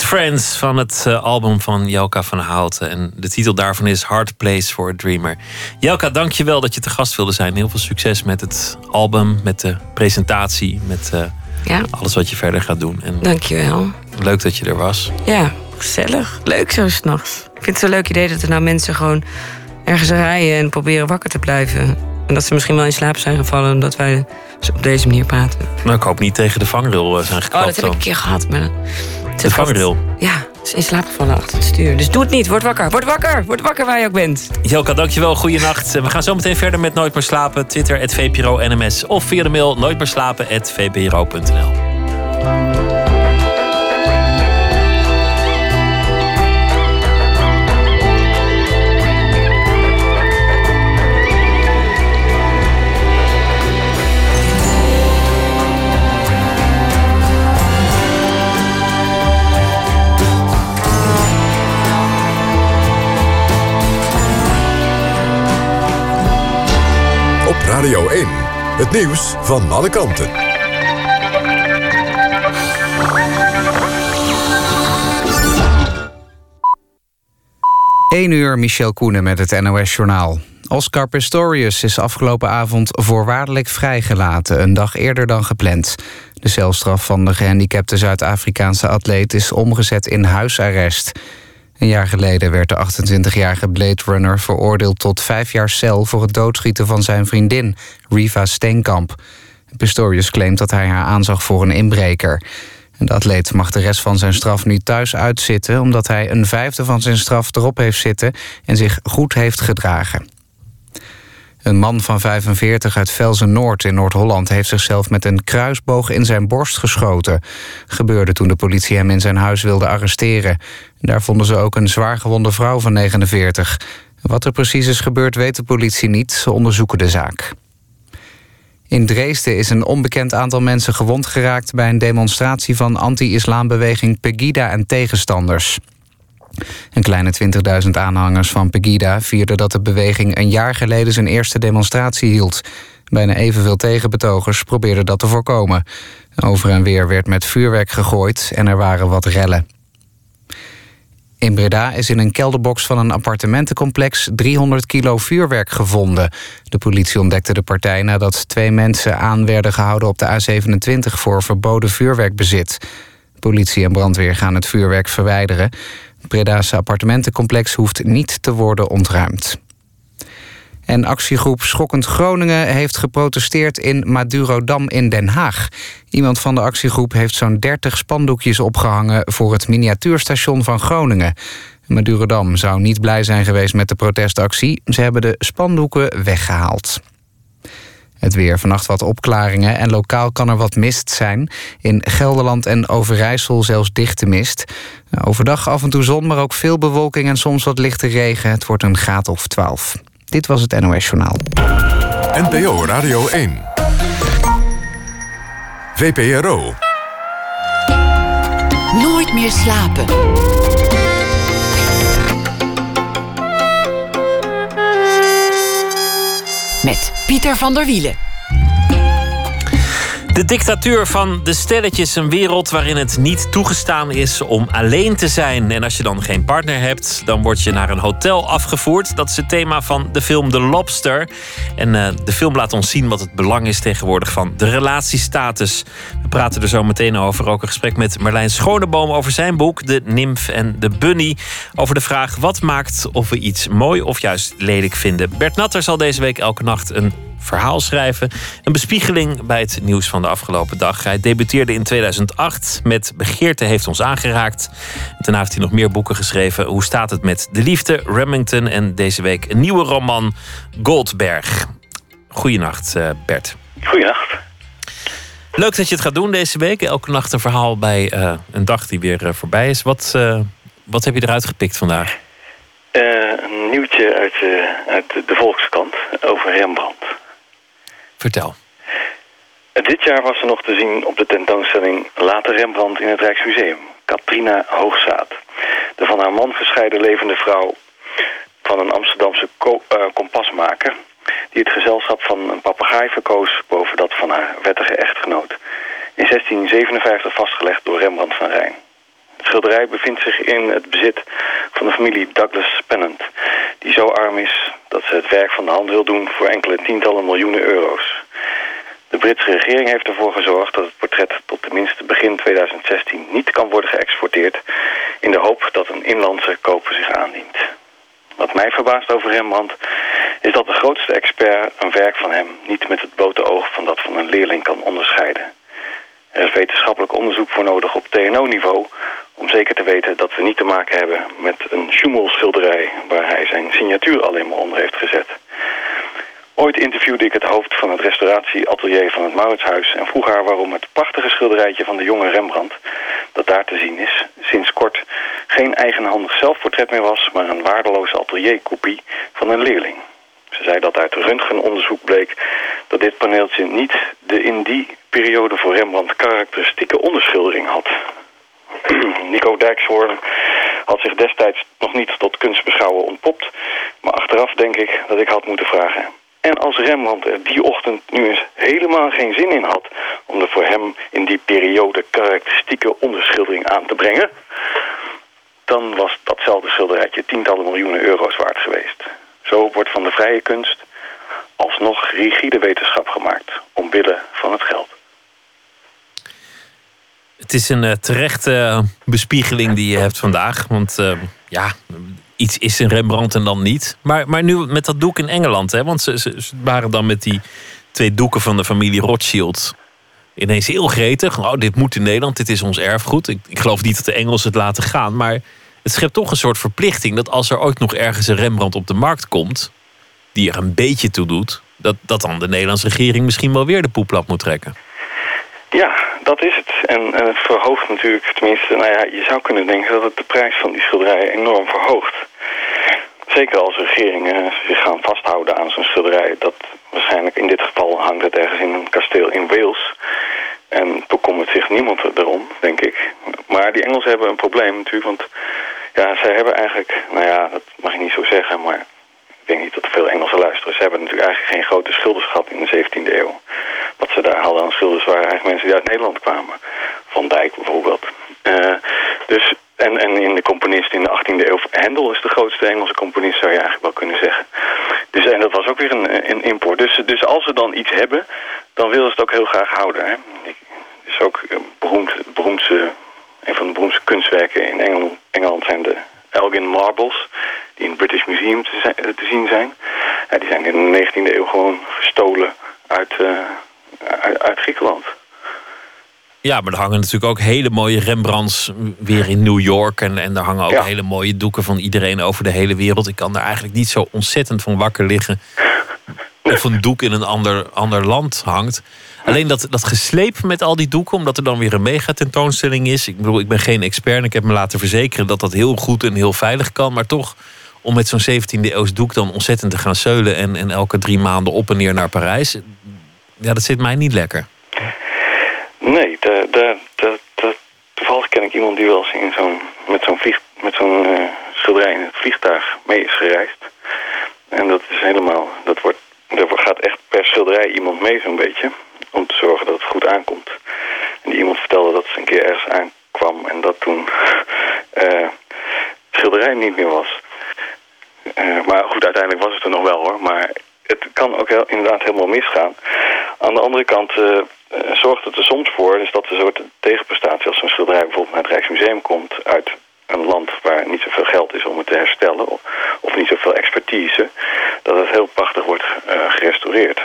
S7: Friends
S4: van het eh, album van Jelka van Houten. En de titel daarvan is Hard Place for a Dreamer. Jelka, dank je wel dat je te gast wilde zijn. Heel veel succes met het album, met de presentatie, met eh,
S5: Ja,
S4: alles wat je verder gaat doen. En
S5: dankjewel.
S4: leuk dat je er was.
S5: Ja, gezellig. Leuk zo s'nachts. Ik vind het zo'n leuk idee dat er nou mensen gewoon ergens rijden en proberen wakker te blijven. En dat ze misschien wel in slaap zijn gevallen omdat wij op deze manier praten.
S4: Nou, ik hoop niet tegen de vangrail eh, zijn
S5: Oh,
S4: geklapt
S5: dat heb ik een keer gehad. Maar
S4: De vangrail.
S5: Ja, is in slaap gevallen achter het stuur. Dus doe het niet. Word wakker. Word wakker. Word wakker waar je ook bent.
S4: Jelka, dankjewel. Goeienacht. En We gaan zo meteen verder met Nooit meer slapen. Twitter, het VPRO NMS. Of via de mail nooit
S2: Nieuws van alle kanten.
S1: 1 uur, Michel Koenen met het NOS-journaal. Oscar Pistorius is afgelopen avond voorwaardelijk vrijgelaten... een dag eerder dan gepland. De celstraf van de gehandicapte Zuid-Afrikaanse atleet... is omgezet in huisarrest. Een jaar geleden werd de 28-jarige Blade Runner veroordeeld tot vijf jaar cel... voor het doodschieten van zijn vriendin, Riva Steenkamp. Pistorius claimt dat hij haar aanzag voor een inbreker... De atleet mag de rest van zijn straf nu thuis uitzitten... omdat hij een vijfde van zijn straf erop heeft zitten... en zich goed heeft gedragen. Een man van 45 uit Velzen-Noord in Noord-Holland... heeft zichzelf met een kruisboog in zijn borst geschoten. Gebeurde toen de politie hem in zijn huis wilde arresteren. Daar vonden ze ook een zwaargewonde vrouw van 49. Wat er precies is gebeurd weet de politie niet. Ze onderzoeken de zaak. In Dresden is een onbekend aantal mensen gewond geraakt... bij een demonstratie van anti-islambeweging Pegida en tegenstanders. Een kleine 20.000 aanhangers van Pegida vierden dat de beweging... een jaar geleden zijn eerste demonstratie hield. Bijna evenveel tegenbetogers probeerden dat te voorkomen. Over en weer werd met vuurwerk gegooid en er waren wat rellen. In Breda is in een kelderbox van een appartementencomplex 300 kilo vuurwerk gevonden. De politie ontdekte de partij nadat twee mensen aan werden gehouden op de A27 voor verboden vuurwerkbezit. Politie en brandweer gaan het vuurwerk verwijderen. Breda's appartementencomplex hoeft niet te worden ontruimd. En actiegroep Schokkend Groningen heeft geprotesteerd in Madurodam in Den Haag. Iemand van de actiegroep heeft zo'n 30 spandoekjes opgehangen... voor het miniatuurstation van Groningen. Madurodam zou niet blij zijn geweest met de protestactie. Ze hebben de spandoeken weggehaald. Het weer. Vannacht wat opklaringen en lokaal kan er wat mist zijn. In Gelderland en Overijssel zelfs dichte mist. Overdag af en toe zon, maar ook veel bewolking en soms wat lichte regen. Het wordt een graad of 12. Dit was het NOS Journaal.
S2: NPO Radio 1. VPRO.
S3: Nooit meer slapen. Pieter van der Wielen.
S4: De dictatuur van de stelletjes, een wereld waarin het niet toegestaan is om alleen te zijn. En als je dan geen partner hebt, dan word je naar een hotel afgevoerd. Dat is het thema van de film The Lobster. En uh, de film laat ons zien wat het belang is tegenwoordig van de relatiestatus. We praten er zo meteen over. Ook een gesprek met Merlijn Schoneboom over zijn boek De Nimf en de Bunny. Over de vraag wat maakt of we iets mooi of juist lelijk vinden. Bert Natter zal deze week elke nacht een verhaal schrijven. Een bespiegeling bij het nieuws van de afgelopen dag. Hij debuteerde in 2008 met Begeerte heeft ons aangeraakt. Daarna heeft hij nog meer boeken geschreven. Hoe staat het met De Liefde, Remington en deze week een nieuwe roman Goldberg. Goedenacht uh, Bert.
S8: Goedenacht.
S4: Leuk dat je het gaat doen deze week. Elke nacht een verhaal bij uh, een dag die weer uh, voorbij is. Wat, wat heb je eruit gepikt vandaag?
S8: een nieuwtje uit, uit de Volkskrant over Rembrandt. Dit jaar was er nog te zien op de tentoonstelling Later Rembrandt in het Rijksmuseum. Katrina Hoogzaad. De van haar man gescheiden levende vrouw van een Amsterdamse uh, kompasmaker... die het gezelschap van een papegaai verkoos boven dat van haar wettige echtgenoot. In 1657 vastgelegd door Rembrandt van Rijn. Het schilderij bevindt zich in het bezit van de familie Douglas Pennant... die zo arm is dat ze het werk van de hand wil doen voor enkele tientallen miljoenen euro's. De Britse regering heeft ervoor gezorgd dat het portret tot tenminste begin 2016 niet kan worden geëxporteerd... in de hoop dat een inlandse koper zich aandient. Wat mij verbaast over Rembrandt is dat de grootste expert een werk van hem niet met het blote oog van dat van een leerling kan onderscheiden. Er is wetenschappelijk onderzoek voor nodig op TNO-niveau om zeker te weten dat we niet te maken hebben met een Schummel-schilderij... waar hij zijn signatuur alleen maar onder heeft gezet. Ooit interviewde ik het hoofd van het restauratieatelier van het Mauritshuis... en vroeg haar waarom het prachtige schilderijtje van de jonge Rembrandt... dat daar te zien is, sinds kort geen eigenhandig zelfportret meer was... maar een waardeloze atelierkopie van een leerling. Ze zei dat uit röntgenonderzoek bleek dat dit paneeltje niet de in die periode voor Rembrandt karakteristieke onderschildering had. Nico Dijkshoorn had zich destijds nog niet tot kunstbeschouwer ontpopt. Maar achteraf denk ik dat ik had moeten vragen... En als Rembrandt er die ochtend nu eens helemaal geen zin in had... om de voor hem in die periode karakteristieke onderschildering aan te brengen... dan was datzelfde schilderijtje tientallen miljoenen euro's waard geweest. Zo wordt van de vrije kunst alsnog rigide wetenschap gemaakt... omwille van het geld.
S4: Het is een uh, terechte uh, bespiegeling die je hebt vandaag. Want uh, ja, iets is een Rembrandt en dan niet. Maar, maar nu met dat doek in Engeland, hè? want ze waren dan met die twee doeken van de familie Rothschild ineens heel gretig. Oh, dit moet in Nederland, dit is ons erfgoed. Ik, ik geloof niet dat de Engelsen het laten gaan, maar het schept toch een soort verplichting dat als er ooit nog ergens een Rembrandt op de markt komt, die er een beetje toe doet, dat, dat dan de Nederlandse regering misschien wel weer de poeplap moet trekken.
S8: Ja, dat is het. En, en, het verhoogt natuurlijk, tenminste, nou ja, je zou kunnen denken dat het de prijs van die schilderijen enorm verhoogt. Zeker als regeringen zich gaan vasthouden aan zo'n schilderij. Dat waarschijnlijk in dit geval hangt het ergens in een kasteel in Wales. En bekommert zich niemand erom, denk ik. Maar die Engelsen hebben een probleem natuurlijk, want ja, zij hebben eigenlijk, nou ja, dat mag ik niet zo zeggen, maar ik denk niet dat veel Engelsen luisteren. Ze hebben natuurlijk eigenlijk geen grote schilders gehad in de 17e eeuw. Wat ze daar hadden aan schilders waren eigenlijk mensen die uit Nederland kwamen. Van Dijk bijvoorbeeld. Uh, dus, en, en in de componist in de 18e eeuw, Hendel is de grootste Engelse componist, zou je eigenlijk wel kunnen zeggen. Dus, en dat was ook weer een, een import. Dus, dus als ze dan iets hebben, dan willen ze het ook heel graag houden. Hè? Is ook beroemd, beroemdste, een van de beroemdste kunstwerken in Engeland zijn de Elgin Marbles, die in het British Museum te, zijn, te zien zijn. Ja, die zijn in de 19e eeuw gewoon gestolen uit, uh, uit, uit, Griekenland.
S4: Ja, maar er hangen natuurlijk ook hele mooie Rembrandts weer in New York. En, en er hangen ook ja. hele mooie doeken van iedereen over de hele wereld. Ik kan daar eigenlijk niet zo ontzettend van wakker liggen. Of een doek in een ander, ander land hangt. Alleen dat, dat gesleep met al die doeken, omdat er dan weer een megatentoonstelling is. Ik bedoel, ik ben geen expert en ik heb me laten verzekeren dat dat heel goed en heel veilig kan. Maar toch, om met zo'n 17e eeuws doek dan ontzettend te gaan zeulen en, en elke drie maanden op en neer naar Parijs. Ja, dat zit mij niet lekker.
S8: Nee, de, de, de, toevallig ken ik iemand die wel eens in zo'n, met zo'n, met zo'n uh, schilderij in het vliegtuig mee is gereisd. En dat is helemaal, dat wordt, er gaat echt per schilderij iemand mee zo'n beetje om te zorgen dat het goed aankomt. En die iemand vertelde dat ze een keer ergens aankwam en dat toen uh, schilderij niet meer was. Uh, maar goed, uiteindelijk was het er nog wel hoor. Maar het kan ook heel, inderdaad helemaal misgaan. Aan de andere kant uh, zorgt het er soms voor... Dus dat een soort tegenprestatie als een schilderij bijvoorbeeld naar het Rijksmuseum komt... uit een land waar niet zoveel geld is om het te herstellen... of, niet zoveel expertise... dat het heel prachtig wordt gerestaureerd.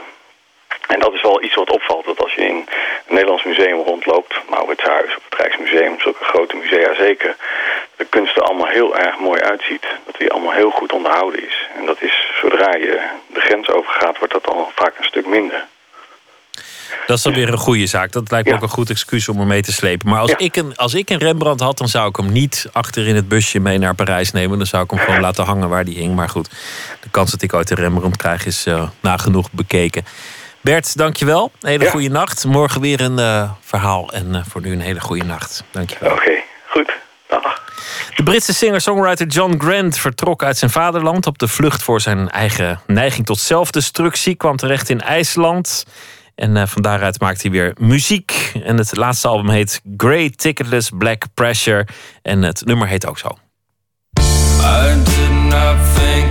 S8: En dat is wel iets wat opvalt, dat als je in een Nederlands museum rondloopt, Mauritshuis of het Rijksmuseum, zulke grote musea zeker, de kunst er allemaal heel erg mooi uitziet. Dat die allemaal heel goed onderhouden is. En dat is, zodra je de grens overgaat, wordt dat al vaak een stuk minder.
S4: Dat is dan weer een goede zaak. Dat lijkt me ja. ook een goed excuus om hem mee te slepen. Maar als, ja. ik een, als ik een Rembrandt had, dan zou ik hem niet achter in het busje mee naar Parijs nemen. Dan zou ik hem gewoon laten hangen waar die hing. Maar goed, de kans dat ik ooit een Rembrandt krijg is uh, nagenoeg bekeken. Bert, dankjewel. Een hele ja. goede nacht. Morgen weer een uh, verhaal. En uh, voor nu een hele goede nacht. Dankjewel.
S8: Oké, okay, goed. Dag.
S4: De Britse singer-songwriter John Grant vertrok uit zijn vaderland op de vlucht voor zijn eigen neiging tot zelfdestructie. Kwam terecht in IJsland. En uh, van daaruit maakt hij weer muziek. En het laatste album heet Grey Ticketless Black Pressure. En het nummer heet ook zo. I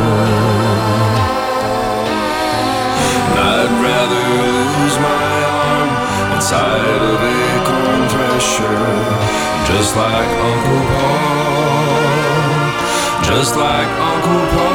S9: just like Uncle Paul, just like Uncle Paul.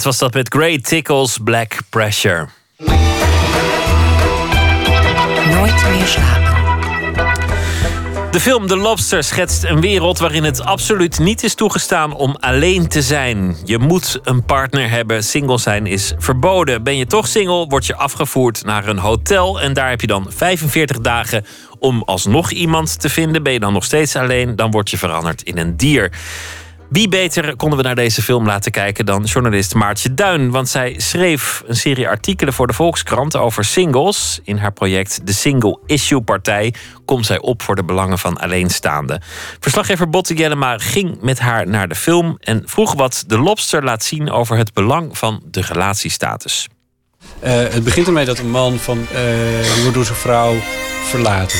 S9: Was
S4: dat met Great Tickles Black Pressure.
S3: Nooit meer slapen.
S4: De film The Lobster schetst een wereld waarin het absoluut niet is toegestaan om alleen te zijn. Je moet een partner hebben. Single zijn is verboden. Ben je toch single, word je afgevoerd naar een hotel. En daar heb je dan 45 dagen om alsnog iemand te vinden. Ben je dan nog steeds alleen, dan word je veranderd in een dier. Wie beter konden we naar deze film laten kijken dan journalist Maartje Duin? Want zij schreef een serie artikelen voor de Volkskrant over singles. In haar project De Single Issue Partij komt zij op voor de belangen van alleenstaanden. Verslaggever Botte Jellema ging met haar naar de film en vroeg wat de lobster laat zien over het belang van de relatiestatus.
S10: Eh, het begint ermee dat een man van, eh, wordt door zijn vrouw verlaten.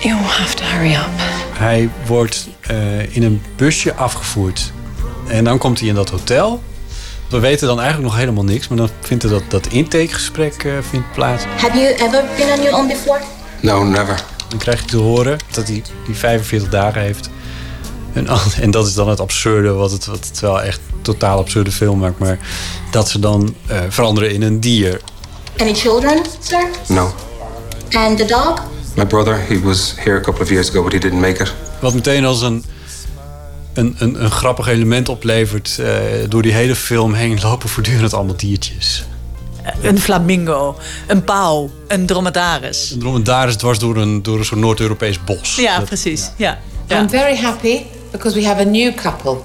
S3: You have to hurry up.
S10: Hij wordt eh, in een busje afgevoerd. En dan komt hij in dat hotel. We weten dan eigenlijk nog helemaal niks. Maar dan vindt er dat, dat intakegesprek eh, vindt plaats.
S11: Have you ever been on your own before?
S2: No, never.
S10: Dan krijg je te horen dat hij die 45 dagen heeft. En, en dat is dan het absurde, wat het, wat het wel echt totaal absurde film maakt. Maar dat ze dan eh, veranderen in een dier.
S11: Any children, sir?
S2: No.
S11: And the dog?
S2: My brother, he was here a couple of years ago, but he didn't make it.
S10: Wat meteen als een, een, een, een grappig element oplevert. eh, door die hele film heen lopen voortdurend allemaal diertjes.
S12: Een flamingo, een pauw, een dromedaris.
S10: Een dromedaris dwars door een, door een soort Noord-Europees bos.
S12: Ja,
S10: Dat-
S12: precies. Ja.
S13: I'm very happy because we have a new couple.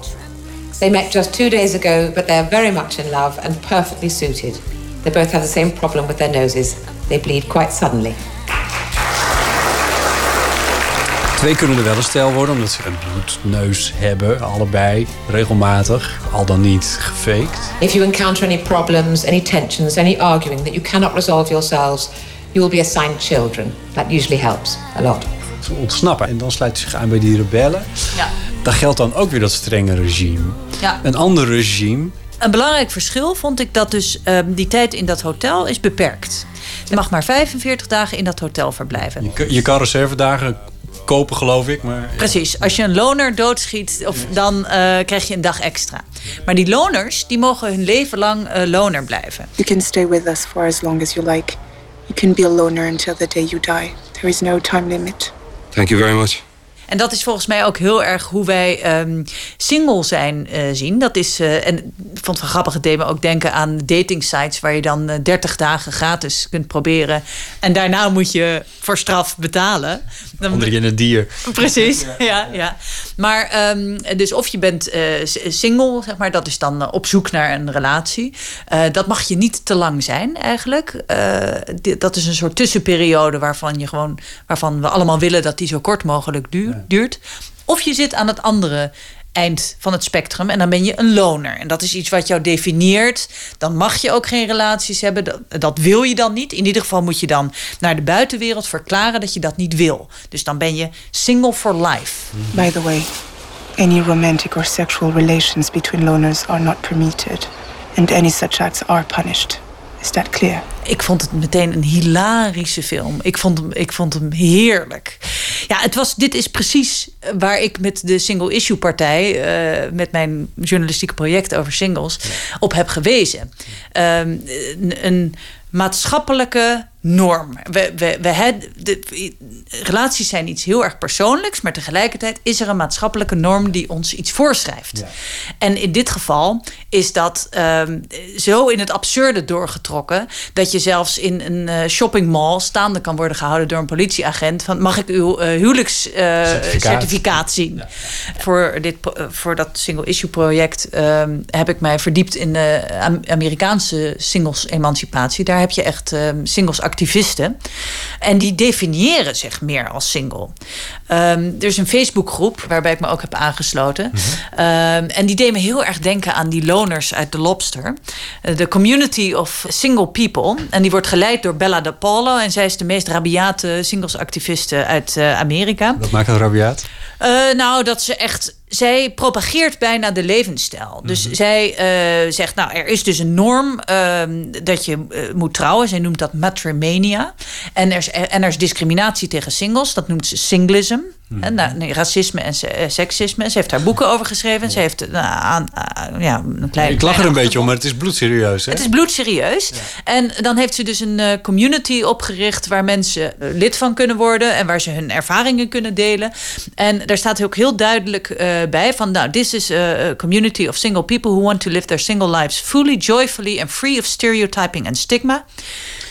S13: They met just two days ago, but they're very much in love and perfectly suited. They both have the same problem with their noses. They bleed quite suddenly.
S10: Twee kunnen er wel een stijl worden, omdat ze een bloedneus hebben, allebei, regelmatig, al dan niet gefaked.
S13: If you encounter any problems, any tensions, any arguing that you cannot resolve yourselves, you will be assigned children. That usually helps a lot.
S10: Ze ontsnappen en dan sluiten ze zich aan bij die rebellen.
S12: Ja.
S10: Dan geldt dan ook weer dat strenge regime.
S12: Ja.
S10: Een ander regime,
S12: Een belangrijk verschil vond ik dat dus ehm, die tijd in dat hotel is beperkt. Je mag maar 45 dagen in dat hotel verblijven.
S10: je, kan- je kan reservedagen kopen geloof ik, maar
S12: Precies. Als je een loner doodschiet, of, dan eh, krijg je een dag extra. Maar die loners, die mogen hun leven lang eh, loner blijven.
S14: You can stay with us for as long as you like. You can be a loner until the day you die. There is no time limit.
S2: Thank you very much.
S12: En dat is volgens mij ook heel erg hoe wij ehm, single zijn eh, zien. Dat is, eh, en ik vond het wel grappig, het me ook denken aan dating sites... waar je dan eh, 30 dagen gratis kunt proberen. En daarna moet je voor straf betalen. Dan,
S10: onder in een dier.
S12: Precies, ja, ja. Maar ehm, dus of je bent eh, single, zeg maar, dat is dan eh, op zoek naar een relatie. Eh, dat mag je niet te lang zijn, eigenlijk. Eh, dat is een soort tussenperiode waarvan je gewoon, waarvan we allemaal willen dat die zo kort mogelijk duur- duurt. Of je zit aan het andere eind van het spectrum en dan ben je een loner. En dat is iets wat jou definieert. Dan mag je ook geen relaties hebben. Dat, dat wil je dan niet. In ieder geval moet je dan naar de buitenwereld verklaren dat je dat niet wil. Dus dan ben je single for life.
S14: By the way, any romantic or sexual relations between loners are not permitted, and any such acts are punished. Is that clear?
S12: Ik vond het meteen een hilarische film. Ik vond hem, ik vond hem heerlijk. Ja, het was, dit is precies waar ik met de Single Issue Partij, eh, met mijn journalistieke project over singles, op heb gewezen. Ehm, een, een maatschappelijke norm. We, we, we had, de, relaties zijn iets heel erg persoonlijks, maar tegelijkertijd is er een maatschappelijke norm die ons iets voorschrijft. En in dit geval is dat ehm, zo in het absurde doorgetrokken dat je zelfs in een eh, shoppingmall staande kan worden gehouden door een politieagent van mag ik uw eh, huwelijkscertificaat certificaat zien? Voor, dit, eh, voor dat single issue project ehm, heb ik mij verdiept in de Am- Amerikaanse singles emancipatie. Daar heb je echt ehm, singles activisten. En die definiëren zich meer als single. Ehm, er is een Facebookgroep waarbij ik me ook heb aangesloten. Ehm, en die deed me heel erg denken aan die loners uit The Lobster. Eh, De Community of Single People. En die wordt geleid door Bella De Paulo. En zij is de meest rabiate singlesactiviste uit eh, Amerika.
S10: Dat maakt het rabiaat.
S12: Eh, nou, dat ze echt. Zij propageert bijna de levensstijl. Dus zij eh, zegt, nou, er is dus een norm ehm, dat je eh, moet trouwen. Zij noemt dat matrimania. En er, is, en er is discriminatie tegen singles. Dat noemt ze singlism. En, nou, racisme en eh, seksisme. Ze heeft daar boeken over geschreven. Ze heeft nou, aan, aan- ja, een klein.
S10: Ik lach er een beetje om, maar het is bloedserieus. Hè?
S12: het is bloedserieus. En dan heeft ze dus een eh, community opgericht waar mensen eh, lid van kunnen worden en waar ze hun ervaringen kunnen delen. En daar staat ook heel duidelijk eh, bij van, nou, this is a community of single people who want to live their single lives fully, joyfully and free of stereotyping and stigma.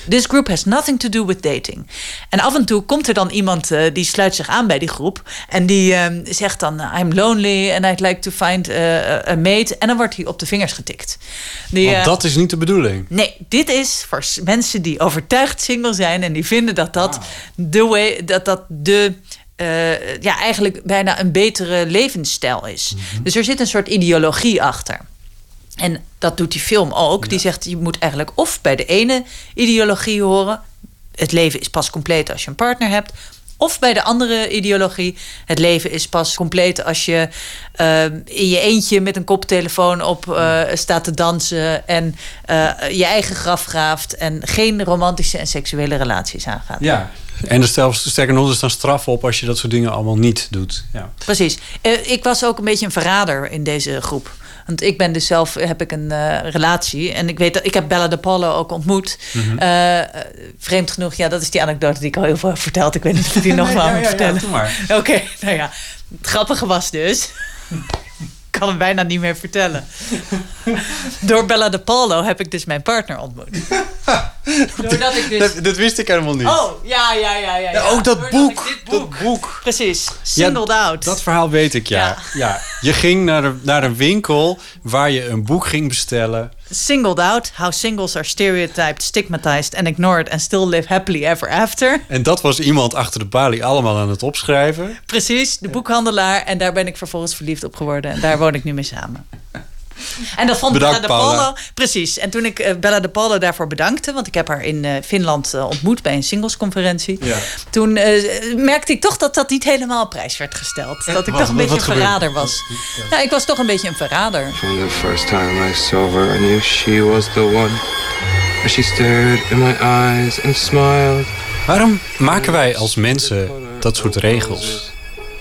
S12: This group has nothing to do with dating. En af en toe komt er dan iemand eh, die sluit zich aan bij die groep. En die eh, zegt dan: I'm lonely and I'd like to find eh, a mate. En dan wordt hij op de vingers getikt. Die,
S10: Want
S12: eh,
S10: dat is niet de bedoeling.
S12: Nee, dit is voor mensen die overtuigd single zijn en die vinden dat dat de way, dat dat de eh, ja, eigenlijk bijna een betere levensstijl is. Dus er zit een soort ideologie achter. En dat doet die film ook. Die zegt, je moet eigenlijk of bij de ene ideologie horen... het leven is pas compleet als je een partner hebt... of bij de andere ideologie... het leven is pas compleet als je eh, in je eentje... met een koptelefoon op eh, staat te dansen... en eh, je eigen graf graaft... en geen romantische en seksuele relaties aangaat.
S10: Ja. En er zelfs, sterker nog, er staan straffen op als je dat soort dingen allemaal niet doet. Ja.
S12: Precies. Ik was ook een beetje een verrader in deze groep. Want ik ben dus zelf, heb ik een eh, relatie. En ik weet dat, ik heb Bella de Paulo ook ontmoet. Eh, vreemd genoeg, ja, dat is die anekdote die ik al heel veel heb verteld. Ik weet niet of ik die nog wel
S10: Ja,
S12: moet
S10: ja,
S12: vertellen. Oké, nou ja. Het grappige was dus... ik kan hem bijna niet meer vertellen. Door Bella de Paulo heb ik dus mijn partner ontmoet. Doordat ik dus...
S10: Dat, dat wist ik helemaal niet.
S12: Oh, ja, ja, ja, ja.
S10: Ja,
S12: ja.
S10: ook dat boek.
S12: dit
S10: Dat boek.
S12: Precies. Singled out.
S10: Dat verhaal weet ik, ja. ja. Je ging naar, de, naar een winkel waar je een boek ging bestellen.
S12: Singled out, how singles are stereotyped, stigmatized and ignored and still live happily ever after.
S10: En dat was iemand achter de balie allemaal aan het opschrijven.
S12: Precies, de boekhandelaar. En daar ben ik vervolgens verliefd op geworden. En daar woon ik nu mee samen. En dat vond
S10: Bedankt,
S12: Bella de
S10: Paula.
S12: Paulo. Precies. En toen ik eh, Bella de Paulo daarvoor bedankte, want ik heb haar in eh, Finland eh, ontmoet bij een singlesconferentie.
S10: Ja.
S12: Toen eh, merkte ik toch dat dat niet helemaal op prijs werd gesteld. Dat ik
S2: wat-
S12: toch een beetje een verrader was. Nou, ik was toch een beetje een verrader.
S2: From the first time I saw her, I knew she was the one. As she stared in my eyes and smiled.
S10: Waarom maken wij als mensen dat soort regels?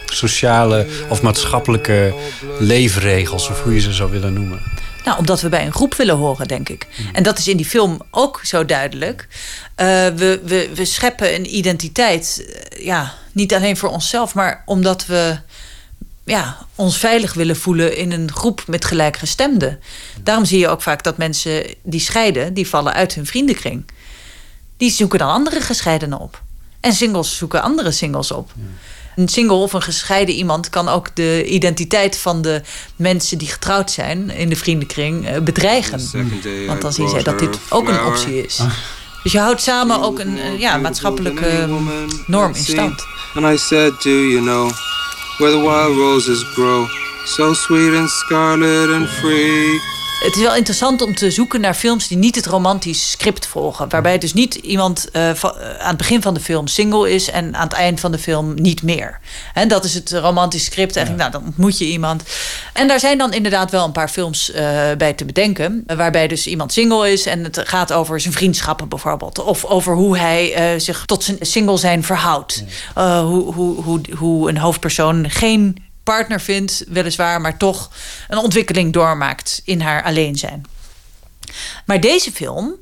S10: Sociale of maatschappelijke leefregels, of hoe je ze zou willen noemen.
S12: Nou, omdat we bij een groep willen horen, denk ik. En dat is in die film ook zo duidelijk. Eh, we, we, we scheppen een identiteit, eh, ja, niet alleen voor onszelf, maar omdat we ja, ons veilig willen voelen in een groep met gelijkgestemden. Daarom zie je ook vaak dat mensen die scheiden, die vallen uit hun vriendenkring. Die zoeken dan andere gescheidenen op. En singles zoeken andere singles op. Een single of een gescheiden iemand kan ook de identiteit van de mensen die getrouwd zijn in de vriendenkring eh, bedreigen. Want dan zien zij dat dit ook een optie is. Dus je houdt samen ook een eh, ja, maatschappelijke norm in stand.
S2: And I said, Do you know where the wild roses grow? So sweet and scarlet and free.
S12: Het is wel interessant om te zoeken naar films die niet het romantisch script volgen. Waarbij dus niet iemand eh, eh, aan het begin van de film single is en aan het eind van de film niet meer. En dat is het romantisch script. Eigenlijk, nou, dan ontmoet je iemand. En daar zijn dan inderdaad wel een paar films eh, bij te bedenken. Waarbij dus iemand single is en het gaat over zijn vriendschappen bijvoorbeeld. Of over hoe hij zich tot zijn single zijn verhoudt. Hoe, hoe, hoe, hoe een hoofdpersoon geen partner vindt, weliswaar, maar toch een ontwikkeling doormaakt in haar alleen zijn. Maar deze film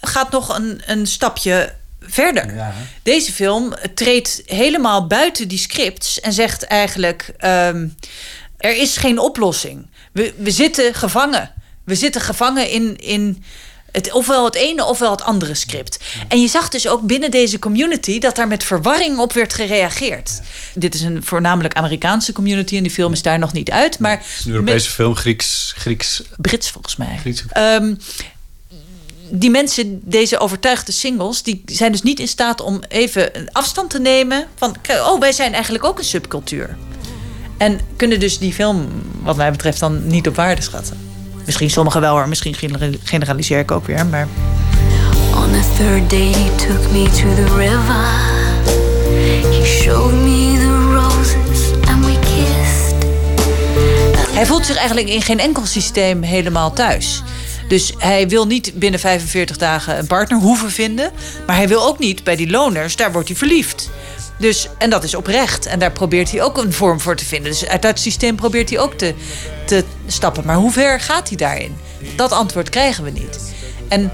S12: gaat nog een, een stapje verder. Deze film treedt helemaal buiten die scripts en zegt eigenlijk: ehm, er is geen oplossing. We, we zitten gevangen. We zitten gevangen in, in het, ofwel het ene ofwel het andere script. En je zag dus ook binnen deze community dat daar met verwarring op werd gereageerd. Dit is een voornamelijk Amerikaanse community en die film is daar nog niet uit. Maar
S10: Het is een Europese film, Grieks, Grieks,
S12: Brits volgens mij.
S10: Grieks.
S12: Ehm, die mensen, deze overtuigde singles, die zijn dus niet in staat om even een afstand te nemen van, oh, wij zijn eigenlijk ook een subcultuur. En kunnen dus die film, wat mij betreft, dan niet op waarde schatten. Misschien sommigen wel hoor, misschien genera- generaliseer ik ook weer, maar.
S7: On the third day, he took me to the river. He showed me the roses and we kissed.
S12: Hij voelt zich eigenlijk in geen enkel systeem helemaal thuis. Dus hij wil niet binnen 45 dagen een partner hoeven vinden. Maar hij wil ook niet bij die loners, daar wordt hij verliefd. Dus, en dat is oprecht. En daar probeert hij ook een vorm voor te vinden. Dus uit dat systeem probeert hij ook te, te stappen. Maar hoe ver gaat hij daarin? Dat antwoord krijgen we niet. En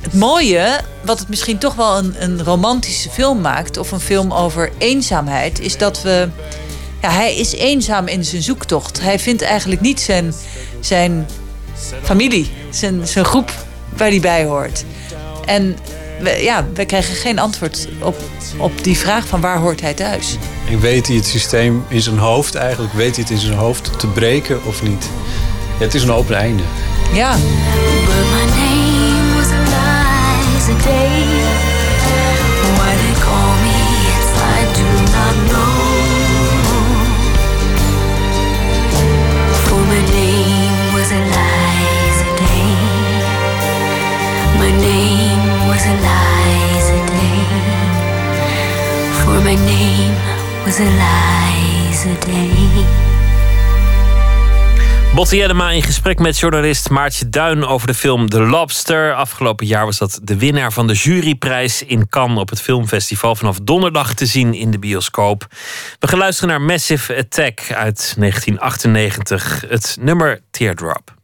S12: het mooie, wat het misschien toch wel een, een romantische film maakt... of een film over eenzaamheid... is dat we... Ja, hij is eenzaam in zijn zoektocht. Hij vindt eigenlijk niet zijn, zijn familie, zijn, zijn groep waar hij bij hoort. En we, ja, we krijgen geen antwoord op, op die vraag van waar hoort hij thuis.
S10: En weet hij het systeem in zijn hoofd eigenlijk? Weet hij het in zijn hoofd te breken of niet? Ja, het is een open einde.
S12: Ja.
S7: My name was Eliza Day.
S4: Botte Jellema in gesprek met journalist Maartje Duin over de film The Lobster. Afgelopen jaar was dat de winnaar van de juryprijs in Cannes op het filmfestival. Vanaf donderdag te zien in de bioscoop. We gaan luisteren naar Massive Attack uit 1998. Het nummer Teardrop.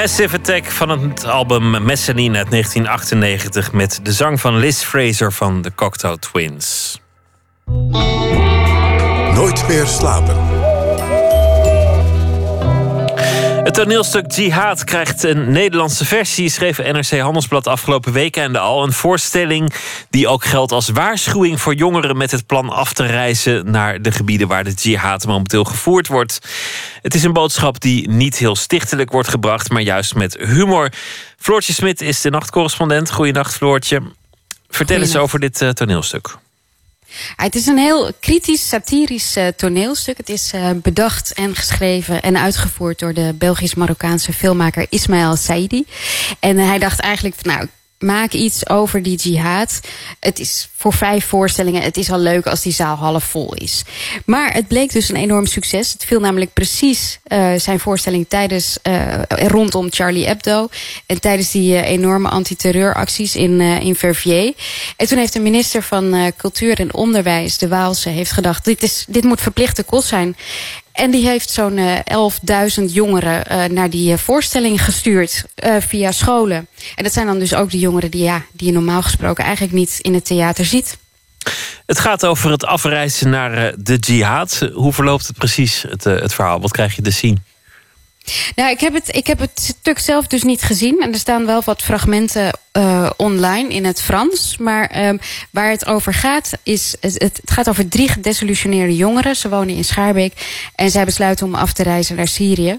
S4: Massive Attack van het album Mezzanine uit 1998 met de zang van Liz Fraser van de Cocteau Twins.
S15: Nooit meer slapen.
S4: Het toneelstuk Jihad krijgt een Nederlandse versie, schreef NRC Handelsblad afgelopen weekend al. Een voorstelling die ook geldt als waarschuwing voor jongeren met het plan af te reizen naar de gebieden waar de jihad momenteel gevoerd wordt. Het is een boodschap die niet heel stichtelijk wordt gebracht, maar juist met humor. Floortje Smit is de nachtcorrespondent. Goeienacht, Floortje. Vertel eens over dit eh, toneelstuk.
S16: Ah, Het is een heel kritisch, satirisch eh, toneelstuk. Het is eh, bedacht en geschreven en uitgevoerd door de Belgisch-Marokkaanse filmmaker Ismaël Saidi. En hij dacht eigenlijk, van, nou, maak iets over die jihad. Het is voor vijf voorstellingen, het is al leuk als die zaal half vol is. Maar het bleek dus een enorm succes. Het viel namelijk precies eh, zijn voorstelling tijdens, eh, rondom Charlie Hebdo. En tijdens die eh, enorme antiterreuracties in, in Verviers. En toen heeft de minister van Cultuur en Onderwijs, de Waalse, heeft gedacht: dit, is, dit moet verplichte kost zijn. En die heeft zo'n eh 11.000 jongeren naar die voorstelling gestuurd via scholen. En dat zijn dan dus ook de jongeren die, ja, die normaal gesproken eigenlijk niet in het theater ziet.
S4: Het gaat over het afreizen naar eh, de jihad. Hoe verloopt het precies, het, eh, het verhaal? Wat krijg je te zien?
S16: Nou, ik heb, het, ik heb het stuk zelf dus niet gezien. En er staan wel wat fragmenten eh, online in het Frans. Maar ehm, waar het over gaat, is. Het, het gaat over drie gedesillusioneerde jongeren. Ze wonen in Schaarbeek. En zij besluiten om af te reizen naar Syrië.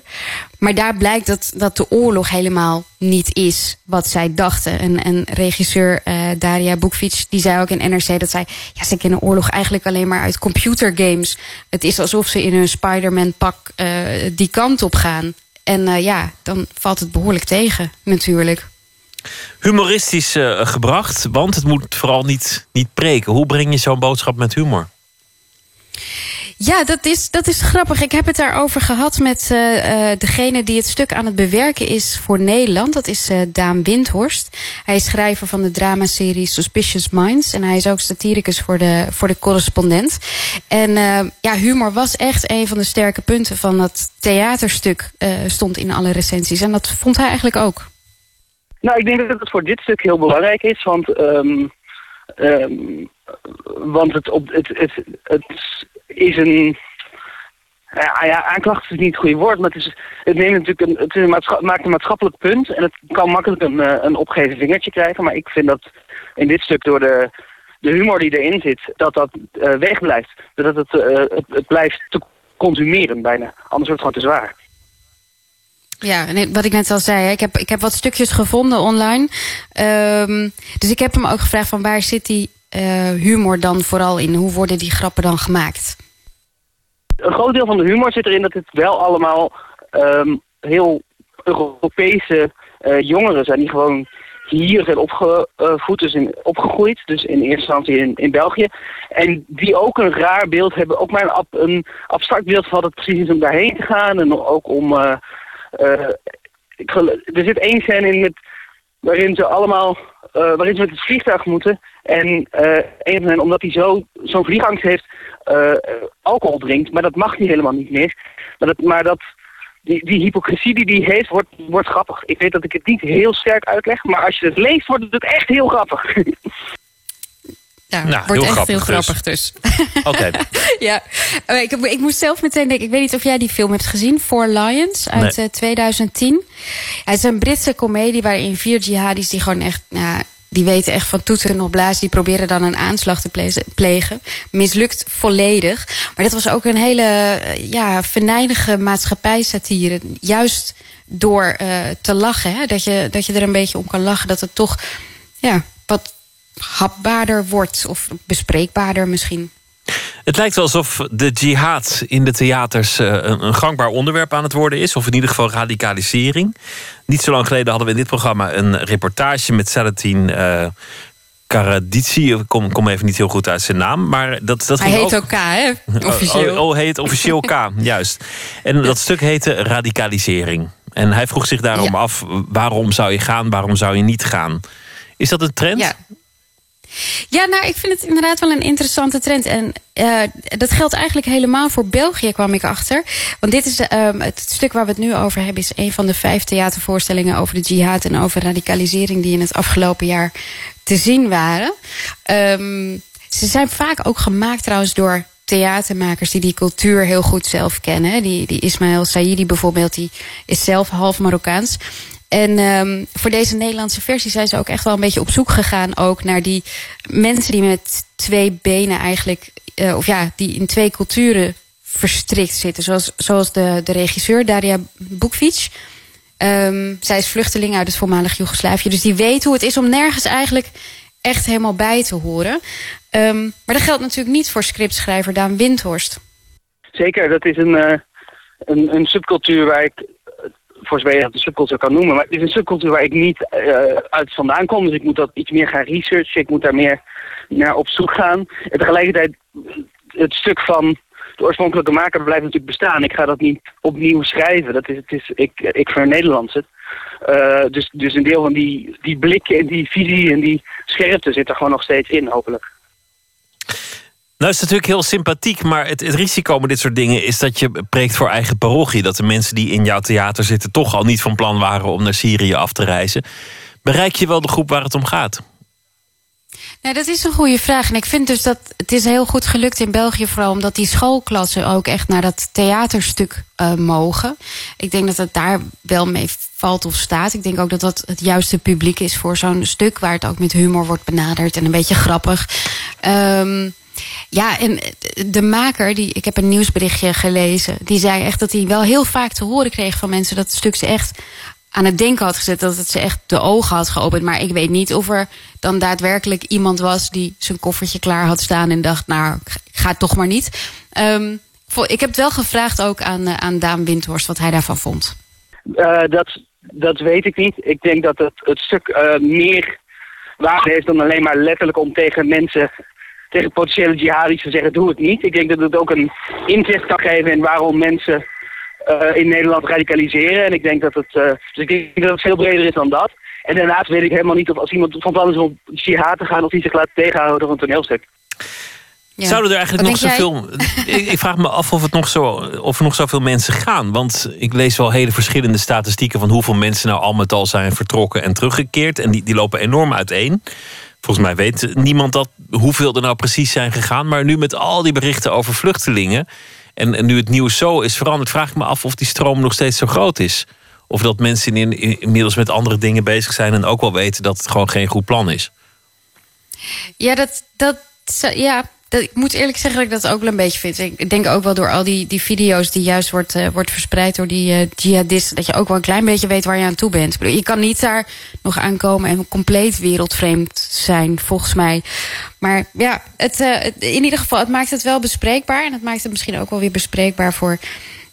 S16: Maar daar blijkt dat, dat de oorlog helemaal niet is wat zij dachten. En, regisseur eh, Daria Bukvic die zei ook in NRC dat zij... Ja, ze kennen oorlog eigenlijk alleen maar uit computergames. Het is alsof ze in hun Spider-Man pak eh, die kant op gaan. En eh, ja, dan valt het behoorlijk tegen natuurlijk.
S4: Humoristisch gebracht, want het moet vooral niet, niet preken. Hoe breng je zo'n boodschap met humor?
S16: Ja, dat is, dat is grappig. Ik heb het daarover gehad met eh, eh, degene die het stuk aan het bewerken is voor Nederland. Dat is eh, Daan Windhorst. Hij is schrijver van de dramaserie Suspicious Minds. En hij is ook satiricus voor de, voor de correspondent. En ja, humor was echt een van de sterke punten van dat theaterstuk. stond in alle recensies. En dat vond hij eigenlijk ook.
S17: Nou, ik denk dat het voor dit stuk heel belangrijk is, want, ehm, ehm, want het, op, het, het, het is een... Ja, ja, aanklacht is niet het goede woord, maar het, is, het, neemt natuurlijk een, het maakt een maatschappelijk punt en het kan makkelijk een, eh, een vingertje krijgen, maar ik vind dat in dit stuk door de, de humor die erin zit, dat dat eh, wegblijft. Dat het, eh, het, blijft te consumeren bijna, anders wordt het gewoon te zwaar.
S16: Ja, en wat ik net al zei, ik heb, ik heb wat stukjes gevonden online. Ehm, dus ik heb hem ook gevraagd van waar zit die eh, humor dan vooral in? Hoe worden die grappen dan gemaakt?
S17: een groot deel van de humor zit erin dat het wel allemaal ehm, heel Europese eh, jongeren zijn die gewoon hier zijn opgevoed, dus in, opgegroeid, dus in eerste instantie in, in België. En die ook een raar beeld hebben, ook maar een, een abstract beeld van het precies is om daarheen te gaan. En ook om... eh, eh, er zit één scène in met, waarin ze allemaal, eh, waarin ze met het vliegtuig moeten. En eh, een van hen, omdat hij zo, zo'n vliegangst heeft, eh, alcohol drinkt. Maar dat mag hij helemaal niet meer. Maar dat, maar dat die, die hypocrisie die hij heeft, wordt, wordt grappig. Ik weet dat ik het niet heel sterk uitleg, maar als je het leest, wordt het echt heel grappig.
S16: Ja,
S4: Nou,
S16: wordt echt veel
S4: grappig
S16: grappig dus.
S4: Oké.
S16: ja, ik, ik moest zelf meteen denken, ik weet niet of jij die film hebt gezien, Four Lions uit
S4: Nee.
S16: eh, 2010. Ja, het is een Britse komedie waarin vier jihadis die gewoon echt, nou, die weten echt van toeten nog blazen, die proberen dan een aanslag te plegen. Mislukt volledig. Maar dat was ook een hele eh, ja, venijnige maatschappijsatire. Juist door eh, te lachen, hè? Dat, je, dat je er een beetje om kan lachen, dat het toch ja, wat hapbaarder wordt of bespreekbaarder misschien.
S4: Het lijkt wel alsof de jihad in de theaters eh, een, gangbaar onderwerp aan het worden is. Of in ieder geval radicalisering. Niet zo lang geleden hadden we in dit programma een reportage met Salatin eh Karadici. Ik kom, kom even niet heel goed uit zijn naam. Maar dat, dat
S16: Hij heet
S4: ook...
S16: ook K, hè? Officieel.
S4: Oh, oh, heet officieel K, juist. En dat stuk heette radicalisering. En hij vroeg zich daarom
S16: Ja.
S4: af, waarom zou je gaan, waarom zou je niet gaan? Is dat een trend?
S16: Ja. Ja, nou, ik vind het inderdaad wel een interessante trend. En eh, dat geldt eigenlijk helemaal voor België, kwam ik achter. Want dit is ehm, het stuk waar we het nu over hebben... is een van de vijf theatervoorstellingen over de jihad... en over radicalisering die in het afgelopen jaar te zien waren. Ehm, ze zijn vaak ook gemaakt trouwens door theatermakers... die die cultuur heel goed zelf kennen. Die, die Ismaël Saidi bijvoorbeeld, die is zelf half Marokkaans... En ehm, voor deze Nederlandse versie zijn ze ook echt wel een beetje op zoek gegaan... ook naar die mensen die met twee benen eigenlijk... eh, of ja, die in twee culturen verstrikt zitten. Zoals, zoals de, de regisseur Daria Bukvic. Ehm, zij is vluchteling uit het voormalig Joegoslavië. Dus die weet hoe het is om nergens eigenlijk echt helemaal bij te horen. Ehm, maar dat geldt natuurlijk niet voor scriptschrijver Daan Windhorst.
S17: Zeker, dat is een, eh, een, een subcultuur waar ik, voor zover je dat een subcultuur kan noemen, maar het is een subcultuur waar ik niet eh, uit vandaan kom. Dus ik moet dat iets meer gaan researchen, ik moet daar meer naar op zoek gaan. En tegelijkertijd, het stuk van de oorspronkelijke maker blijft natuurlijk bestaan. Ik ga dat niet opnieuw schrijven, dat is, het is, ik, ik vernederlands het. Eh, dus, dus een deel van die, die blik en die visie en die scherpte zit er gewoon nog steeds in, hopelijk.
S4: Nou is natuurlijk heel sympathiek, maar het, het risico met dit soort dingen is dat je preekt voor eigen parochie. Dat de mensen die in jouw theater zitten toch al niet van plan waren om naar Syrië af te reizen. Bereik je wel de groep waar het om gaat?
S16: Nou, dat is een goede vraag. En ik vind dus dat het is heel goed gelukt in België... vooral omdat die schoolklassen ook echt naar dat theaterstuk eh, mogen. Ik denk dat het daar wel mee valt of staat. Ik denk ook dat dat het juiste publiek is voor zo'n stuk... waar het ook met humor wordt benaderd en een beetje grappig. Ehm, ja, en de maker, die, ik heb een nieuwsberichtje gelezen... die zei echt dat hij wel heel vaak te horen kreeg van mensen... dat het stuk ze echt aan het denken had gezet... dat het ze echt de ogen had geopend. Maar ik weet niet of er dan daadwerkelijk iemand was... die zijn koffertje klaar had staan en dacht... nou, ik ga toch maar niet. Ehm, ik heb het wel gevraagd ook aan, eh, aan Daan Windhorst... wat hij daarvan vond.
S17: Eh, dat, dat weet ik niet. Ik denk dat het, het stuk eh, meer waarde heeft dan alleen maar letterlijk om tegen mensen, tegen potentiële jihadis te zeggen, doe het niet. Ik denk dat het ook een inzicht kan geven in waarom mensen eh, in Nederland radicaliseren. En ik denk dat het, eh, dus ik denk dat het veel breder is dan dat. En daarnaast weet ik helemaal niet of als iemand van plan is om jihad te gaan, of die zich laat tegenhouden door een toneelstuk.
S4: Zouden er eigenlijk nog
S17: Wat
S4: zoveel. ik, ik vraag me af of, het nog zo, of er nog zoveel mensen gaan. Want ik lees wel hele verschillende statistieken van hoeveel mensen nou al met al zijn vertrokken en teruggekeerd. En die, die lopen enorm uiteen. Volgens mij weet niemand dat, hoeveel er nou precies zijn gegaan. Maar nu met al die berichten over vluchtelingen. En, nu het nieuws zo is veranderd, vraag ik me af of die stroom nog steeds zo groot is. Of dat mensen in- inmiddels met andere dingen bezig zijn en ook wel weten dat het gewoon geen goed plan is.
S16: Ja, dat, dat, ja, dat, ik moet eerlijk zeggen dat ik dat ook wel een beetje vind. Ik denk ook wel door al die, die video's die juist wordt, eh, wordt verspreid door die eh, jihadisten... dat je ook wel een klein beetje weet waar je aan toe bent. Je kan niet daar nog aankomen en compleet wereldvreemd zijn, volgens mij. Maar ja, het, eh, het- in ieder geval, het maakt het wel bespreekbaar. En het maakt het misschien ook wel weer bespreekbaar voor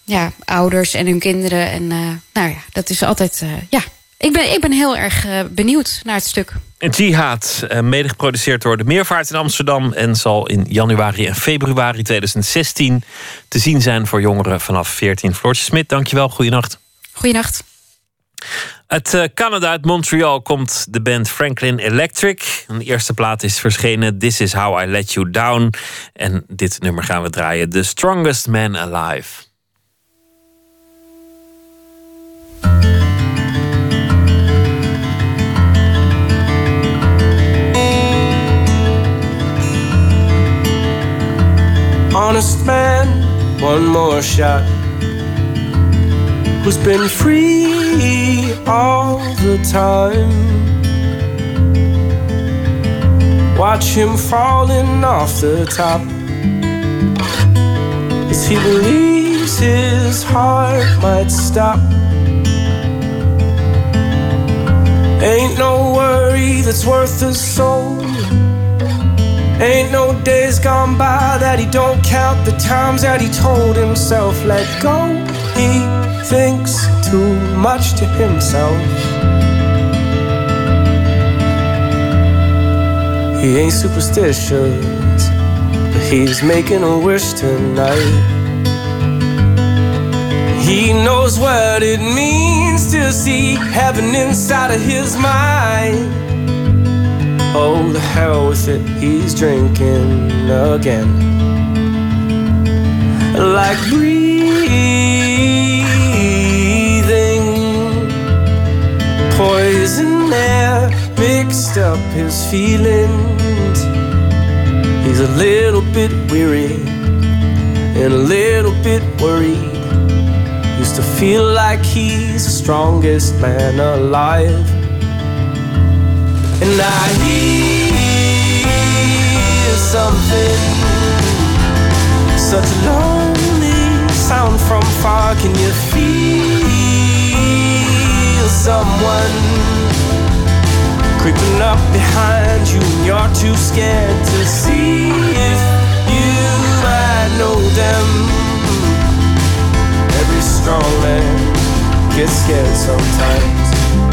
S16: ja, ouders en hun kinderen. En nou ja, dat is altijd... ja, ik ben, ik ben heel erg benieuwd naar het stuk.
S4: Jihad, eh, mede geproduceerd door de Meervaart in Amsterdam... en zal in januari en februari 2016 te zien zijn voor jongeren vanaf 14. Floortje Smit, dankjewel. Goeienacht.
S16: Goeienacht.
S4: Uit eh, Canada, uit Montreal, komt de band Franklin Electric. Een eerste plaat is verschenen, This Is How I Let You Down. En dit nummer gaan we draaien, The Strongest Man Alive.
S2: Honest man, one more shot. Who's been free all the time. Watch him falling off the top. As he believes his heart might stop. Ain't no worry that's worth a soul. Ain't no days gone by that he don't count the times that he told himself, let go. He thinks too much to himself. He ain't superstitious, but he's making a wish tonight. He knows what it means to see heaven inside of his mind. Oh, the
S9: hell with it, he's drinking again. Like breathing poison air mixed up his feelings. He's a little bit weary and a little bit worried. Used to feel like he's the strongest man alive. And I hear something, such a lonely sound from far. Can you feel someone creeping up behind you? And you're too scared to see if you might know them. Every strong man gets scared sometimes.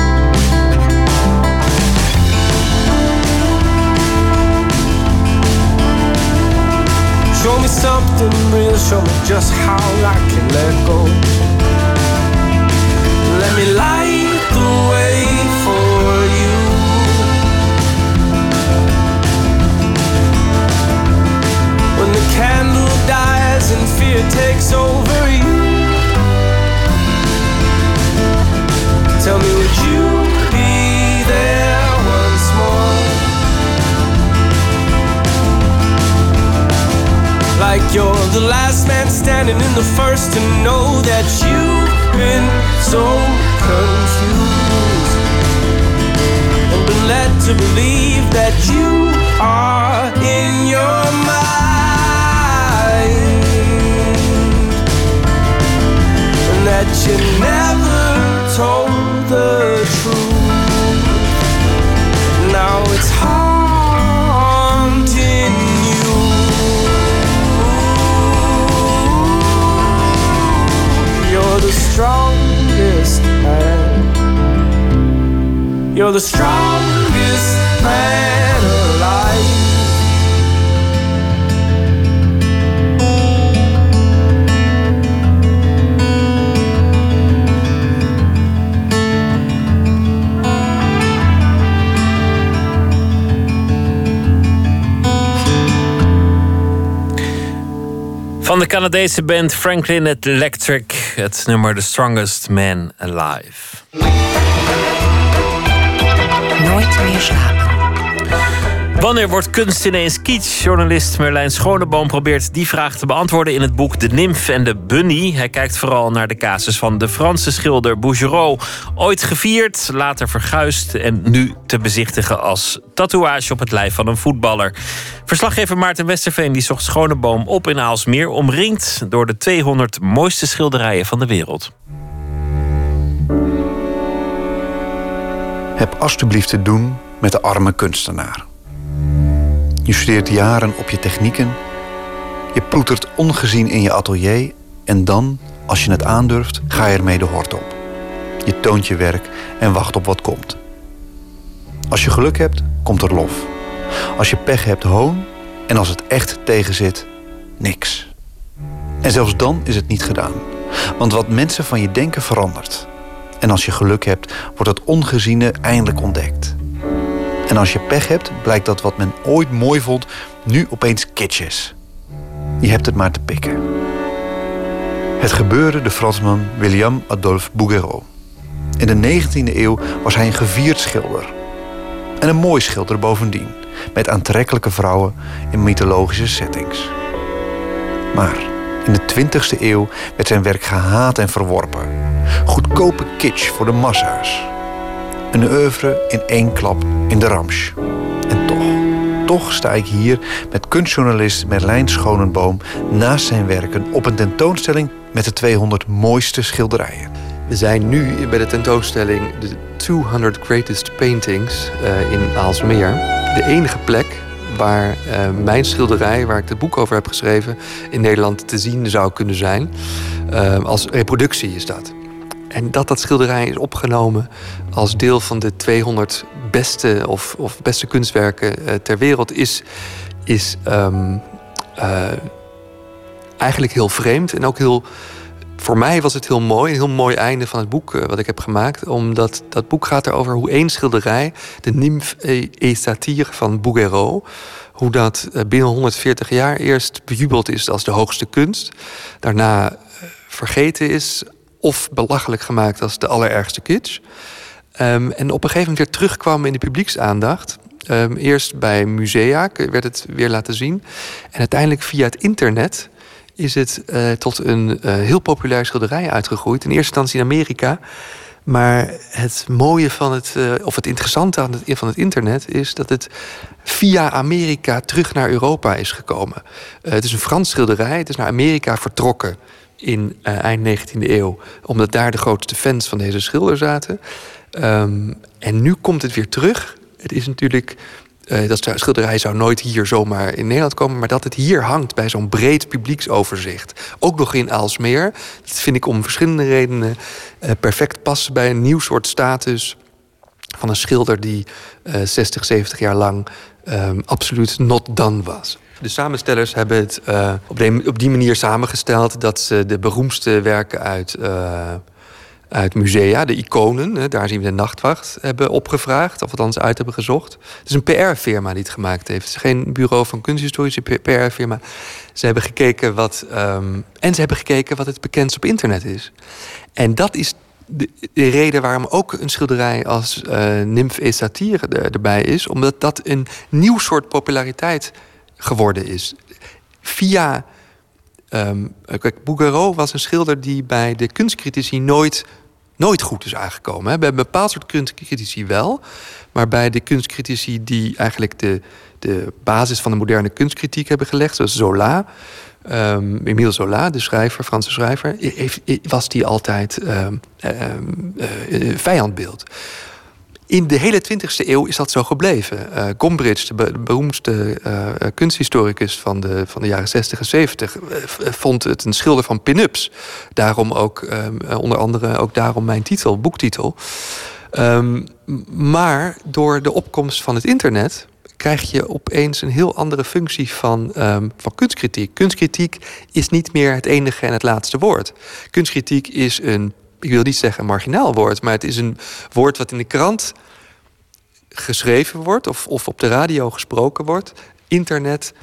S9: Show me something real, show me just how I can let go. Let me light the way for you. When the candle dies and fear takes over you, tell me, would you Like you're the last man standing in the first to know that you've been so confused and been led to believe that you are in your mind and that you never told the truth. Now it's You're the strongest man alive.
S4: Van de Canadese band Franklin Electric, het nummer The Strongest Man Alive.
S18: Nooit meer slapen.
S4: Wanneer wordt kunst ineens kitsch? Journalist Merlijn Schoneboom probeert die vraag te beantwoorden in het boek De Nimf en de Bunny. Hij kijkt vooral naar de casus van de Franse schilder Bouguereau. Ooit gevierd, later verguisd en nu te bezichtigen als tatoeage op het lijf van een voetballer. Verslaggever Maarten Westerveen die zocht Schoneboom op in Aalsmeer, omringd door de 200 mooiste schilderijen van de wereld.
S19: Heb alstublieft te doen met de arme kunstenaar. Je studeert jaren op je technieken. Je ploetert ongezien in je atelier. En dan, als je het aandurft, ga je ermee de hort op. Je toont je werk en wacht op wat komt. Als je geluk hebt, komt er lof. Als je pech hebt, hoon. En als het echt tegenzit, niks. En zelfs dan is het niet gedaan. Want wat mensen van je denken verandert. En als je geluk hebt, wordt het ongeziene eindelijk ontdekt. En als je pech hebt, blijkt dat wat men ooit mooi vond, nu opeens kitsch is. Je hebt het maar te pikken. Het gebeurde de Fransman William Adolphe Bouguereau. In de 19e eeuw was hij een gevierd schilder. En een mooi schilder bovendien, met aantrekkelijke vrouwen in mythologische settings. Maar in de 20e eeuw werd zijn werk gehaat en verworpen. Goedkope kitsch voor de massa's. Een oeuvre in één klap in de ramsch. En toch, toch sta ik hier met kunstjournalist Merlijn Schonenboom naast zijn werken op een tentoonstelling met de 200 mooiste schilderijen.
S20: We zijn nu bij de tentoonstelling de 200 Greatest Paintings eh, in Aalsmeer. De enige plek waar eh, mijn schilderij, waar ik het boek over heb geschreven, in Nederland te zien zou kunnen zijn. Eh, als reproductie is dat. En dat dat schilderij is opgenomen als deel van de 200 beste of, of beste kunstwerken eh, ter wereld is, is ehm, eh, eigenlijk heel vreemd en ook heel voor mij was het heel mooi, een heel mooi einde van het boek eh, wat ik heb gemaakt. Omdat dat boek gaat erover hoe één schilderij, de Nymphe et Satire van Bouguereau, hoe dat eh, binnen 140 jaar eerst bejubeld is als de hoogste kunst. Daarna eh, vergeten is of belachelijk gemaakt als de allerergste kitsch. Ehm, en op een gegeven moment weer terugkwam in de publieksaandacht. Ehm, eerst bij musea werd het weer laten zien. En uiteindelijk via het internet is het eh, tot een eh, heel populair schilderij uitgegroeid. In eerste instantie in Amerika. Maar het mooie van het, eh, of het interessante aan het, van het internet is dat het via Amerika terug naar Europa is gekomen. het is een Frans schilderij, het is naar Amerika vertrokken in eind 19e eeuw, omdat daar de grootste fans van deze schilder zaten. Ehm, en nu komt het weer terug. Het is natuurlijk uh, dat schilderij zou nooit hier zomaar in Nederland komen, maar dat het hier hangt bij zo'n breed publieksoverzicht. Ook nog in Aalsmeer. Dat vind ik om verschillende redenen uh, perfect passen bij een nieuw soort status van een schilder die uh, 60, 70 jaar lang um, absoluut not done was. De samenstellers hebben het op, de, op, die manier samengesteld dat ze de beroemdste werken uit uit musea, de iconen, daar zien we de nachtwacht, hebben opgevraagd, of althans uit hebben gezocht. Het is een PR-firma die het gemaakt heeft. Het is geen bureau van kunsthistorische PR-firma. Ze hebben gekeken wat. Um, en ze hebben gekeken wat het bekendst op internet is. En dat is de, de reden waarom ook een schilderij als uh, Nymphe et Satire er, erbij is, omdat dat een nieuw soort populariteit geworden is. Via Um, Bouguereau was een schilder die bij de kunstcritici nooit, nooit goed is aangekomen. Bij een bepaald soort kunstcritici wel. Maar bij de kunstcritici die eigenlijk de, de basis van de moderne kunstkritiek hebben gelegd, zoals Zola, um, Emile Zola, de schrijver, Franse schrijver, heeft, was die altijd um, uh, vijandbeeld. In de hele 20e eeuw is dat zo gebleven. Uh, Gombrich, de beroemdste uh, kunsthistoricus van de, van de jaren 60 en 70, uh, vond het een schilder van pin-ups. Daarom ook, onder andere ook daarom mijn titel, boektitel. Um, maar door de opkomst van het internet krijg je opeens een heel andere functie van, um, van kunstkritiek. Kunstkritiek is niet meer het enige en het laatste woord. Kunstkritiek is een ik wil niet zeggen een marginaal woord, maar het is een woord wat in de krant geschreven wordt of, of op de radio gesproken wordt. Internet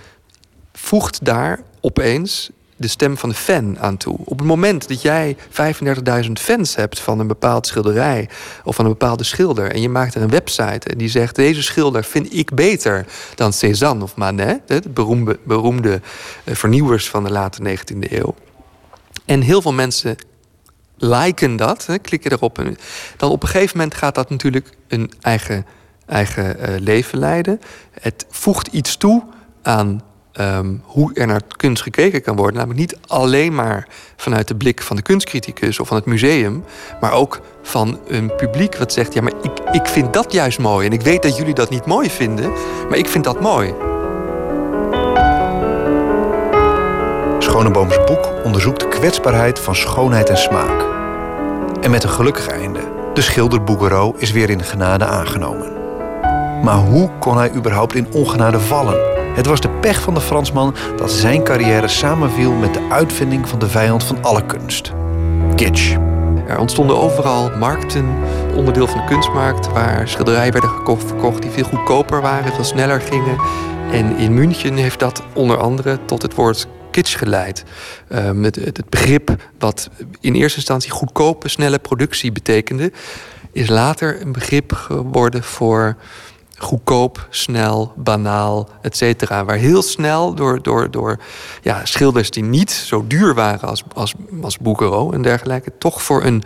S20: voegt daar opeens de stem van de fan aan toe. Op het moment dat jij 35.000 fans hebt van een bepaald schilderij of van een bepaalde schilder en je maakt er een website en die zegt deze schilder vind ik beter dan Cézanne of Manet, de beroemde, beroemde eh, vernieuwers van de late 19e eeuw. En heel veel mensen liken dat, hè, klikken erop. En dan op een gegeven moment gaat dat natuurlijk een eigen, eigen uh, leven leiden. Het voegt iets toe aan um, hoe er naar kunst gekeken kan worden. Namelijk niet alleen maar vanuit de blik van de kunstcriticus of van het museum, maar ook van een publiek wat zegt: ja, maar ik, ik vind dat juist mooi. En ik weet dat jullie dat niet mooi vinden, maar ik vind dat mooi.
S19: Schonebooms boek onderzoekt de kwetsbaarheid van schoonheid en smaak. En met een gelukkig einde. De schilder Bouguereau is weer in genade aangenomen. Maar hoe kon hij überhaupt in ongenade vallen? Het was de pech van de Fransman dat zijn carrière samenviel met de uitvinding van de vijand van alle kunst: kitsch.
S20: Er ontstonden overal markten, onderdeel van de kunstmarkt, waar schilderijen werden gekocht, verkocht die veel goedkoper waren, veel sneller gingen. En in München heeft dat onder andere tot het woord kitsch geleid. Um, het, het, begrip wat in eerste instantie goedkope, snelle productie betekende, is later een begrip geworden voor goedkoop, snel, banaal, et cetera. Waar heel snel door, door, door ja, schilders die niet zo duur waren als, als, als en dergelijke, toch voor een,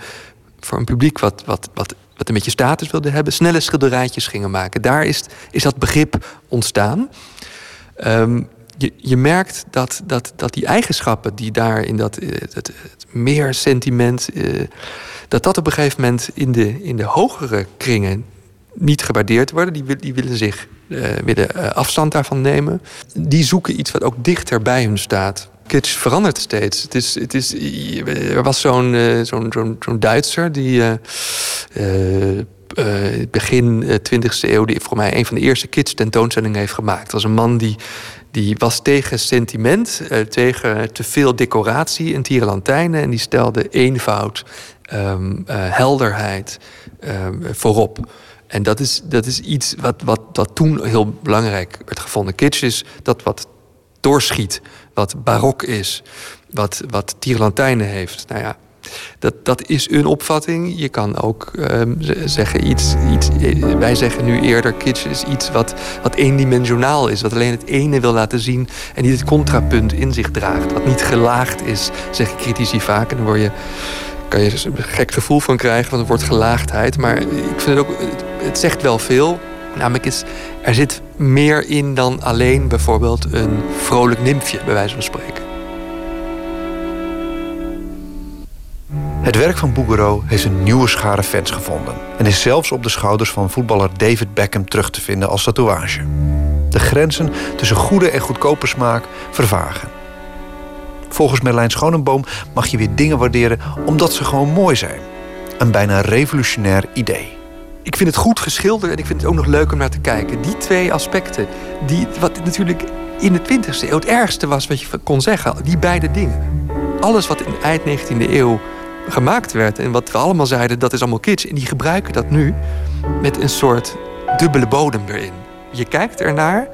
S20: voor een publiek wat, wat, wat, wat een beetje status wilde hebben, snelle schilderijtjes gingen maken. Daar is, is dat begrip ontstaan. Um, je, je merkt dat, dat, dat die eigenschappen die daar in dat eh, het, meer sentiment, uh, dat dat op een gegeven moment in de, in de hogere kringen niet gewaardeerd worden. Die, die willen zich uh, willen afstand daarvan nemen. Die zoeken iets wat ook dichter bij hun staat. Kitsch verandert steeds. Het is, het is, er was zo'n zo'n zo'n Duitser die eh, begin eh, 20e eeuw... die voor mij een van de eerste kids tentoonstellingen heeft gemaakt. Was een man die, die was tegen sentiment, eh, tegen te veel decoratie en tierenlantijnen... en die stelde eenvoud, ehm, eh, helderheid ehm, voorop. En dat is, dat is iets wat, wat, wat toen heel belangrijk werd gevonden. Kitsch is dat wat doorschiet, wat barok is, wat, wat tierlantijnen heeft. Nou ja, dat, dat is een opvatting. Je kan ook ehm, zeggen iets, iets. eh, Wij zeggen nu eerder: kitsch is iets wat, wat eendimensionaal is. Wat alleen het ene wil laten zien en niet het contrapunt in zich draagt. Wat niet gelaagd is, zeggen critici vaak. En dan word je, kan je een gek gevoel van krijgen, want het wordt gelaagdheid. Maar ik vind het ook, het, zegt wel veel. Namelijk is, er zit meer in dan alleen bijvoorbeeld een vrolijk nymfje, bij wijze van spreken.
S19: Het werk van Bouguereau heeft een nieuwe schare fans gevonden... en is zelfs op de schouders van voetballer David Beckham terug te vinden als tatoeage. De grenzen tussen goede en goedkope smaak vervagen. Volgens Merlijn Schonenboom mag je weer dingen waarderen omdat ze gewoon mooi zijn. Een bijna revolutionair idee.
S20: Ik vind het goed geschilderd en ik vind het ook nog leuk om naar te kijken. Die twee aspecten, die, wat natuurlijk in de 20e eeuw het ergste was wat je kon zeggen, die beide dingen. Alles wat in eind 19e eeuw gemaakt werd en wat we allemaal zeiden, dat is allemaal kitsch. En die gebruiken dat nu met een soort dubbele bodem erin. Je kijkt ernaar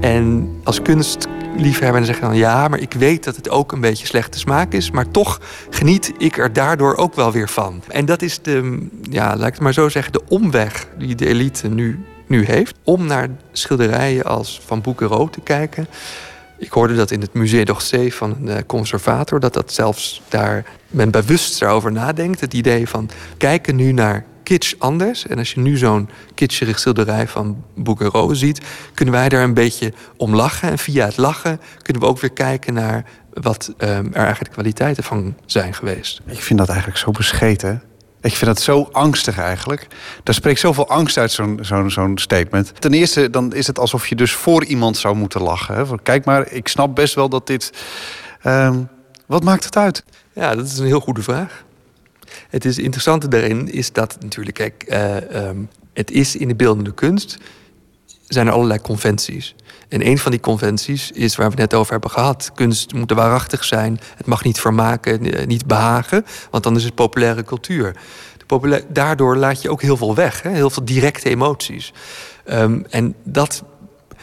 S20: en als kunstliefhebber dan zeg je dan ja, maar ik weet dat het ook een beetje slechte smaak is, maar toch geniet ik er daardoor ook wel weer van. En dat is de, ja, laat ik het maar zo zeggen, de omweg die de elite nu, nu heeft om naar schilderijen als van Bouguereau te kijken. Ik hoorde dat in het Musée d'Orsay van een eh, conservator, dat dat zelfs daar men bewust daarover nadenkt. Het idee van kijken nu naar kitsch anders. En als je nu zo'n kitscherig schilderij van Bouguereau ziet, kunnen wij daar een beetje om lachen. En via het lachen kunnen we ook weer kijken naar wat ehm, er eigenlijk kwaliteiten van zijn geweest.
S19: Ik vind dat eigenlijk zo bescheten. Ik vind dat zo angstig eigenlijk. Daar spreekt zoveel angst uit zo'n statement. Ten eerste dan is het alsof je dus voor iemand zou moeten lachen. Van, kijk maar, ik snap best wel dat dit... ehm, wat maakt het uit?
S20: Ja, dat is een heel goede vraag. Het is interessante daarin is dat natuurlijk, kijk, eh, ehm, het is in de beeldende kunst zijn er allerlei conventies. En een van die conventies is waar we het net over hebben gehad. Kunst moet waarachtig zijn. Het mag niet vermaken, eh, niet behagen. Want dan is het populaire cultuur. Daardoor laat je ook heel veel weg. Hè? Heel veel directe emoties. Ehm, en dat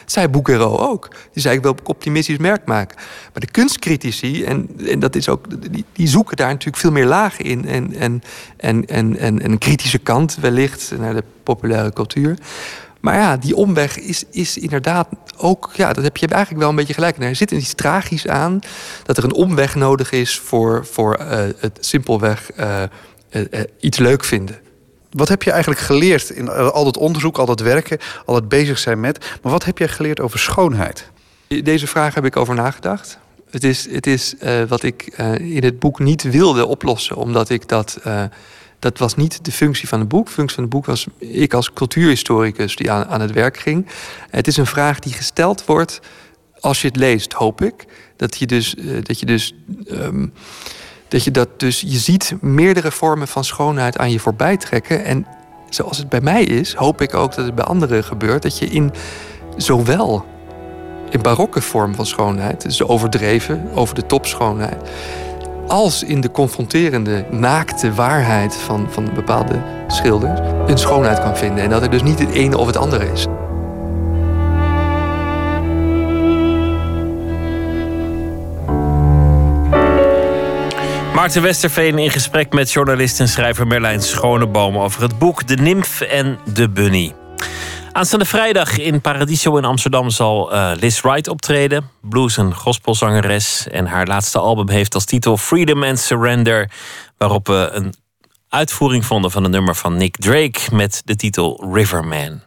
S20: zei Bouguereau ook. Die zei, ik wil optimistisch merk maken. Maar de kunstcritici, en, en dat is ook, die, die zoeken daar natuurlijk veel meer lagen in. En, en, en, en, en een kritische kant wellicht naar de populaire cultuur. Maar ja, die omweg is, is inderdaad ook, ja, dat heb je eigenlijk wel een beetje gelijk. Er zit iets tragisch aan dat er een omweg nodig is voor, voor eh, het simpelweg eh, eh, iets leuk vinden.
S19: Wat heb je eigenlijk geleerd in al dat onderzoek, al dat werken, al het bezig zijn met... maar wat heb jij geleerd over schoonheid?
S20: Deze vraag heb ik over nagedacht. Het is, het is wat ik in het boek niet wilde oplossen, omdat ik dat. Dat was niet de functie van het boek. De functie van het boek was ik als cultuurhistoricus die aan, aan het werk ging. Het is een vraag die gesteld wordt als je het leest, hoop ik. Dat je dus. eh, dat je dus ehm, dat je dat dus, je ziet meerdere vormen van schoonheid aan je voorbij trekken. En zoals het bij mij is, hoop ik ook dat het bij anderen gebeurt. Dat je in zowel in barokke vorm van schoonheid, dus overdreven, over de top schoonheid, als in de confronterende, naakte waarheid van, van bepaalde schilders, een schoonheid kan vinden. En dat er dus niet het ene of het andere is.
S4: Maarten Westerveen in gesprek met journalist en schrijver Merlijn Schoneboom over het boek De Nimf en de Bunny. Aanstaande vrijdag in Paradiso in Amsterdam zal eh, Liz Wright optreden. Blues- en gospelzangeres. En haar laatste album heeft als titel Freedom and Surrender. Waarop we een uitvoering vonden van een nummer van Nick Drake met de titel Riverman.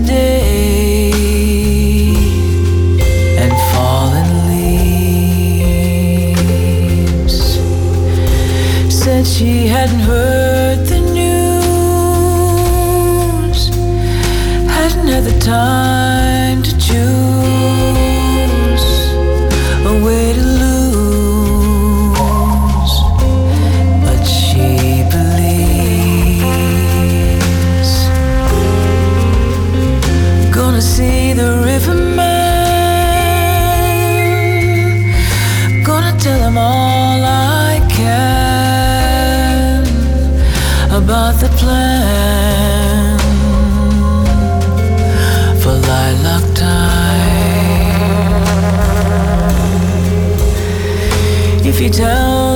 S7: Today and fallen leaves. Said she hadn't heard the news, hadn't had the time about the plan for lilac time. If he tells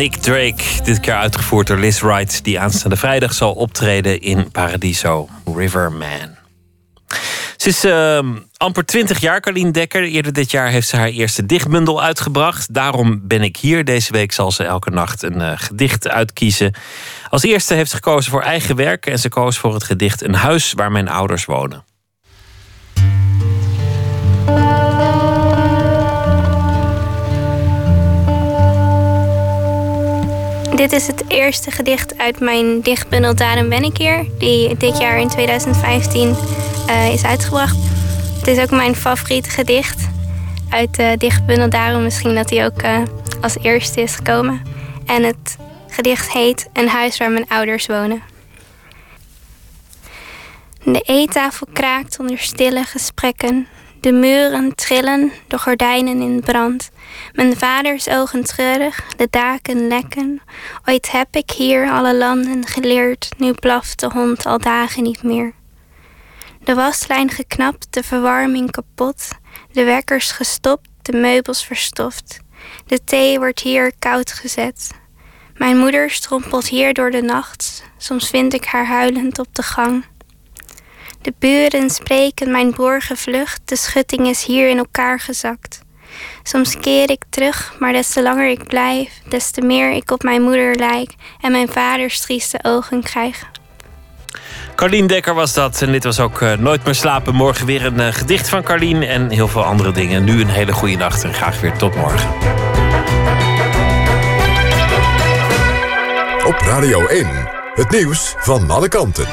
S4: Nick Drake, dit keer uitgevoerd door Liz Wright, die aanstaande vrijdag zal optreden in Paradiso, Riverman. Ze is ehm, amper 20 jaar, Carlien Dekker. Eerder dit jaar heeft ze haar eerste dichtbundel uitgebracht. Daarom ben ik hier. Deze week zal ze elke nacht een eh, gedicht uitkiezen. Als eerste heeft ze gekozen voor eigen werk en ze koos voor het gedicht Een huis waar mijn ouders wonen.
S21: Dit is het eerste gedicht uit mijn dichtbundel Daarom ben ik hier, die dit jaar in 2015 eh, is uitgebracht. Het is ook mijn favoriete gedicht uit de dichtbundel, daarom misschien dat hij ook eh, als eerste is gekomen. En het gedicht heet Een huis waar mijn ouders wonen. De eettafel kraakt onder stille gesprekken. De muren trillen, de gordijnen in brand. Mijn vaders ogen treurig, de daken lekken. Ooit heb ik hier alle landen geleerd, nu blaft de hond al dagen niet meer. De waslijn geknapt, de verwarming kapot. De wekkers gestopt, de meubels verstoft. De thee wordt hier koud gezet. Mijn moeder strompelt hier door de nacht. Soms vind ik haar huilend op de gang. De buren spreken mijn broer gevlucht, de schutting is hier in elkaar gezakt. Soms keer ik terug, maar des te langer ik blijf, des te meer ik op mijn moeder lijk en mijn vaders trieste ogen krijg.
S4: Carlien Dekker was dat. En dit was ook eh, Nooit meer slapen. Morgen weer een eh, gedicht van Carlien en heel veel andere dingen. Nu een hele goede nacht en graag weer tot morgen.
S15: Op Radio 1, het nieuws van alle kanten.